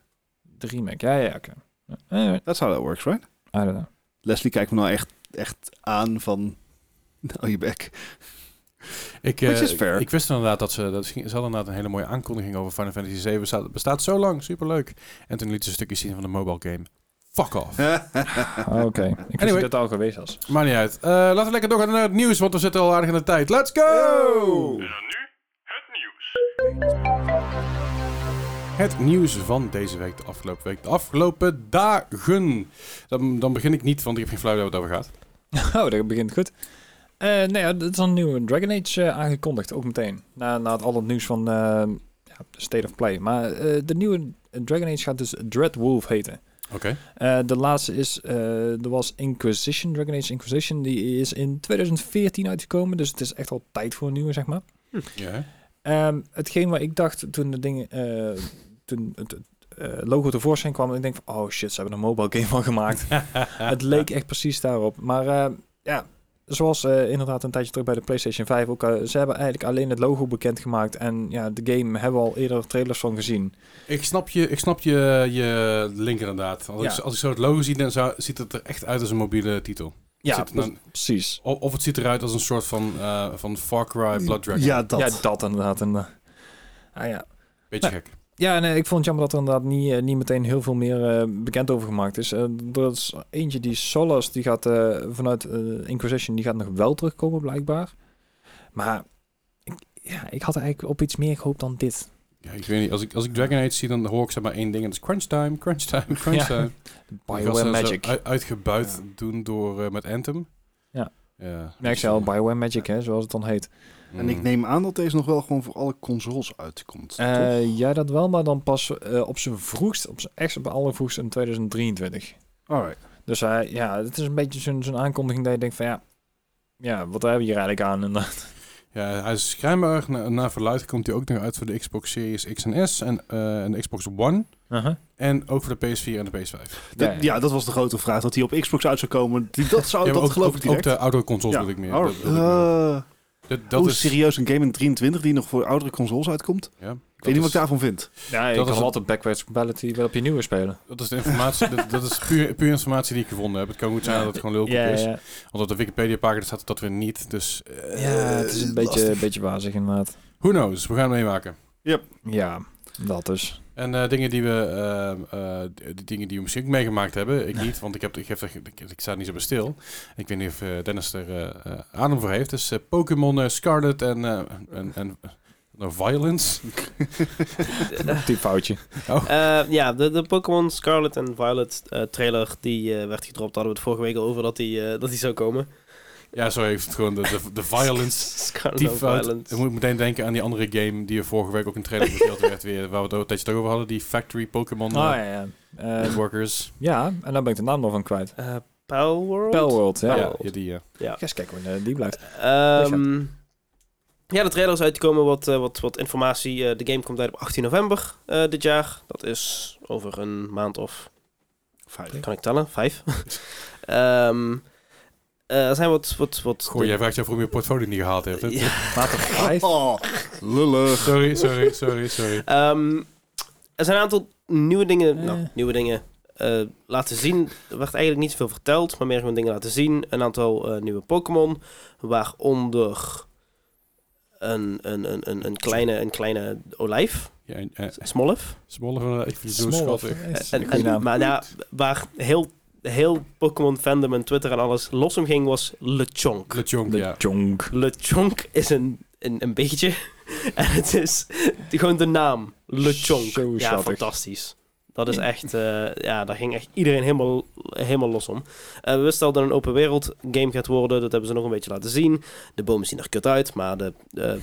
de remake, ja, ja, oké. Ja, anyway, That's how that works, right? I don't know. Leslie kijkt me nou echt, echt aan van... Nou, je bek. Ik, Which eh, is fair. ik wist inderdaad dat ze, dat ze, ze hadden inderdaad een hele mooie aankondiging over Final Fantasy 7. Bestaat, bestaat zo lang, superleuk. En toen liet ze een stukje zien van de mobile game. Fuck off. Ah, Oké, ik wist Anyway. dat het al geweest was. Maakt niet uit. Eh, laten we lekker doorgaan naar het nieuws, want we zitten al aardig in de tijd. Let's go! Het nieuws van deze week, de afgelopen week, de afgelopen dagen. Dan, dan begin ik niet, want ik heb geen flauw idee het over gaat. Oh, dat begint goed. Eh nou ja, er is een nieuwe Dragon Age eh, aangekondigd, ook meteen. Na, na het, al het nieuws van eh, ja, de State of Play. Maar eh, de nieuwe Dragon Age gaat dus Dreadwolf heten. Oké. Eh, de laatste is, eh, er was Inquisition, Dragon Age Inquisition. Die is in 2014 uitgekomen, dus het is echt al tijd voor een nieuwe, zeg maar. Ja. hè? Ehm, hetgeen waar ik dacht toen de dingen, eh, toen het eh, logo tevoorschijn kwam, ik denk van, oh shit, ze hebben een mobile game van gemaakt. het leek echt precies daarop. Maar eh, ja, zoals eh, inderdaad een tijdje terug bij de PlayStation 5 ook, eh, ze hebben eigenlijk alleen het logo bekendgemaakt en ja, de game hebben we al eerder trailers van gezien. Ik snap je, ik snap je, je link inderdaad. Als, Ja. ik, als ik zo het logo zie, dan zou, ziet het er echt uit als een mobiele titel. Ja, dan- precies. Of, of het ziet eruit als een soort van, eh, van Far Cry Blood Dragon. Ja, dat. Ja, dat inderdaad. En, ah, ja. Beetje Nou, gek. Ja, nee, ik vond het jammer dat er inderdaad niet, eh, niet meteen heel veel meer eh, bekend over gemaakt is. Eh, er is eentje die Solas, die gaat vanuit Inquisition, die gaat nog wel terugkomen blijkbaar. Maar ik, ja, ik had eigenlijk op iets meer gehoopt dan dit. Ja, ik weet niet, als ik, als ik Dragon Age zie, dan hoor ik zeg maar één ding. En dat is crunch time, crunch time, crunch Ja. time. Bioware Magic. ui- uitgebuit doen door met Anthem. Ja. Ja, Ja, ik zei al, Bioware Magic, hè, zoals het dan heet. En ik mm. neem aan dat deze nog wel gewoon voor alle consoles uitkomt. toch? Eh ja, dat wel, maar dan pas eh, op zijn vroegst, op zijn echt op allervroegst in 2023. Alright. Dus eh, ja, het is een beetje zo'n aankondiging dat je denkt van ja, ja, wat hebben we hier eigenlijk aan? En, eh, Ja, hij is schijnbaar, na, naar verluid komt hij ook nog uit voor de Xbox Series X en S en, eh, en de Xbox One. uh-huh. En ook voor de PS4 en de PS5. Dat- Ja, ja. ja, dat was de grote vraag. Dat hij op Xbox uit zou komen. Die, dat zou, Ja, dat ook, geloof ook, ik ook direct. de oude consoles Ja. wil ik meer. Oh, dat ik meer. Eh, Dat, dat Hoe is... serieus een game in 23 die nog voor oudere consoles uitkomt? Ja, Ik weet niet wat ik daarvan vind. Ja, je Dat kan is altijd backwards compatibility weer op je nieuwe spelen. Dat is de informatie, dat, dat is puur, puur informatie die ik gevonden heb. Het kan goed zijn dat het gewoon lulkoek is. ja. Want op de Wikipedia-pagina staat dat weer niet. Dus eh, ja, het is een beetje, een beetje wazig inderdaad. who knows? We gaan het meemaken. Ja, dat dus. En eh, dingen die we, ehm, eh, die dingen die we misschien ook meegemaakt hebben. Ik niet, want ik, heb, ik, heb, ik, ik sta niet zo bij stil. Ik weet niet of eh, Dennis er adem voor heeft. Dus eh, Pokémon eh, Scarlet en, eh, en, en no Violence. Die foutje. Eh, ja, de, de Pokémon Scarlet en Violet eh, trailer die eh, werd gedropt. Hadden we het vorige week al over dat die, eh, dat die zou komen. Ja, sorry, ik het gewoon de, de, de Violence. Scarlet Die. Violet. Ik moet meteen denken aan die andere game die er vorige week ook een trailer gespeeld werd. Weer, waar we het ook een tijdje over hadden. Die Factory Pokémon Oh ja, ja. Eh, Workers. ja, en dan ben ik de naam nog van kwijt. Eh, Palworld? Spellworld, ja. Ja, World. ja, die, ja. Ga eens kijken hoe eh, die blijft. Ehm, ja, de trailer is uitgekomen. Wat, wat, wat informatie. Eh, de game komt uit op 18 november eh, dit jaar. Dat is over een maand of... Vijf. Kan ik tellen? Vijf. Ehm, eh, er zijn wat... wat, wat Goh, jij vraagt je af waarom je portfolio niet gehaald heeft. hè? Ja. Oh, lullig. Sorry, sorry, sorry, sorry. Ehm, er zijn een aantal nieuwe dingen, Eh. nou, nieuwe dingen eh, laten zien. Er werd eigenlijk niet zoveel verteld, maar meer gewoon dingen laten zien. Een aantal eh, nieuwe Pokémon, waaronder een, een, een, een, een, kleine, een kleine olijf, Ja, eh, van, ik vind het zo schattig. eh, En, en- maar ja, waar heel, heel Pokémon fandom en Twitter en alles los om ging, was LeChonk. Lechonk, De ja. Jonk. LeChonk is een, een, een beetje. En het is gewoon de naam. LeChonk. Zo Ja, schattig. fantastisch. Dat is echt, eh, ja, daar ging echt iedereen helemaal, helemaal los om. Eh, we wisten al dat het een open wereld game gaat worden. Dat hebben ze nog een beetje laten zien. De bomen zien er kut uit, maar de, de,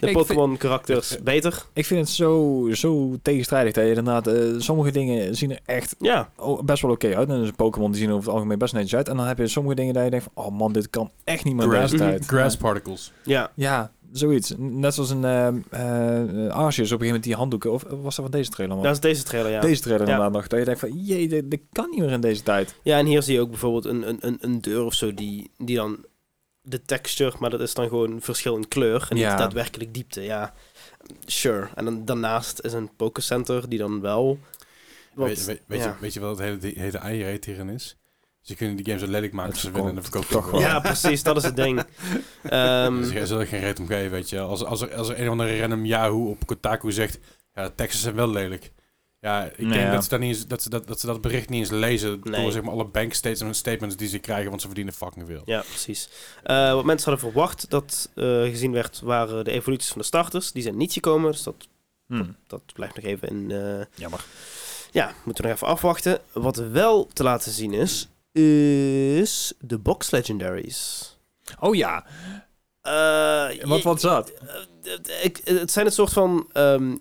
de Pokémon karakters beter. Ik vind het zo, zo tegenstrijdig dat je inderdaad... eh, sommige dingen zien er echt Ja, best wel oké uit. En dus Pokémon die zien er over het algemeen best netjes uit. En dan heb je sommige dingen dat je denkt van... Oh man, dit kan echt niet meer deze tijd. grass particles. ja. Ja, zoiets. Net zoals een uh, uh, Arceus op een gegeven moment die handdoeken. Of was dat van deze trailer? Man? dat is deze trailer, ja. Deze trailer Ja. inderdaad nog. Dat je denkt van, jee, dit, dit kan niet meer in deze tijd. Ja, en hier zie je ook bijvoorbeeld een, een, een, een deur of zo die, die dan de texture, maar dat is dan gewoon verschil in kleur en Ja. niet daadwerkelijk diepte. Ja, sure. En dan, daarnaast is een Pokécenter die dan wel... wat- Weet, weet, weet ja. je, weet je wat het hele, die hele eierreet hierin is? Ze kunnen die game zo lelijk maken als ze willen en dan verkopen toch ze Ja, precies, dat is het ding. Ehm, Dus er zullen geen reet om geven, weet je. Als, als, er, als er een of andere random Yahoo op Kotaku zegt... Ja, de teksten zijn wel lelijk. Ja, ik denk ja. dat, ze dat, niet eens, dat, ze dat, dat ze dat bericht niet eens lezen... Nee. door zeg maar, alle bank statements, statements die ze krijgen... want ze verdienen fucking veel. ja, precies. Eh, wat mensen hadden verwacht dat eh, gezien werd, waren de evoluties van de starters. Die zijn niet gekomen, dus dat, Hmm. dat blijft nog even in... eh, Jammer. ja, moeten we nog even afwachten. Wat wel te laten zien is, is de box legendaries. Oh ja, wat wat is dat? het zijn het soort van... ehm,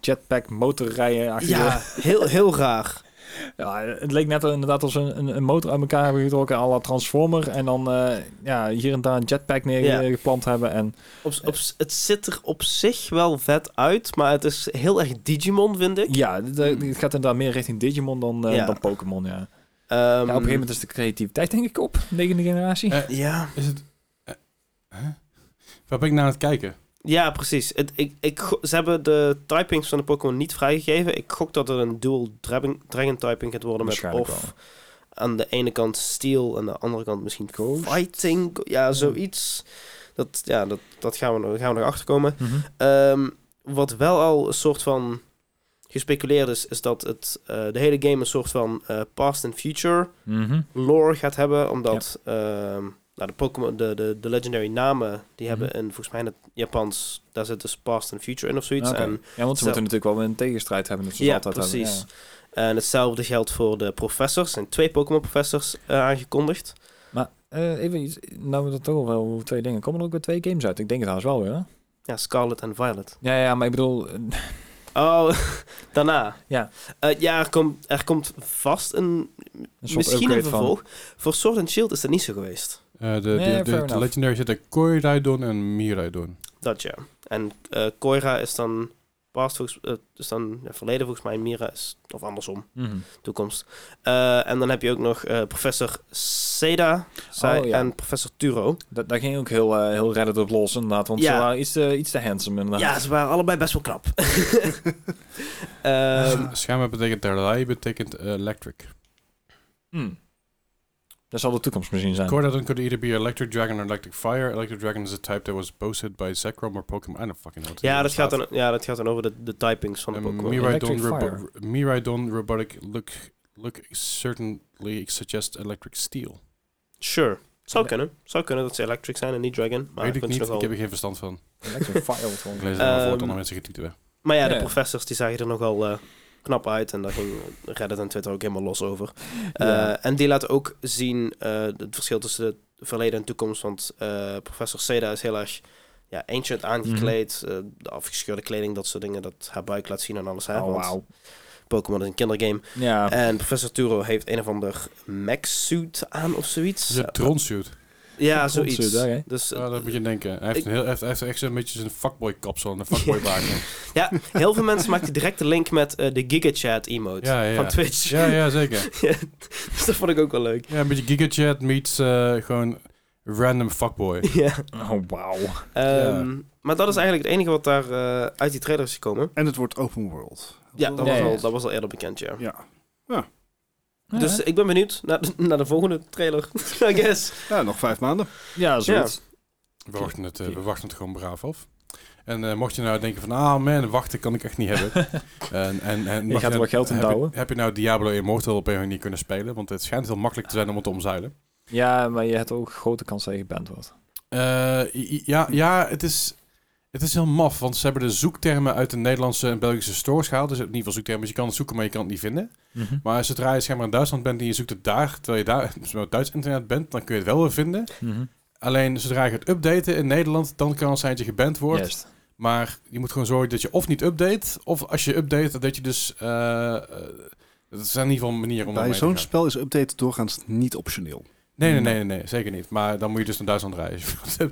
Jetpack, motorrijden. achter ja, heel, heel raar. Ja, het leek net inderdaad als een, een, een motor uit elkaar hebben getrokken, à la Transformer. En dan eh, ja, hier en daar een jetpack neergeplant hebben. En Op, op, het ziet er op zich wel vet uit, maar het is heel erg Digimon, vind ik. ja, het, het gaat inderdaad meer richting Digimon dan, eh, Ja. dan Pokémon. Ja. Ehm, ja, op een gegeven moment is de creativiteit denk ik op. Negende generatie. Eh, Ja, is het... huh? Waar ben ik naar aan het kijken? Ja precies. Het, ik, ik, ze hebben de typings van de Pokémon niet vrijgegeven. Ik gok dat er een dual dragon, dragon typing gaat worden met of aan de ene kant steel en aan de andere kant misschien Ghost? fighting. Ja, zoiets. Dat, ja, dat, dat gaan, we, gaan we nog achterkomen. Ehm, wat wel al een soort van gespeculeerd is, is dat het, eh, de hele game een soort van eh, past and future Mhm. lore gaat hebben. Omdat ehm, nou, de Pokémon, de, de, de legendary namen, die Mhm. hebben in volgens mij in het Japans, daar zit dus past and future in of zoiets. En, ja, want ze moeten natuurlijk wel een tegenstrijd hebben. Dat ze ja, altijd hebben. precies. En hetzelfde geldt voor de professors. Er zijn twee Pokémon professors eh, aangekondigd. Maar eh, even iets, nou we dat toch wel over twee dingen. Komen er ook weer twee games uit? Ik denk het trouwens wel weer. hè? Ja, Scarlet en Violet. Ja, ja, maar ik bedoel, eh, Oh, daarna. Ja. Eh, ja, er komt, er komt vast een, misschien een van. vervolg. Voor Sword and Shield is dat niet zo geweest. Eh, de, de, Nee, de, de, enough. Legendary zitten Koiraidon en Miraidon. Dat ja. En eh Koira is dan past, volgens, eh, dus dan ja, verleden volgens mij, Mira is, of andersom, Mhm. toekomst. Eh, en dan heb je ook nog eh, professor Seda zij, Oh, ja. en professor Turo. Da- daar ging ook heel, eh heel Reddit op los, inderdaad. Want Ja. ze waren iets te, iets te handsome, inderdaad. Ja, ze waren allebei best wel knap. Ehm, Schijnbaar betekent Terlai, betekent electric. Hmm. Dat zal de toekomst misschien zijn. Cordadon could either be Electric Dragon or Electric Fire. Electric Dragon is a type that was boasted by Zekrom or Pokémon. I don't fucking know. what ja, dat gaat, dan, ja, dat gaat dan over de, de typings van de Um, Pokémon. Miraidon, robo- Miraidon robotic look, look certainly suggests electric steel. Sure. Zou kunnen. Zou kunnen dat ze electric zijn en niet dragon. Maar Weet ik niet, nogal- ik heb er geen verstand van. Electric Fire wordt gewoon- Ik lees het maar voor Ehm, dan mensen getitelen. Maar ja, de professors die zagen er nogal eh, knap uit. En daar ging Reddit en Twitter ook helemaal los over. Eh, Ja. En die laten ook zien eh, het verschil tussen het verleden en toekomst. Want eh, professor Seda is heel erg ja, ancient aangekleed. Mhm. de afgescheurde kleding, dat soort dingen. Dat haar buik laat zien en alles. Hè, Oh, want wauw. Pokémon is een kindergame. Ja, En professor Turo heeft een of ander mech-suit aan of zoiets. Het een tronsuit. Ja, Een zoiets. Dus Ja, dat moet je denken. Hij heeft, Ik- een heel, heeft, heeft echt zo'n beetje zijn fuckboy kapsel en een fuckboy baard. ja, heel veel mensen maken direct de link met eh, de GigaChat emote Ja, ja, van ja. Twitch. ja, ja, zeker. dus dat vond ik ook wel leuk. Ja, een beetje gigachat meets eh, gewoon random fuckboy. ja. oh, wauw. Ehm, Maar dat is eigenlijk het enige wat daar eh, uit die trailer is gekomen. En het wordt open world. Ja, dat, Ja, was, ja. Al, dat was al eerder bekend, ja. Ja. Dus ik ben benieuwd naar de, naar de volgende trailer, I guess. ja, nog vijf maanden. ja, zoiets. We wachten het, eh, we wachten het gewoon braaf af. En eh, mocht je nou denken van, ah man, wachten kan ik echt niet hebben. en, en, en Je gaat er wel geld in heb je- douwen. Heb je nou Diablo Immortal op een of andere manier kunnen spelen? Want het schijnt heel makkelijk te zijn om het te omzeilen. Ja, maar je hebt ook grote kans dat je geband wordt. Eh, i- ja, ja het, is, het is heel maf, want ze hebben de zoektermen uit de Nederlandse en Belgische stores gehaald. Dus in ieder geval zoektermen, dus je kan het zoeken, maar je kan het niet vinden. Maar zodra je schijnbaar in Duitsland bent en je zoekt het daar, terwijl je daar op Duits internet bent, dan kun je het wel weer vinden. Mhm. Alleen zodra je het updaten in Nederland, dan kan het zijn dat je geband wordt. Juist. Maar je moet gewoon zorgen dat je of niet update, of als je update, dat je dus... eh eh, dat zijn in ieder geval manieren om Bij zo'n gaan. spel is update doorgaans niet optioneel. Nee, nee, nee, nee, nee, zeker niet. Maar dan moet je dus naar Duitsland reizen.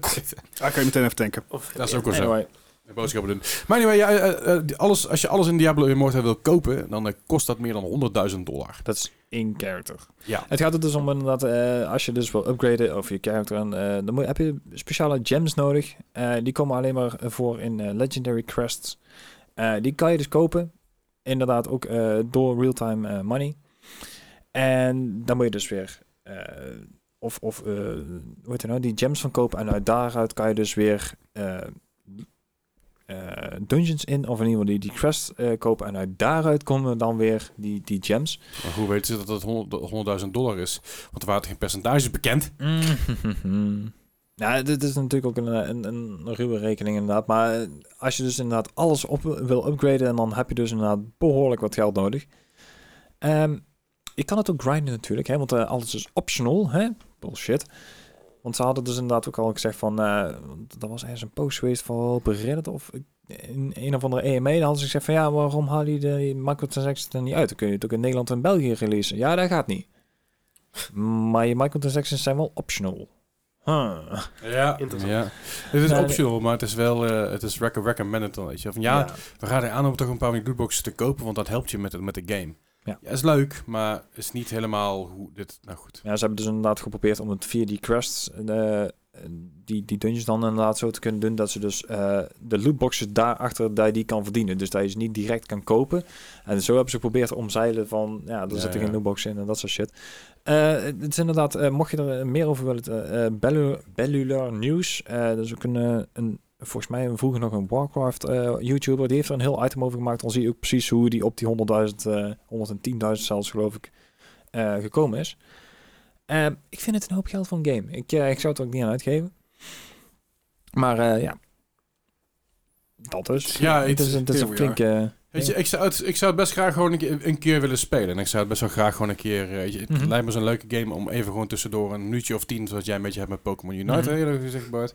Daar kan je meteen even tanken. Of, dat is ook wel zo. Anyway, Boodschappen doen. Maar anyway, ja, eh, eh, die- alles, als je alles in Diablo Immortal wil kopen, dan eh, kost dat meer dan 100.000 dollar. dat is één character. Ja. Het gaat er dus om inderdaad, eh, als je dus wil upgraden over je character, en, eh, dan moet, heb je speciale gems nodig. Eh, die komen alleen maar voor in eh, Legendary Crests. Eh, die kan je dus kopen, inderdaad ook eh, door real-time eh, money. En dan moet je dus weer, eh, of, of eh, hoe heet het nou, die gems van kopen. En uit daaruit kan je dus weer eh, eh, dungeons in, of in ieder geval die, die quests eh, kopen. En uit daaruit komen dan weer die, die gems. Maar hoe weten ze dat het 100 100.000 dollar is? Want er waren geen percentages bekend. Ja, dit is natuurlijk ook een, een, een ruwe rekening inderdaad. Maar als je dus inderdaad alles op wil upgraden, en dan heb je dus inderdaad behoorlijk wat geld nodig. Ehm, je kan het ook grinden natuurlijk, hè, want alles is optional. Hè? Bullshit. Want ze hadden dus inderdaad ook al gezegd van... eh dat was ergens een post geweest van op Reddit of in een of andere EMA. Dan hadden ze gezegd van ja, waarom haal je de microtransactions er niet uit? Dan kun je het ook in Nederland en België releasen. Ja, dat gaat niet. Maar je microtransactions zijn wel optional. Huh. Ja, Interessant. ja. Het is Nee, optional, maar het is wel, eh, het is rec- recommended dan, weet je. Van ja, we raden je aan om toch een paar van die lootboxes te kopen, want dat helpt je met, het, met de game. Ja. is leuk, maar is niet helemaal hoe dit, nou goed. Ja, ze hebben dus inderdaad geprobeerd om het via die quests, eh, die, die dungeons dan inderdaad zo te kunnen doen dat ze dus eh, de lootboxes daarachter dat je die kan verdienen. Dus dat je ze niet direct kan kopen. En zo hebben ze geprobeerd omzeilen van, ja, er Ja, zitten ja. geen lootboxes in en dat soort shit. Eh, het is inderdaad, mocht je er meer over willen, Bellu- Bellular News, dus ook een, eh, een, volgens mij vroeger nog een Warcraft eh, YouTuber, die heeft er een heel item over gemaakt. Dan zie je ook precies hoe die op die 100.000, eh 110.000 zelfs geloof ik, eh, gekomen is. Eh, ik vind het een hoop geld voor een game. Ik, eh, ik zou het ook niet aan uitgeven. Maar eh, ja. Dat dus. Ja, het is, het- is een flinke... Weet je, ik zou, het, ik zou het best graag gewoon een keer, een keer willen spelen. En ik zou het best wel graag gewoon een keer... eh, weet je, het Mhm. lijkt me zo'n leuke game om even gewoon tussendoor een minuutje of tien... zoals jij een beetje hebt met Pokémon Unite, Mhm. eerlijk gezegd, Bart.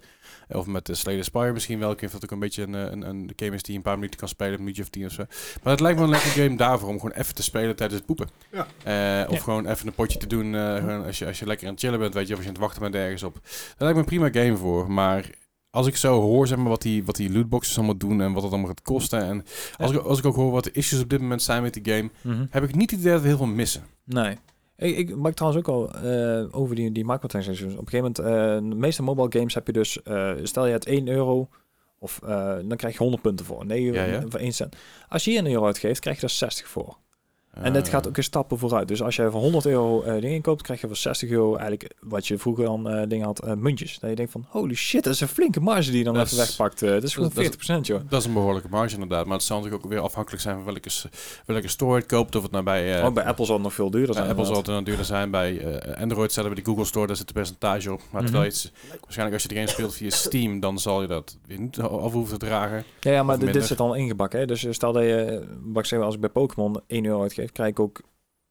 Of met de Slay the Spire misschien wel. Ik weet dat ook een beetje een, eh, een, een game is die een paar minuten kan spelen. Een minuutje of tien of zo. Maar het lijkt me een leuke game daarvoor om gewoon even te spelen tijdens het poepen. Ja. Eh, of Ja. gewoon even een potje te doen eh, als, je, als je lekker aan het chillen bent, weet je, of als je aan het wachten bent ergens op. Daar lijkt me een prima game voor. Maar als ik zo hoor zeg maar, wat, die, wat die lootboxes allemaal doen en wat het allemaal gaat kosten. En als, ik, als ik ook hoor wat de issues op dit moment zijn met die game, Mhm. heb ik niet het idee dat we heel veel missen. Nee. Ik, ik maak trouwens ook al eh, over die, die microtransactions. Op een gegeven moment, eh, de meeste mobile games heb je dus, eh, stel je het 1 euro, of dan krijg je 100 punten voor. Nee, Ja, ja. voor 1 cent. Als je hier een euro uitgeeft, krijg je er 60 voor. En dit Eh, gaat ook in stappen vooruit. Dus als je voor 100 euro eh, dingen koopt, krijg je voor 60 euro eigenlijk wat je vroeger dan eh, dingen had, eh, muntjes. Dat je denkt van, holy shit, dat is een flinke marge die je dan Dat even is- wegpakt. dat is gewoon dat is- 40% joh. Dat is een behoorlijke marge inderdaad. Maar het zal natuurlijk ook weer afhankelijk zijn van welke, welke store het koopt. Of het nou bij, oh, bij Apple zal het nog veel duurder bij zijn. Apple zal het dan duurder zijn. Bij Android zelf bij de Google Store, daar zit een percentage op. Maar terwijl je het, waarschijnlijk als je game speelt via Steam, dan zal je dat weer niet af hoeven te dragen. Ja, ja maar dit, zit al ingebakken. Hè? Dus stel dat je, wat ik zeg, als ik bij Pokémon 1 euro uitgeef, krijg ik ook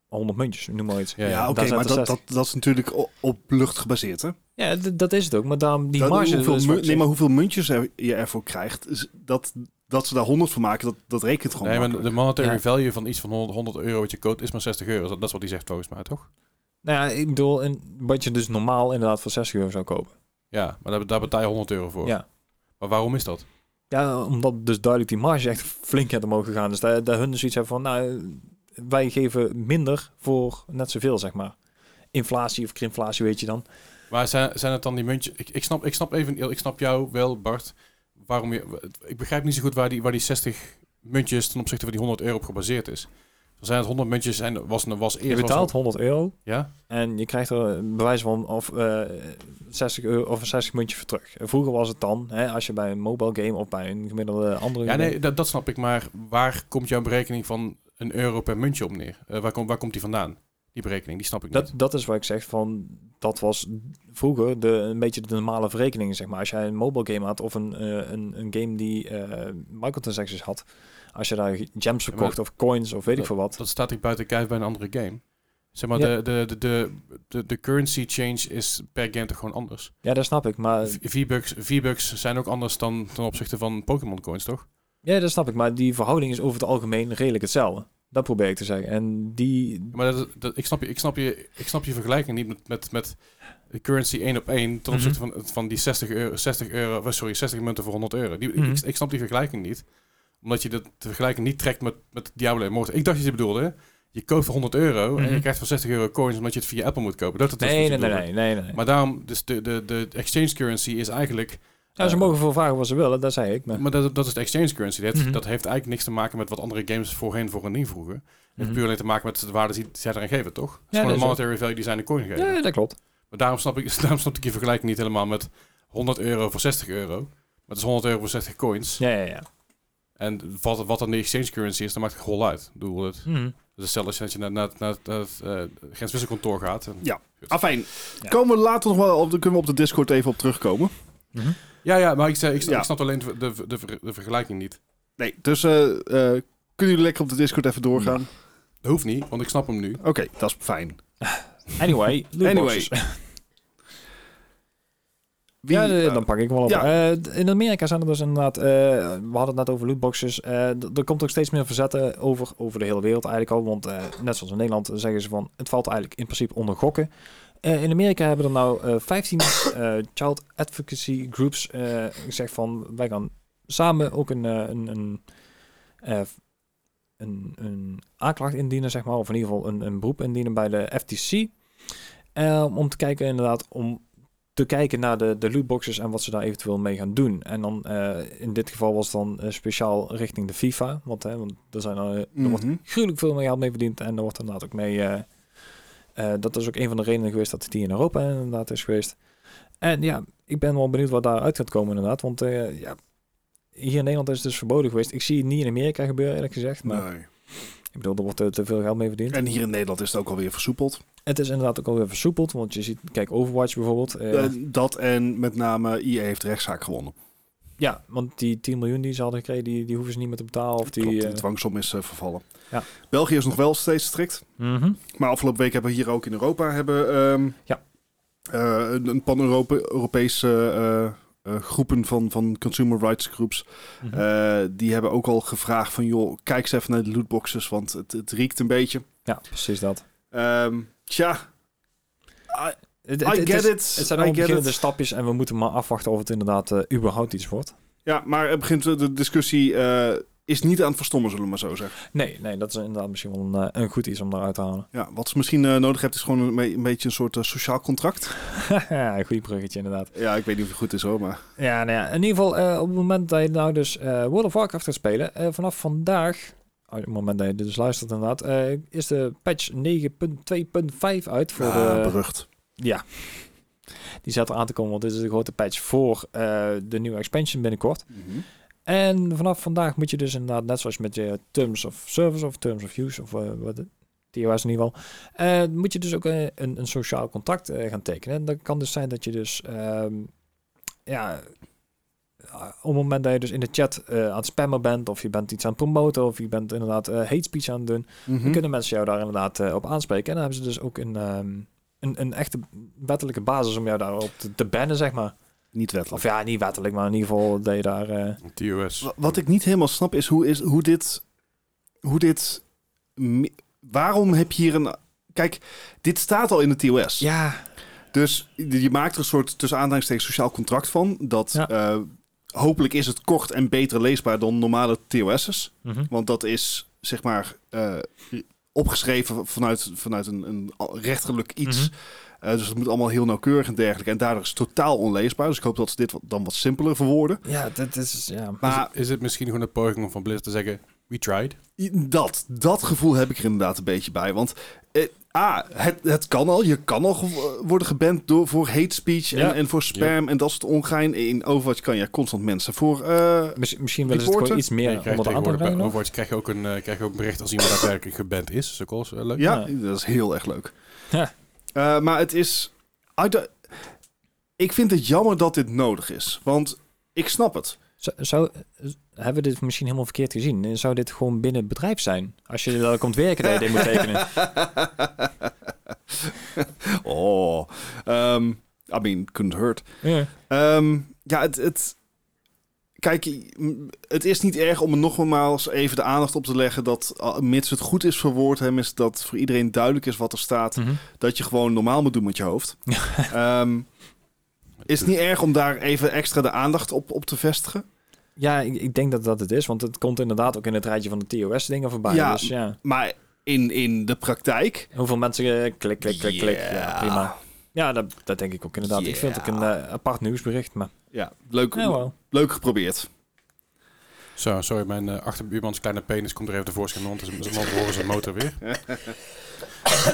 100 muntjes, noem maar iets. Ja, oké, maar dat, dat, dat is natuurlijk op lucht gebaseerd, hè? Ja, dat is het ook. Maar daarom die Dat- marge... hoeveel, dus nee, maar hoeveel muntjes er, je ervoor krijgt, is dat, dat ze daar 100 van maken, dat, dat rekent gewoon Nee, maar de monetary Ja. value van iets van 100, 100 euro wat je koopt is maar 60 euro. Dat, dat is wat hij zegt volgens mij, toch? Nou ja, ik bedoel, en wat je dus normaal inderdaad voor 60 euro zou kopen. Ja, maar daar, daar betaal je 100 euro voor. Ja. Maar waarom is dat? Ja, omdat dus duidelijk die marge echt flink uit omhoog gegaan is. Daar, daar hun dus iets hebben van, nou, wij geven minder voor net zoveel, zeg maar. Inflatie of krimflatie, weet je dan. Maar zijn, zijn het dan die muntjes? Ik, ik, snap, ik snap even, ik snap jou wel, Bart. Waarom je, ik begrijp niet zo goed waar die, waar die 60 muntjes ten opzichte van die 100 euro op gebaseerd is. Er zijn het 100 muntjes en was, was eerst Je betaalt 100 euro ja? en je krijgt er een bewijs van of eh 60 euro of een 60 muntje voor terug. Vroeger was het dan, hè, als je bij een mobile game of bij een gemiddelde andere Ja, nee, dat, dat snap ik. Maar waar komt jouw berekening van een euro per muntje op neer? Eh, waar, komt waar komt die vandaan? Die berekening, die snap ik Dat, niet. dat is wat ik zeg van, dat was vroeger de, een beetje de normale verrekening, zeg maar. Als jij een mobile game had of een, eh, een, een game die eh microtransactions had, als je daar gems verkocht of coins of weet ik veel wat. Dat staat ik buiten kijf bij een andere game. Zeg maar, Ja. de, de, de, de, de, de currency change is per game toch gewoon anders? Ja, dat snap ik, maar V-Bucks zijn ook anders dan ten opzichte van Pokémon coins, toch? Ja, dat snap ik, maar die verhouding is over het algemeen redelijk hetzelfde. Dat probeer ik te zeggen. En die, Maar dat, dat, ik, snap je, ik, snap je, ik snap je vergelijking niet met, met, met de currency één op één ten opzichte van, van die 60 euro, 60 euro, eh, sorry, 60 munten voor 100 euro. Die, Mhm. ik, ik snap die vergelijking niet. Omdat je de, de vergelijking niet trekt met, met Diablo Immortal. Ik dacht dat je bedoelde, je koopt voor 100 euro en Mhm. je krijgt voor 60 euro coins omdat je het via Apple moet kopen. Dat, dat is nee, nee, nee, nee, nee. Maar daarom, dus de, de, de exchange currency is eigenlijk... Ja, ze eh, mogen voor vragen wat ze willen, dat zei ik. Maar, Maar dat, dat is de exchange currency. Dat, Mhm. dat heeft eigenlijk niks te maken met wat andere games voorheen voor een vroegen. Het heeft Mhm. puur alleen te maken met de waarde die zij eraan geven, toch? Het is dat gewoon een zo. monetary value die zij een coin geven. ja, dat klopt. Maar daarom snap, ik, daarom snap ik je vergelijking niet helemaal met 100 euro voor 60 euro. Maar het is 100 euro voor 60 coins. Ja, ja, ja. En wat, wat dan de exchange currency is, dan maakt het gewoon uit. Bedoel, het, dus stel als je naar, naar, naar, naar het eh, grenswisselkantoor gaat. en- Ja. Afijn, Ja. komen we later nog wel op, dan kunnen we op de Discord even op terugkomen. Ja, ja, maar ik, zei, ik, snap, Ja. ik snap alleen de, de, de, de vergelijking niet. Nee, dus eh, eh, kunnen jullie lekker op de Discord even doorgaan? Dat hoeft niet, want ik snap hem nu. Oké, dat is fijn. Anyway, lootboxes. Wie, ja, eh, dan pak ik hem wel op. ja. Eh, in Amerika zijn er dus inderdaad, eh, we hadden het net over lootboxes. Eh, er komt ook steeds meer verzetten over, over de hele wereld eigenlijk al. Want eh, net zoals in Nederland zeggen ze van, het valt eigenlijk in principe onder gokken. Eh, in Amerika hebben er nou eh 15 eh, child advocacy groups eh, gezegd van, wij gaan samen ook een, eh, een, een, eh, een, een aanklacht indienen, zeg maar. Of in ieder geval een, een beroep indienen bij de FTC. Eh, om te kijken inderdaad, om te kijken naar de, de lootboxes en wat ze daar eventueel mee gaan doen. En dan eh, in dit geval was het dan eh, speciaal richting de FIFA. Want, hè, want er, zijn er, er wordt mhm. gruwelijk veel mee geld mee verdiend. En er wordt inderdaad ook mee... eh, eh, dat is ook een van de redenen geweest dat het hier in Europa inderdaad is geweest. En ja, ik ben wel benieuwd wat daaruit gaat komen inderdaad. Want eh, ja, hier in Nederland is het dus verboden geweest. Ik zie het niet in Amerika gebeuren eerlijk gezegd. Maar Nee. ik bedoel, er wordt te, te veel geld mee verdiend. En hier in Nederland is het ook alweer versoepeld. Het is inderdaad ook alweer versoepeld. Want je ziet, kijk, Overwatch bijvoorbeeld. eh, Eh, dat en met name IE heeft rechtszaak gewonnen. ja, want die 10 miljoen die ze hadden gekregen, die, die hoeven ze niet meer te betalen. Of die, Klopt, de eh, dwangsom is eh, vervallen. Ja. België is nog wel steeds strikt. mhm. Maar afgelopen week hebben we hier ook in Europa hebben, ehm, Ja. eh, een, pan-Europese eh, eh, groepen van, van consumer rights groups. Mhm. die hebben ook al gevraagd van joh, kijk eens even naar de lootboxes, want het, het riekt een beetje. ja, precies dat. Ehm tja, I het- het get is- it. Het zijn I allemaal get beginnende it. stapjes en we moeten maar afwachten of het inderdaad überhaupt iets wordt. Ja, maar het begint de discussie is niet aan het verstommen, zullen we maar zo zeggen. Nee, nee, dat is inderdaad misschien wel een, eh, een goed iets om eruit te halen. Ja, wat ze misschien eh, nodig hebt is gewoon een, een beetje een soort eh, sociaal contract. ja, een goed bruggetje inderdaad. Ja, ik weet niet of het goed is hoor, maar... Ja, nou ja, in ieder geval op het moment dat je nou dus World of Warcraft gaat spelen, vanaf vandaag, oh, op het moment dat je dit dus luistert inderdaad, is de patch 9.2.5 uit voor Ah, de... berucht. Ja, die zat er aan te komen, want dit is de grote patch voor de nieuwe expansion binnenkort. En vanaf vandaag moet je dus inderdaad, net zoals met je Terms of Service of Terms of Use of eh, wat het TOS in ieder geval, eh, moet je dus ook eh, een, een sociaal contract eh, gaan tekenen. En dat kan dus zijn dat je dus, ehm, ja, op het moment dat je dus in de chat aan het spammen bent, of je bent iets aan het promoten, of je bent inderdaad hate speech aan het doen, Mhm. dan kunnen mensen jou daar inderdaad op aanspreken. En dan hebben ze dus ook een, ehm, een, een echte wettelijke basis om jou daarop te, te bannen, zeg maar. Niet wettelijk. Of ja, niet wettelijk, maar in ieder geval dat je daar... eh, TOS. Wa- Wat ik niet helemaal snap is hoe, is, hoe dit... Hoe dit... Waarom heb je hier een... Kijk, dit staat al in de TOS. ja, Dus je maakt er een soort tussen aanhalingstekens sociaal contract van. Dat Ja. eh, hopelijk is het kort en beter leesbaar dan normale TOS'es. Mhm. Want dat is zeg maar eh, opgeschreven vanuit, vanuit een, een rechterlijk iets. Mhm. Eh, dus het moet allemaal heel nauwkeurig en dergelijke. En daardoor is het totaal onleesbaar. Dus ik hoop dat ze dit wat, dan wat simpeler verwoorden. Ja, dat is... Ja. Maar is, is het misschien gewoon een poging om van Blizzard te zeggen, we tried? dat, dat gevoel heb ik er inderdaad een beetje bij. Want eh, A, het, het kan al. Je kan al worden geband door, voor hate speech Ja. en, en voor spam en dat soort ongein. In Overwatch kan je constant mensen voor... eh, Mis- misschien willen ze het gewoon iets Je meer krijgt onder de aandacht bij nog. Overwatch krijg je ook een, eh, krijg je ook een bericht als iemand daadwerkelijk geband is. Dat is ook wel eens, leuk. ja, Ja. dat is heel erg leuk. Ja. Eh, maar het is... Ik vind het jammer dat dit nodig is. Want ik snap het. Zou, zou, hebben we dit misschien helemaal verkeerd gezien? Zou dit gewoon binnen het bedrijf zijn? Als je daar komt werken, dat je dit moet tekenen. oh. ehm, I mean, couldn't hurt. Ja. Ehm, ja, het, het... Kijk, het is niet erg om er nogmaals even de aandacht op te leggen dat, mits het goed is verwoord, hè, is dat voor iedereen duidelijk is wat er staat, Mhm. dat je gewoon normaal moet doen met je hoofd. Ehm, is het niet erg om daar even extra de aandacht op, op te vestigen? Ja, ik, ik denk dat dat het is, want het komt inderdaad ook in het rijtje van de TOS-dingen voorbij. Ja. Dus ja, Maar in, in de praktijk... hoeveel mensen eh, klik, klik, klik, klik. Ja, prima. Ja, dat, dat denk ik ook inderdaad. Ik vind het ook een eh, apart nieuwsbericht, maar Ja, leuk, ja, wel. leuk geprobeerd. Zo, sorry, mijn eh, achterbuurmans kleine penis komt er even tevoorschijn, want ze ze horen zijn motor weer.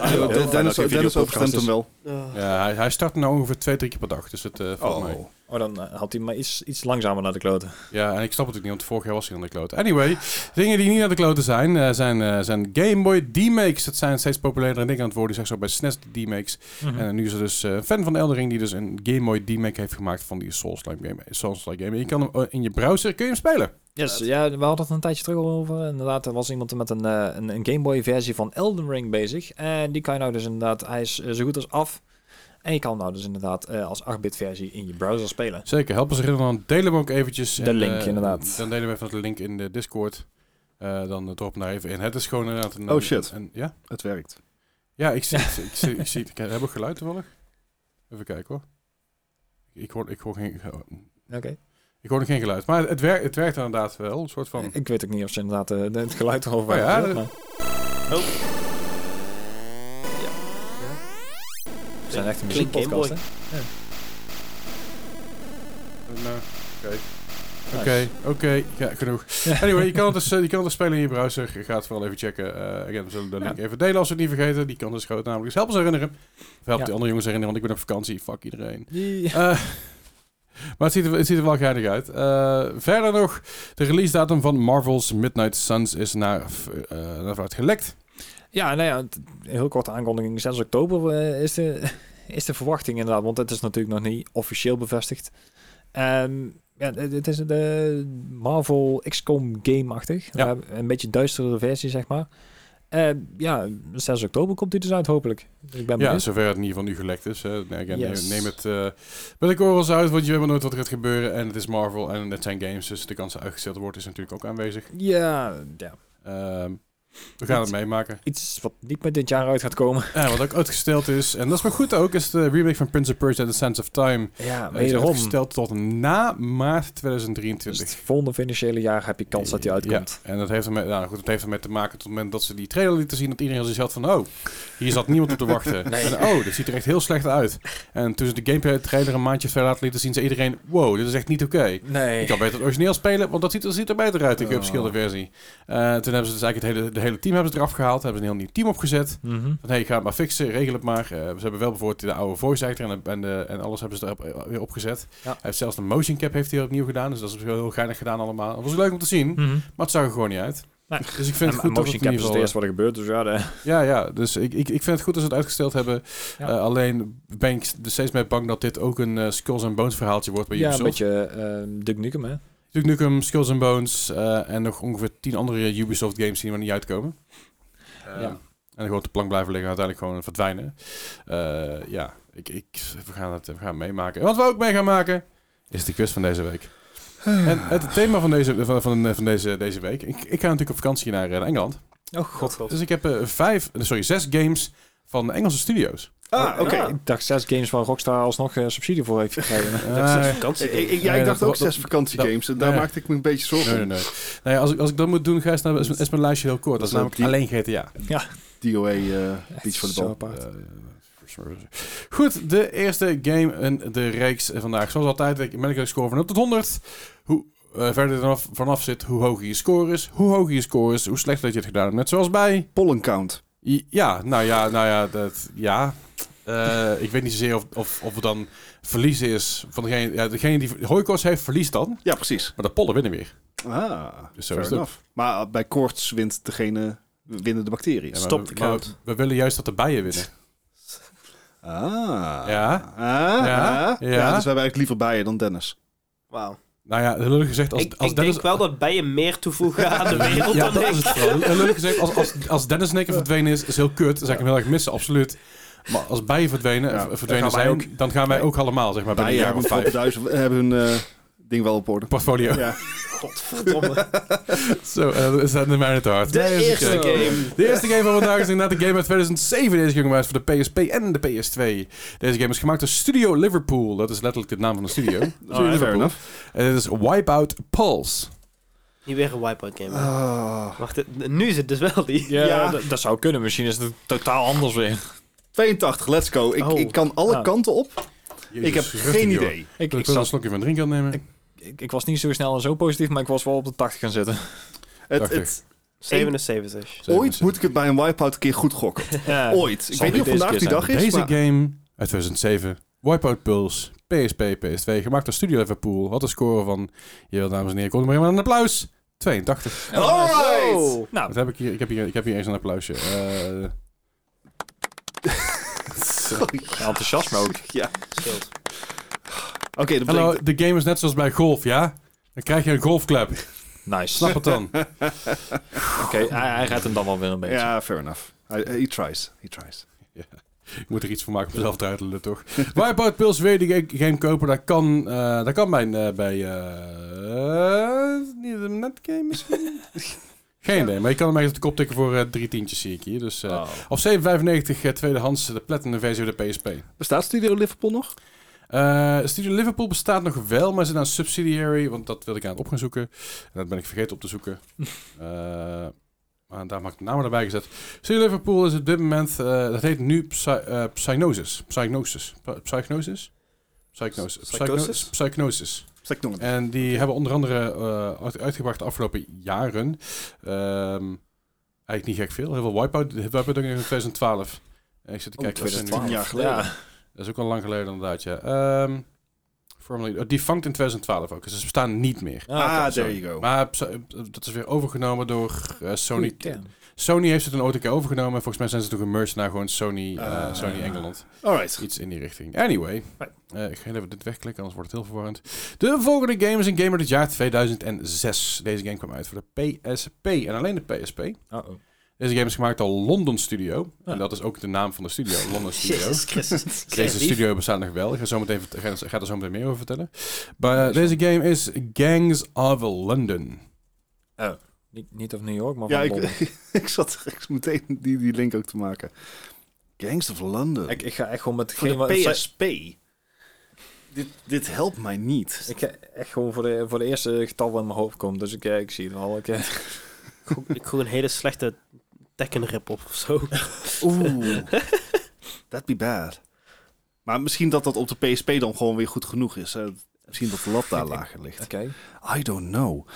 Ah, Dennis, Dennis overstemt is. hem wel. Ja, hij, hij start nou ongeveer twee, drie keer per dag, dus het uh, valt Oh. mee. Oh, dan eh, had hij maar iets, iets langzamer naar de kloten. Ja, en ik snap het ook niet, want vorig jaar was hij aan de kloten. Anyway, dingen die niet aan de kloten zijn, eh, zijn, eh, zijn Game Boy D-Makes. Dat zijn steeds populairdere dingen aan het worden. Zeg zo bij SNES D-Makes. Mhm. En nu is er dus een fan van Eldering die dus een Game Boy D-Make heeft gemaakt van die Souls-like game. Souls-like game. En je kan hem in je browser kun je hem spelen. Yes, ja, we hadden het een tijdje terug over. Inderdaad, er was iemand met een, een, een Game Boy versie van Elden Ring bezig. En die kan je nou dus inderdaad, hij is zo goed als af. En je kan hem nou dus inderdaad eh, als 8-bit versie in je browser spelen. Zeker, help ons erin. Dan delen we ook eventjes. De En, link, eh, inderdaad. Dan delen we even de link in de Discord. Eh, dan uh, drop daar even in. Het is gewoon inderdaad een... Oh, shit. een- ja? Het werkt. Ja, ik zie, ik, zie- ik, zie, ik, zie, ik heb ook geluid toevallig. Even kijken hoor. Ik hoor, ik hoor, geen, Oké. ik hoor nog geen geluid. Maar het, werkt, het werkt inderdaad wel. Een soort van... Ik weet ook niet of ze inderdaad het geluid erover Oh ja, gezet, we zijn echt een Klinkt muziekpodcast, hè? Game Nou, Oké. Oké, oké, ja, genoeg. Anyway, je kan, het dus, eh, je kan het dus spelen in je browser. Ga het vooral even checken. Eh again, we zullen de link even delen als we het niet vergeten. Die kan dus groot namelijk. Dus help ons herinneren. Of help Ja. die andere jongens herinneren, want ik ben op vakantie. Fuck iedereen. Ja. Eh, maar het ziet, er, het ziet er wel geinig uit. Eh, verder nog, de release datum van Marvel's Midnight Suns is naar, eh naar vooruit gelekt. Ja, nou ja, heel korte aankondiging. 6 oktober eh, is, de, is de verwachting inderdaad. Want het is natuurlijk nog niet officieel bevestigd. Ehm, ja, het is de Marvel XCOM game-achtig. Ja. Eh, Een beetje duistere versie, zeg maar. Eh, ja, 6 oktober komt hij dus uit, hopelijk. Ik ben Ja, zover het in ieder geval nu gelekt is. hè. Nee, again, Yes. neem, neem het eh met de korrels uit, want je weet maar nooit wat er gaat gebeuren. En het is Marvel en het zijn games, dus de kans dat uitgesteld wordt is natuurlijk ook aanwezig. Ja, ja. Ehm, We gaan het meemaken. Iets wat niet met dit jaar uit gaat komen. Ja, wat ook uitgesteld is, en dat is maar goed ook, is de remake van Prince of Persia The Sands of Time. Ja, wederom. uitgesteld tot na maart Dus 2023. het volgende financiële jaar heb je kans dat die uitkomt. Ja, en dat heeft ermee, nou goed, het heeft ermee te maken tot het moment dat ze die trailer lieten zien, dat iedereen zoiets had van, oh, hier zat niemand op te wachten. Nee. En oh, dit ziet er echt heel slecht uit. En toen ze de gameplay trailer een maandje verder laten lieten zien, zei iedereen, wow, dit is echt niet oké. Nee. Ik kan beter het origineel spelen, want dat ziet er, ziet er beter uit, de Oh. versie. Eh, toen hebben ze dus eigenlijk het hele, de hele team hebben ze eraf gehaald, hebben ze een heel nieuw team opgezet. Van, hey, ga het maar fixen, regel het maar. Eh, ze hebben wel bijvoorbeeld de oude voice actor en, en, de, en alles hebben ze er op- eh, weer opgezet. Ja. Hij heeft zelfs de motion cap heeft hij opnieuw gedaan, dus dat is heel geinig gedaan allemaal. Dat was leuk om te zien, Mhm. maar het zag er gewoon niet uit. Nee. Dus ik vind het goed dat het is het eerste wat er gebeurt, dus ja, de, Ja, ja, dus ik, ik, ik vind het goed dat ze het uitgesteld hebben. Ja. Eh, alleen ben ik steeds meer bang dat dit ook een eh, Skulls and Bones verhaaltje wordt bij ja, een beetje uh, Nukem, hè? Duke Nukem, Skulls and Bones eh, en nog ongeveer tien andere Ubisoft games die er maar niet uitkomen. Eh, Ja. En gewoon de plank blijven liggen en uiteindelijk gewoon verdwijnen. Eh, ja, ik, ik, we, gaan het, we gaan het meemaken. En wat we ook mee gaan maken, is de quiz van deze week. En het thema van deze, van, van, van deze, deze week. Ik, ik ga natuurlijk op vakantie naar eh, Engeland. Oh god. Dus ik heb vijf, sorry, zes games van Engelse studio's. Ah, oké. Ik dacht zes games van Rockstar alsnog eh, subsidie voor heeft gekregen. Eh, vakantie. Ik, ik- ja, ik dacht dat- ook dat- zes vakantiegames. En daar maakte ik me een beetje zorgen nee, nee, nee. Nou ja, als, ik, als ik dat moet doen, Gijs, dan is, mijn- is mijn lijstje heel kort. Dat is Dat namelijk alleen GTA. DOA uh, Beach Zo Volleyball. apart. Eh, goed, de eerste game in de reeks vandaag. Zoals altijd, ik ben ik een score van 0 tot 100. Hoe eh, verder er vanaf, vanaf zit, hoe hoger je score is. Hoe hoger je score is, hoe slechter dat je het gedaan hebt. Net zoals bij... Pollen count. Ja, nou ja, nou ja, dat, ja. Eh, ik weet niet zozeer of, of, of het dan verliezen is van degene... Ja, degene die hooikoorts heeft, verliest dan. Ja, precies. Maar de pollen winnen weer. Ah, Dus zo fair is het. Maar bij koorts wint degene, winnen de bacteriën. Ja, Stop we- de count. We, willen juist dat de bijen winnen. Ah. Ja. Ah, Ja. ah. Ja. ja. dus we hebben eigenlijk liever bijen dan Dennis. Wauw. Nou ja, lullig gezegd, als, Ik, als ik Dennis... denk wel dat bijen meer toevoegen aan de wereld Ja, dan dat ik. is het vooral. En lullig gezegd, als, als, als Dennis en ik er verdwenen is, is heel kut. Dan zou ik hem heel erg missen, absoluut. Maar als bijen verdwenen, Ja, eh, verdwenen dan gaan wij zijn, dan gaan wij ook allemaal, zeg maar, bij Bijen jaar of hebben, vijf. hebben hun eh, ding wel op orde. Portfolio. Ja. Godverdomme. Zo, eh, dat is de mijne te hard. De Nee, eerste game. De eerste game van vandaag is inderdaad de game uit 2007. Deze game was voor de PSP en de PS2. Deze game is gemaakt door Studio Liverpool. Dat is letterlijk de naam van de studio. Studio fair Liverpool. enough. En dit is Wipeout Pulse. Niet weer een wipeout game. Ah. Wacht, het- nu is het dus wel die. Ja, Ja. Dat, dat zou kunnen. Misschien is het totaal anders weer. 82, let's go. Ik, Oh. ik kan alle Ah. kanten op. ik heb geen joh. idee. Ik, Ik ik, wil een slokje van drinken aan nemen. Ik- ik, ik was niet zo snel en zo positief, maar ik was wel op de 80 gaan zitten. Het, 80. het, 77. ooit moet ik het bij een wipeout een keer goed gokken. Ja. Ooit. Ik Zal weet niet of vandaag die dag is, Deze maar game uit 2007, Wipeout Pulse, PSP, PS2, gemaakt door Studio Liverpool, had een score van, hier dames en heren, kom er maar een applaus, 82. Alright! Oh. Nou, Wat heb ik hier? Ik heb hier, ik heb hier eens een applausje. Eh, enthousiasme ook. Ja. Oké, hallo, betekent... de game is net zoals bij golf, ja? Dan krijg je een golfclub. Nice. Snap het dan? Oké, hij, hij gaat hem dan wel weer een beetje. Ja, fair enough. He, he tries. He tries. Ik moet er iets van maken om mezelf te uitlullen, toch? Wipeout wil je die ga- game kopen? Dat kan, eh, dat kan bij, eh, bij eh, niet een netgame misschien? Geen idee, maar je kan hem echt op de kop tikken voor eh, drie tientjes, zie ik hier. Dus, eh, Oh. Of 7,95 eh, tweedehands, de platinum versie van de PSP. Bestaat Studio Liverpool nog? Eh, Studio Liverpool bestaat nog wel, maar ze zijn een subsidiary, want dat wil ik aan het op gaan zoeken. En dat ben ik vergeten op te zoeken. Eh, maar daar mag ik de naam erbij gezet. Studio Liverpool is op dit moment, eh, dat heet nu Psy eh, Psygnosis. Psygnosis. Psy- Psygnosis? Psygnosis. Psychosis? Psygnosis. En die hebben onder andere eh, uit- uitgebracht de afgelopen jaren. Ehm, eigenlijk niet gek veel. Heel veel Wipeout. Wipeout ook in 2012. En ik zit te Oh, kijken. wat zijn nu- 2012. jaar geleden. Ja. dat is ook al lang geleden inderdaad, ja. Ehm formerly, oh, Defunct in 2012 ook. Dus ze bestaan niet meer. Ah, Ah, there you go. Maar dat is weer overgenomen door eh, Sony. Sony heeft het een ooit een keer overgenomen. Volgens mij zijn ze toen gemerged naar gewoon Sony, eh, Ah. Sony Engeland. Alright. Iets in die richting. Anyway, eh, ik ga even dit wegklikken, anders wordt het heel verwarrend. De volgende game is een game uit het jaar 2006. Deze game kwam uit voor de PSP en alleen de PSP. Uh-oh. Deze game is gemaakt door London Studio. Ah. En dat is ook de naam van de studio, London Studio. Christus. Deze studio bestaat nog wel. Ik ga, zo meteen, ga er zo meteen meer over vertellen. Maar eh, deze game is Gangs of London. Oh. Niet, niet of New York, maar Ja, van Londen. ik, ik zat echt meteen die, die link ook te maken. Gangs of London. Ik, ik ga echt gewoon met voor geen de PSP. Dit, dit helpt mij niet. Ik ga echt gewoon voor de, voor de eerste getal wat in mijn hoofd komt. Dus ik, eh, ik zie het al. Ik, eh, Ik gooi een hele slechte Tekken rip op of zo. Oeh. That'd be bad. Maar misschien dat dat op de PSP dan gewoon weer goed genoeg is. hè. Misschien dat de lat daar Ik- ik- lager ligt. Oké. I don't know.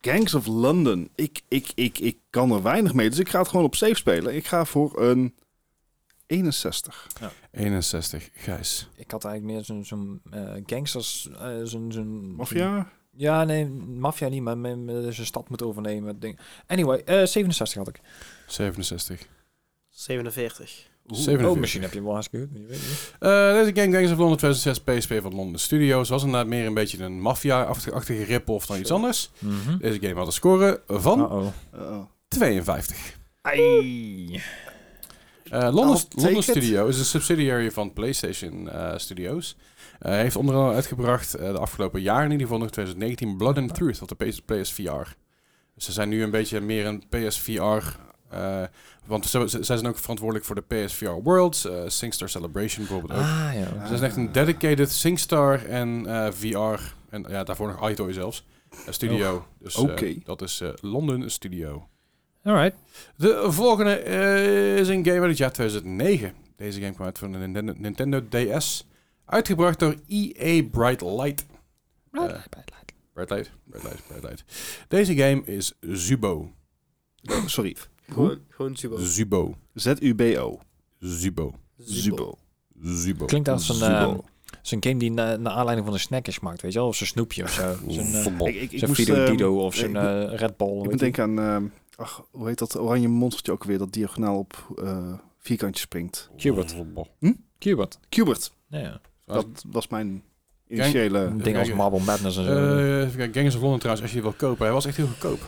Gangs of London. Ik, ik, ik, ik kan er weinig mee. Dus ik ga het gewoon op safe spelen. Ik ga voor een 61. 61, Gijs. Ik had eigenlijk meer zo'n zo'n eh, gangsters... eh, zo'n zo'n Mafia? Ja, nee, maffia niet, maar met, met zijn stad moet overnemen. Ding. Anyway, eh 67 had ik. 67. 47. Oeh. 47. Oh, misschien heb je hem wel hartstikke goed. Eh, deze game Gangs of London 2006 PSP van London Studios was inderdaad meer een beetje een maffia-achtige rip-off dan iets anders. Deze game had een score van Uh-oh. Uh-oh. 52. Ai. Eh, London, take London is een subsidiary van PlayStation eh, Studios. Hij heeft onder andere uitgebracht eh, de afgelopen jaren, in ieder geval nog 2019, Blood and Truth op de PS- PSVR. Dus ze zijn nu een beetje meer een PSVR. Eh want zij zijn ook verantwoordelijk voor de PSVR Worlds, eh SingStar Celebration bijvoorbeeld ook. Ah, ja. Ze zijn echt een dedicated SingStar en eh, VR. En ja, daarvoor nog iToy zelfs. studio. Dus eh, Oké. dat is London Studio. Alright. De volgende is een game uit het jaar 2009. Deze game kwam uit van de Nintendo, Nintendo DS. Uitgebracht door EA Bright Light. Eh, Bright Light, Bright Light, Bright Light. Deze game is Zubo. Sorry. Gewoon, gewoon Zubo. Zubo. Z-U-B-O. Zubo. Zubo. Zubo. Klinkt als een, Zubo. eh, zo'n game die na, naar aanleiding van een snack is gemaakt, weet je wel? Of zo'n snoepje of zo. Zo'n. Ik, ik, ik zo'n moest, Fido ehm, Dido of zo'n eh, Red Bull. ik moet je. denken aan... ehm, ach, hoe heet dat oranje monstertje ook weer? Dat diagonaal op eh vierkantje springt. Cubert. Zubo. Cubert. Cubert. Ja, ja. Dat was mijn initiële... Een ding als Marble Madness en zo. Eh, even kijken, Gangs of London trouwens, als je die wil kopen. Hij was echt heel goedkoop.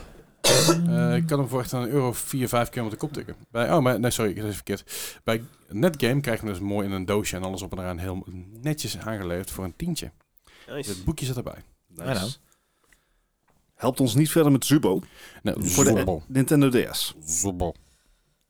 Eh, ik kan hem voor echt een euro 4, 5 keer met de kop tikken. Bij, oh, maar, nee, sorry, ik is even verkeerd. Bij Netgame krijg je hem dus mooi in een doosje en alles op en eraan heel netjes aangeleverd voor een tientje. Nice. Het boekje zit erbij. Know. Helpt ons niet verder met Zubo. Nee, Voor de. Nintendo DS. Zubo.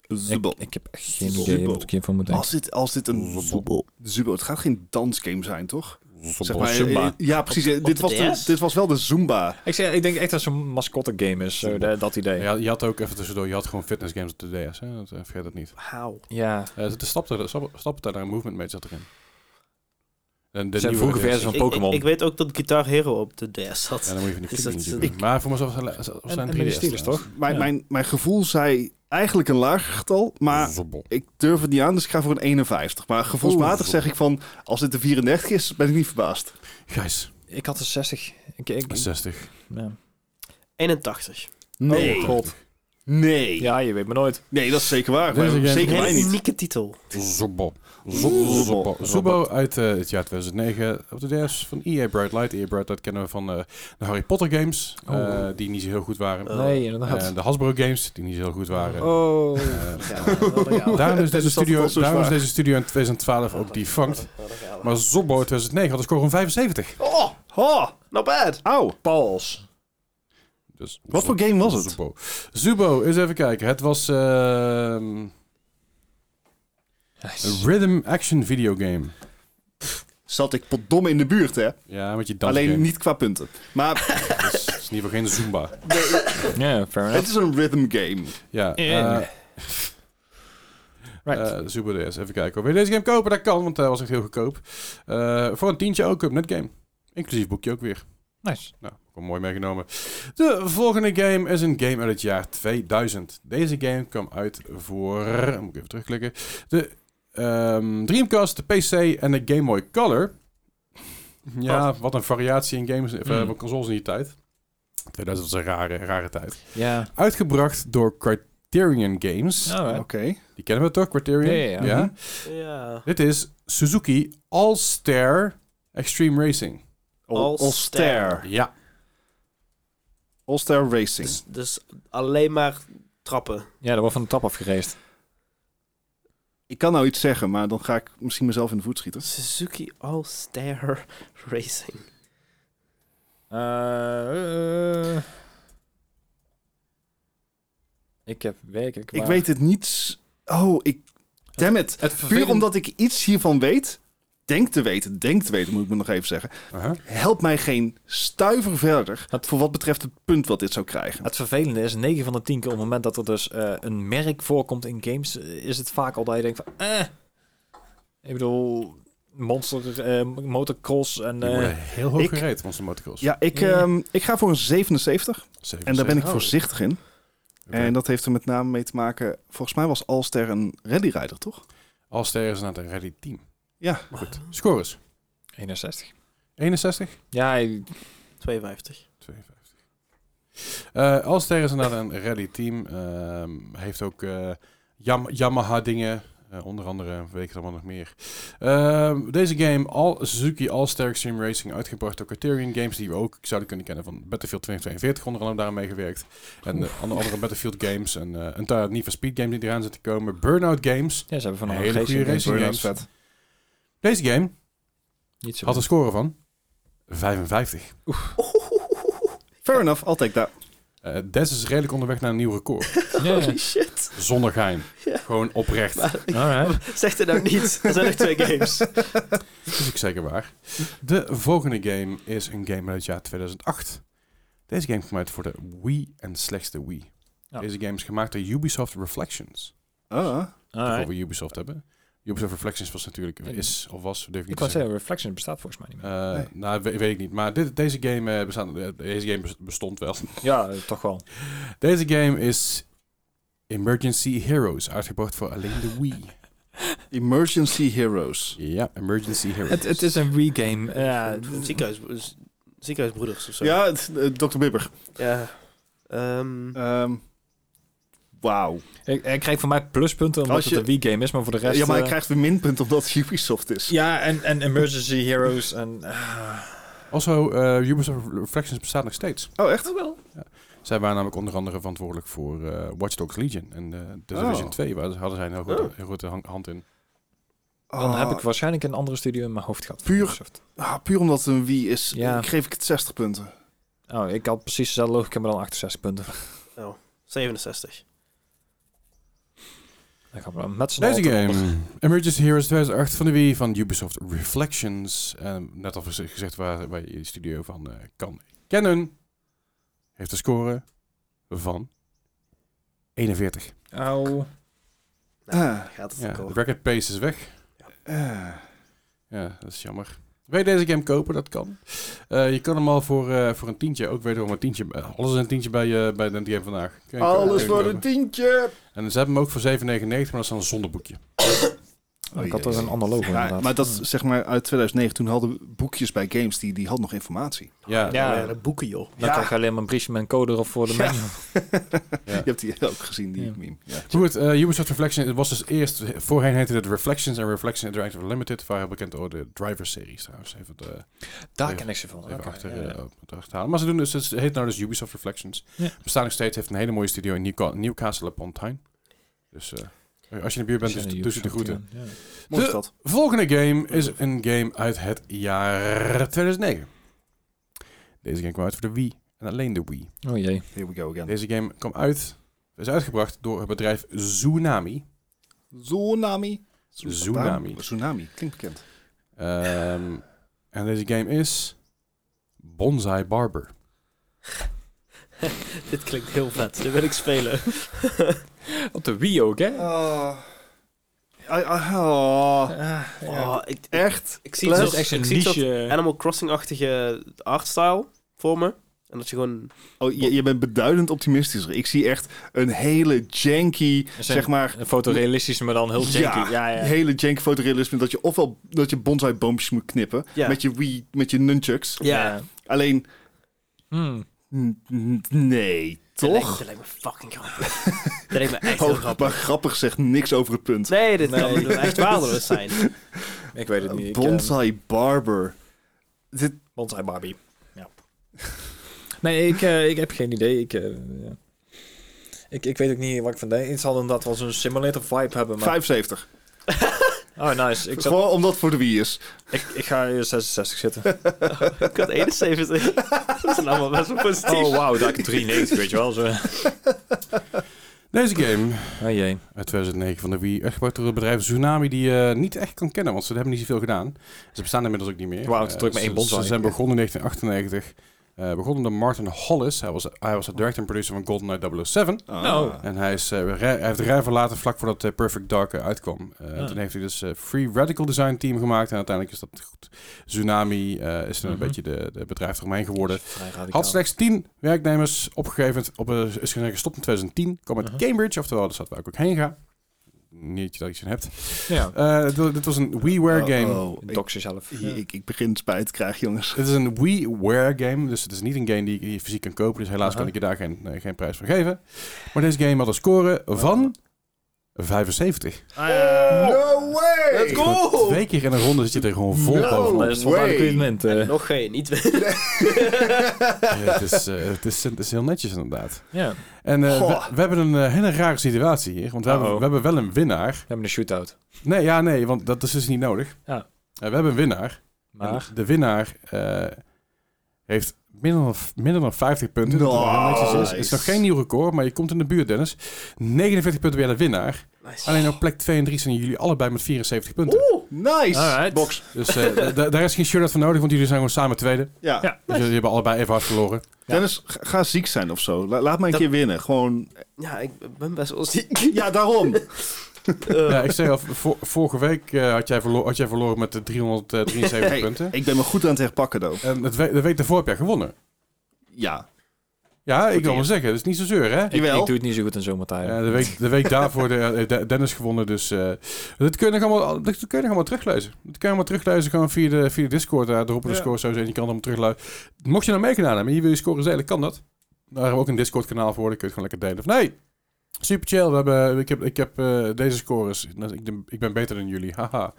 Zubo. Ik, ik heb echt geen Zubo. idee wat ik hiervan moet denken. Als dit, als dit een Zubo. Zubo... Het gaat geen dansgame zijn, toch? Zeg maar, eh, Zumba. Ja, precies. Op- op dit, was de, DS? dit was wel de Zumba. Ik, zeg, ik denk echt dat het zo'n mascotte game is, zo, de- dat idee. Ja, je had ook even tussendoor, je had gewoon fitness games op de DS, hè? Dat, eh, vergeet dat niet. Wauw. Ja, Eh, de stappen, stappen daar een movement mee zat erin. En de Zijn nieuwe vroege versie van Ik, ik, Pokémon. ik weet ook dat Guitar Hero op de DS zat. Ja, dan moet je van die Dus dat een- doen. Maar voor mezelf zijn, zijn en, en 3DS met de Steelers, trouwens. toch? Mijn, Ja. mijn, mijn gevoel zei eigenlijk een lager getal, maar ik durf het niet aan, dus ik ga voor een 51. Maar gevoelsmatig zeg ik van, als dit de 34 is, ben ik niet verbaasd. Gijs, Ik had een 60. Ik, ik, 60. ja. 81. Nee. Oh, god. Nee. Ja, je weet maar nooit. Nee, dat is zeker waar. Maar game- zeker niet. unieke titel. Zubo. Zubo. Zubo uit eh, het jaar 2009 op de DS van EA Bright Light. EA Bright Light kennen we van eh, de Harry Potter games, eh, Oh. die niet zo heel goed waren. Oh. Nee, inderdaad. En de Hasbro games, die niet zo heel goed waren. oh. Eh, Ja. Daarom is, deze Dus studio, daarom is deze studio in 2012 ook defunct. Maar Zobbo in 2009 had een score van 75. Oh, Oh, not bad. auw. Pals. Dus Wat voor game was het? Zubo. Zubo, eens even kijken. Het was ehm, een rhythm action videogame. Zat ik potdomme in de buurt, hè? Ja, met je dansgame. Alleen niet qua punten. Maar het is in ieder geval geen Zumba. Ja, fair het enough. is een rhythm game. Ja, Eh. eh Right. eh, DS. Even kijken. Wil je deze game kopen? Dat kan, want hij was echt heel goedkoop. Eh, voor een tientje ook op netgame. Inclusief boekje ook weer. nice. Nou, wel mooi meegenomen. De volgende game is een game uit het jaar 2000. Deze game kwam uit voor... Moet ik even terugklikken. De ehm, Dreamcast, de PC en de Game Boy Color. Ja, wat een variatie in games, of, van consoles in die tijd. 2000 was een rare, rare tijd. Ja. Uitgebracht door Criterion Games. Alright. Oké. Die kennen we toch, Criterion? Ja, ja, ja. Ja. Dit is Suzuki All-Star Extreme Racing. All, All Star. Ja. All Star Racing. Dus, dus alleen maar trappen. Ja, dat wordt van de trap afgereest. Ik kan nou iets zeggen, maar dan ga ik misschien mezelf in de voet schieten. Suzuki All-Star Racing. Eh, Ik heb werkelijk Ik weet het niet. Oh, ik... Damn it. Het Puur omdat ik iets hiervan weet, denk te weten, denk te weten, moet ik me nog even zeggen, Aha. helpt mij geen stuiver verder voor wat betreft het punt wat dit zou krijgen. Het vervelende is, 9 van de 10 keer op het moment dat er dus eh, een merk voorkomt in games, eh, is het vaak al dat je denkt van, eh. Ik bedoel, Monster, eh, Motocross en... Eh, worden heel hoog ik- gereed, onze motocross. Ja, ik, Ja. ehm, ik ga voor een 77 en daar ben ik voorzichtig in. oké. En dat heeft er met name mee te maken, volgens mij was Alster een rallyrijder, toch? Alster is naar een ready team. Ja. Goed. Scores. 61. 61? Ja, ik- 52. 52. Eh Alster is inderdaad een rally team. Ehm, heeft ook eh, Yam- Yamaha dingen. Eh, onder andere, weet ik allemaal nog meer. Ehm, deze game, All, Suzuki All-Star Extreme Racing, uitgebracht door Criterion Games, die we ook zouden kunnen kennen van Battlefield 2042, onder andere daaraan meegewerkt. En eh, andere, andere Battlefield games en eh, een paar nieuwe speed games die eraan zitten te komen. Burnout Games. ja, ze hebben van een Hele goede racing games. vet. Deze game Niet zo had een score van 55. Fair enough, I'll take that. Eh Des is redelijk onderweg naar een nieuw record. Holy shit. Zonder. Ja. Gewoon oprecht. Maar, alright. zeg het nou niet. Er zijn nog twee games. Dat is ook zeker waar. De volgende game is een game uit het jaar 2008. Deze game kwam uit voor de Wii en slechts de Wii. Ja. Deze game is gemaakt door Ubisoft Reflections. Ah. Alright. we Ubisoft hebben. Ubisoft Reflections was natuurlijk, is of was, ik kan zeggen. zeggen, Reflection bestaat volgens mij niet meer. Eh, Nee. Nou, we- weet ik niet. Maar dit, deze, game, eh, bestaat, eh, deze game bes- bestond wel. ja, toch wel. Deze game is Emergency Heroes, uitgebracht voor alleen de Wii. Emergency Heroes. Ja, Emergency Heroes. Het, het is een Wii-game. Ja, Ziekenhuis, ziekenhuisbroeders of zo. Ja, het, Dr. Bibber. Ja. Ehm, Ehm, Wauw. ik, hij krijgt voor mij pluspunten omdat Als je- het een Wii-game is, maar voor de rest... Ja, maar hij eh, krijgt weer minpunt omdat het Ubisoft is. Ja, en, en Emergency Heroes en... ah. Also, eh, Ubisoft Reflections bestaat nog steeds. Oh, echt? wel. Zij waren namelijk onder andere verantwoordelijk voor eh Watch Dogs Legion en eh The Oh. Division 2. Waar hadden zij een heel, grote- Oh. heel grote hang- hand in. Dan Ah, heb ik waarschijnlijk een andere studio in mijn hoofd gehad. Puur- Ubisoft. ah, puur omdat het een Wii is, Ja. geef ik het 60 punten. Oh, ik had precies dezelfde logica, maar dan 68 punten. 67. Dan gaan we dan met z'n Deze game, Emergency Heroes 2008 van de Wii van Ubisoft Reflections. Net al gez- gezegd waar, waar je de studio van eh, kan kennen. Heeft een score van 41. Au. Ah, Gaat het Ja, de record pace is weg. eh. Ja, dat is jammer. Wil je deze game kopen? Dat kan. Eh, je kan hem al voor, eh, voor een tientje, ook wederom een tientje. eh, alles is een tientje bij, eh bij de game vandaag. Alles voor een tientje. En ze hebben hem ook voor 7,99, maar dat is dan zonder boekje. ik had er een ander logo Ja, inderdaad. maar dat zeg maar uit 2009. Toen hadden boekjes bij games die, die hadden nog informatie. Ja, Ja. Boeken joh. Dan krijg je alleen maar een briefje met een code erop voor de Ja. menu. Ja. Je hebt die ook gezien, die Ja. meme. Ja. Goed, eh, Ubisoft Reflection het was dus eerst, voorheen heette het Reflections en Reflection Interactive Limited, waar heel bekend door de Driver series trouwens. Even, de, Daar Even- ken ik ze van. even Oké, achter, ja, ja. eh, het achterhalen. Maar ze doen dus, het heet nou dus Ubisoft Reflections. Ja. Bestaat nog steeds, heeft een hele mooie studio in Newca- Newcastle upon Tyne. Dus eh, als je in de buurt bent, dus, dus de groeten. ja. De-. Volgende game is een game uit het jaar 2009. Deze game kwam uit voor de Wii en alleen de Wii. Oh jee. Here we go again. Deze game kwam uit, is uitgebracht door het bedrijf Tsunami. Tsunami. Tsunami. Tsunami, klinkt bekend. Ehm, en deze game is Bonsai Barber. Dit klinkt heel vet. Dit wil ik spelen. Op de Wii ook, hè? Oh. Ah, ah, oh. ja. Oh, ik, Echt? ik zie het echt een niche. Animal Crossing-achtige artstyle voor me. En dat je gewoon... Oh, je, je bent beduidend optimistischer. Ik zie echt een hele janky, Zijn- zeg maar... Een fotorealistisch, maar dan heel janky. Ja, Ja, ja. hele janky fotorealisme. Dat je ofwel dat je bonsai boompjes moet knippen. Ja. Met je Wii, met je nunchucks. Ja. Alleen, Hmm. nee, toch? dat lijkt me fucking grappig. dat lijkt me echt heel Oh, grappig. maar grappig zegt niks over het punt. Nee, dit Nee. kan echt waardeloos zijn. Ik weet het niet. Ik, eh, Bonsai Barber. Dit, Bonsai Barbie. Ja. nee, ik, eh, ik heb geen idee. Ik, eh, ja. ik, ik weet ook niet wat ik van denk. Het zal inderdaad wel zo'n simulator vibe hebben. Maar... 75. Oh, nice. Ik, zat, Gewoon omdat het voor de Wii is. ik, ik ga hier 66 zitten. Ik had 71. dat is allemaal best wel positief. Oh, wauw. Daar ik 93, weet je wel. Zo. Deze game Oh jee. uit 2009 van de Wii, echt door het bedrijf Tsunami, die je niet echt kan kennen, want ze hebben niet zoveel gedaan. Ze bestaan inmiddels ook niet meer. Wauw, het Eh, druk met één ze- bonsai. Ze zijn begonnen in 1998. Eh begonnen door Martin Hollis. Hij was, hij was de director en producer van GoldenEye 007. Oh. En hij, is, eh, rij- hij heeft de rij verlaten vlak voordat eh, Perfect Dark uitkwam. Eh, Ah. Toen heeft hij dus eh, Free Radical Design Team gemaakt. En uiteindelijk is dat goed. Tsunami eh, is dan Mhm. een beetje de, de bedrijf eromheen geworden. Had slechts 10 werknemers opgegeven. Op, eh, is gestopt in 2010. Kwam uit Mhm. Cambridge, oftewel de stad waar ik ook heen ga. Niet dat je in hebt. Ja. Eh, dit, was een WiiWare Oh, game. oh, ik, Dox jezelf. ik, ik begin spijt te krijgen, jongens. Het is een WiiWare game, dus het is niet een game die je fysiek kan kopen. Dus helaas kan ik je daar geen, eh, geen prijs voor geven. Maar deze game had een score van 75. no way! Let's go! Twee keer in een ronde zit je er gewoon vol No. bovenop. Dat is eh. Nog je niet Ja, het, is, eh, het, is, het is heel netjes inderdaad. Ja. En eh, Goh. we, we hebben een eh, hele rare situatie hier. Want we, hebben, Uh-oh. we hebben wel een winnaar. We hebben een shootout. Nee, ja, nee, want dat is dus niet nodig. Ja. Eh, we hebben een winnaar. Maar... En de winnaar eh, heeft minder dan, minder dan 50 punten. Nice. Netjes is. Het is nog geen nieuw record, maar je komt in de buurt, Dennis. 49 punten bij de winnaar. Nice. Alleen op plek 2 en 3 zijn jullie allebei met 74 punten. Nice! Alright. Box. Dus eh, daar is geen shootout voor nodig, want jullie zijn gewoon samen tweede. Ja. Ja. Dus jullie hebben allebei even hard verloren. Dennis, ga, ga ziek zijn of zo. La- laat mij een Dat- keer winnen. Gewoon... Ja, ik ben best wel ziek. Ja, daarom. Eh, Ja, ik zei al, vo- vorige week eh, had, jij verlo- had jij verloren met de 373 Hey, punten. ik ben me goed aan het herpakken, though. En het we- de week daarvoor heb jij gewonnen. Ja. Ja, ik wil hier. maar zeggen, dat is niet zo zeur, hè? Ik, doe het niet zo goed in zomertijd. Ja, de, week, de week daarvoor de, eh, de- Dennis gewonnen, dus eh dat kun je nog allemaal, dat kun je nog allemaal teruglezen. Dat kun je allemaal teruglezen gewoon via de, via de Discord, daar roepen de Ja. scores sowieso en je kan hem terugluisteren. Mocht je nou meegedaan hebben en je wil je scores delen, kan dat. Daar hebben we ook een Discord kanaal voor, dan kun je het gewoon lekker delen. Of nee, super chill, we hebben, ik heb, ik heb eh, deze scores, Nou, ik, ben- ik ben beter dan jullie, haha.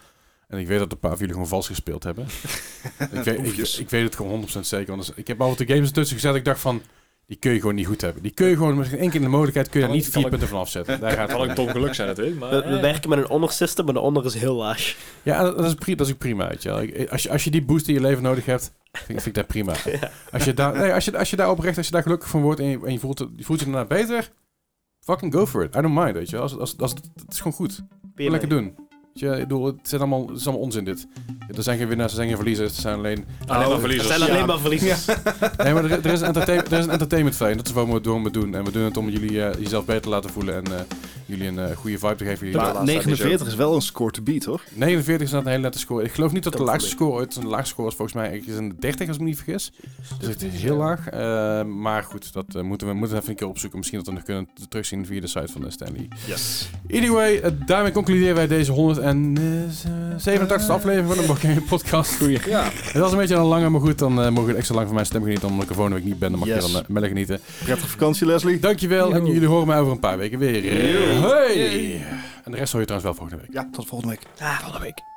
En ik weet dat een paar van jullie gewoon vals gespeeld hebben. ik, weet, ik, ik weet het gewoon 100% zeker. Want ik heb altijd de games ertussen gezet. Ik dacht van, die kun je gewoon niet goed hebben. Die kun je gewoon, misschien één keer in de mogelijkheid, kun je daar niet ik- vier ik- punten van afzetten. Daar gaat kan om. ook toch geluk zijn natuurlijk. Maar, we, we werken met een honor system, maar de onder is heel laag. Ja, dat is, pri- dat is ook prima. Weet je wel. Ik- Als, je, als je die boost in je leven nodig hebt, vind, vind ik dat prima. Als, je daar, nee, als, je, als je daar oprecht, als je daar gelukkig van wordt en je, en je voelt, je voelt je daarna beter, fucking go for it. I don't mind, weet je wel. Als, als, als, het is gewoon goed. Lekker doen. Weet je, ik bedoel, het, zijn allemaal, het is allemaal onzin dit. Er zijn geen winnaars, er zijn geen verliezers. Er zijn alleen... alleen maar Het verliezers. zijn alleen Ja. maar verliezers. Nee, maar er, er is een entertainment, er is een entertainment value. Dat is wat we doen. En we doen het om jullie eh, jezelf beter te laten voelen en eh, jullie een eh, goede vibe te geven. Ja, Maar laatste 49 is wel een score to beat, hoor. 49 is dat een hele nette score. Ik geloof niet dat de laagste score ooit... De laagste score was volgens mij ergens in de 30 als ik me niet vergis. Dus het is heel laag. Eh, maar goed, dat moeten we moeten even een keer opzoeken. Misschien dat we nog kunnen terugzien via de site van de Stanley. Yes. Anyway, daarmee concluderen wij deze 187e aflevering van de Bokkane podcast. Goeie. Ja. Het was een beetje een lange, maar goed, dan eh, mogen we extra lang van mijn stem genieten. Omdat ik er volgende week niet ben, dan mag Yes. je dan uh, genieten. Prettige vakantie, Leslie. Dankjewel en jullie horen mij over een paar weken weer. Yo. Hey! En de rest hoor je trouwens wel volgende week. Ja, tot volgende week. Ah. Volgende week.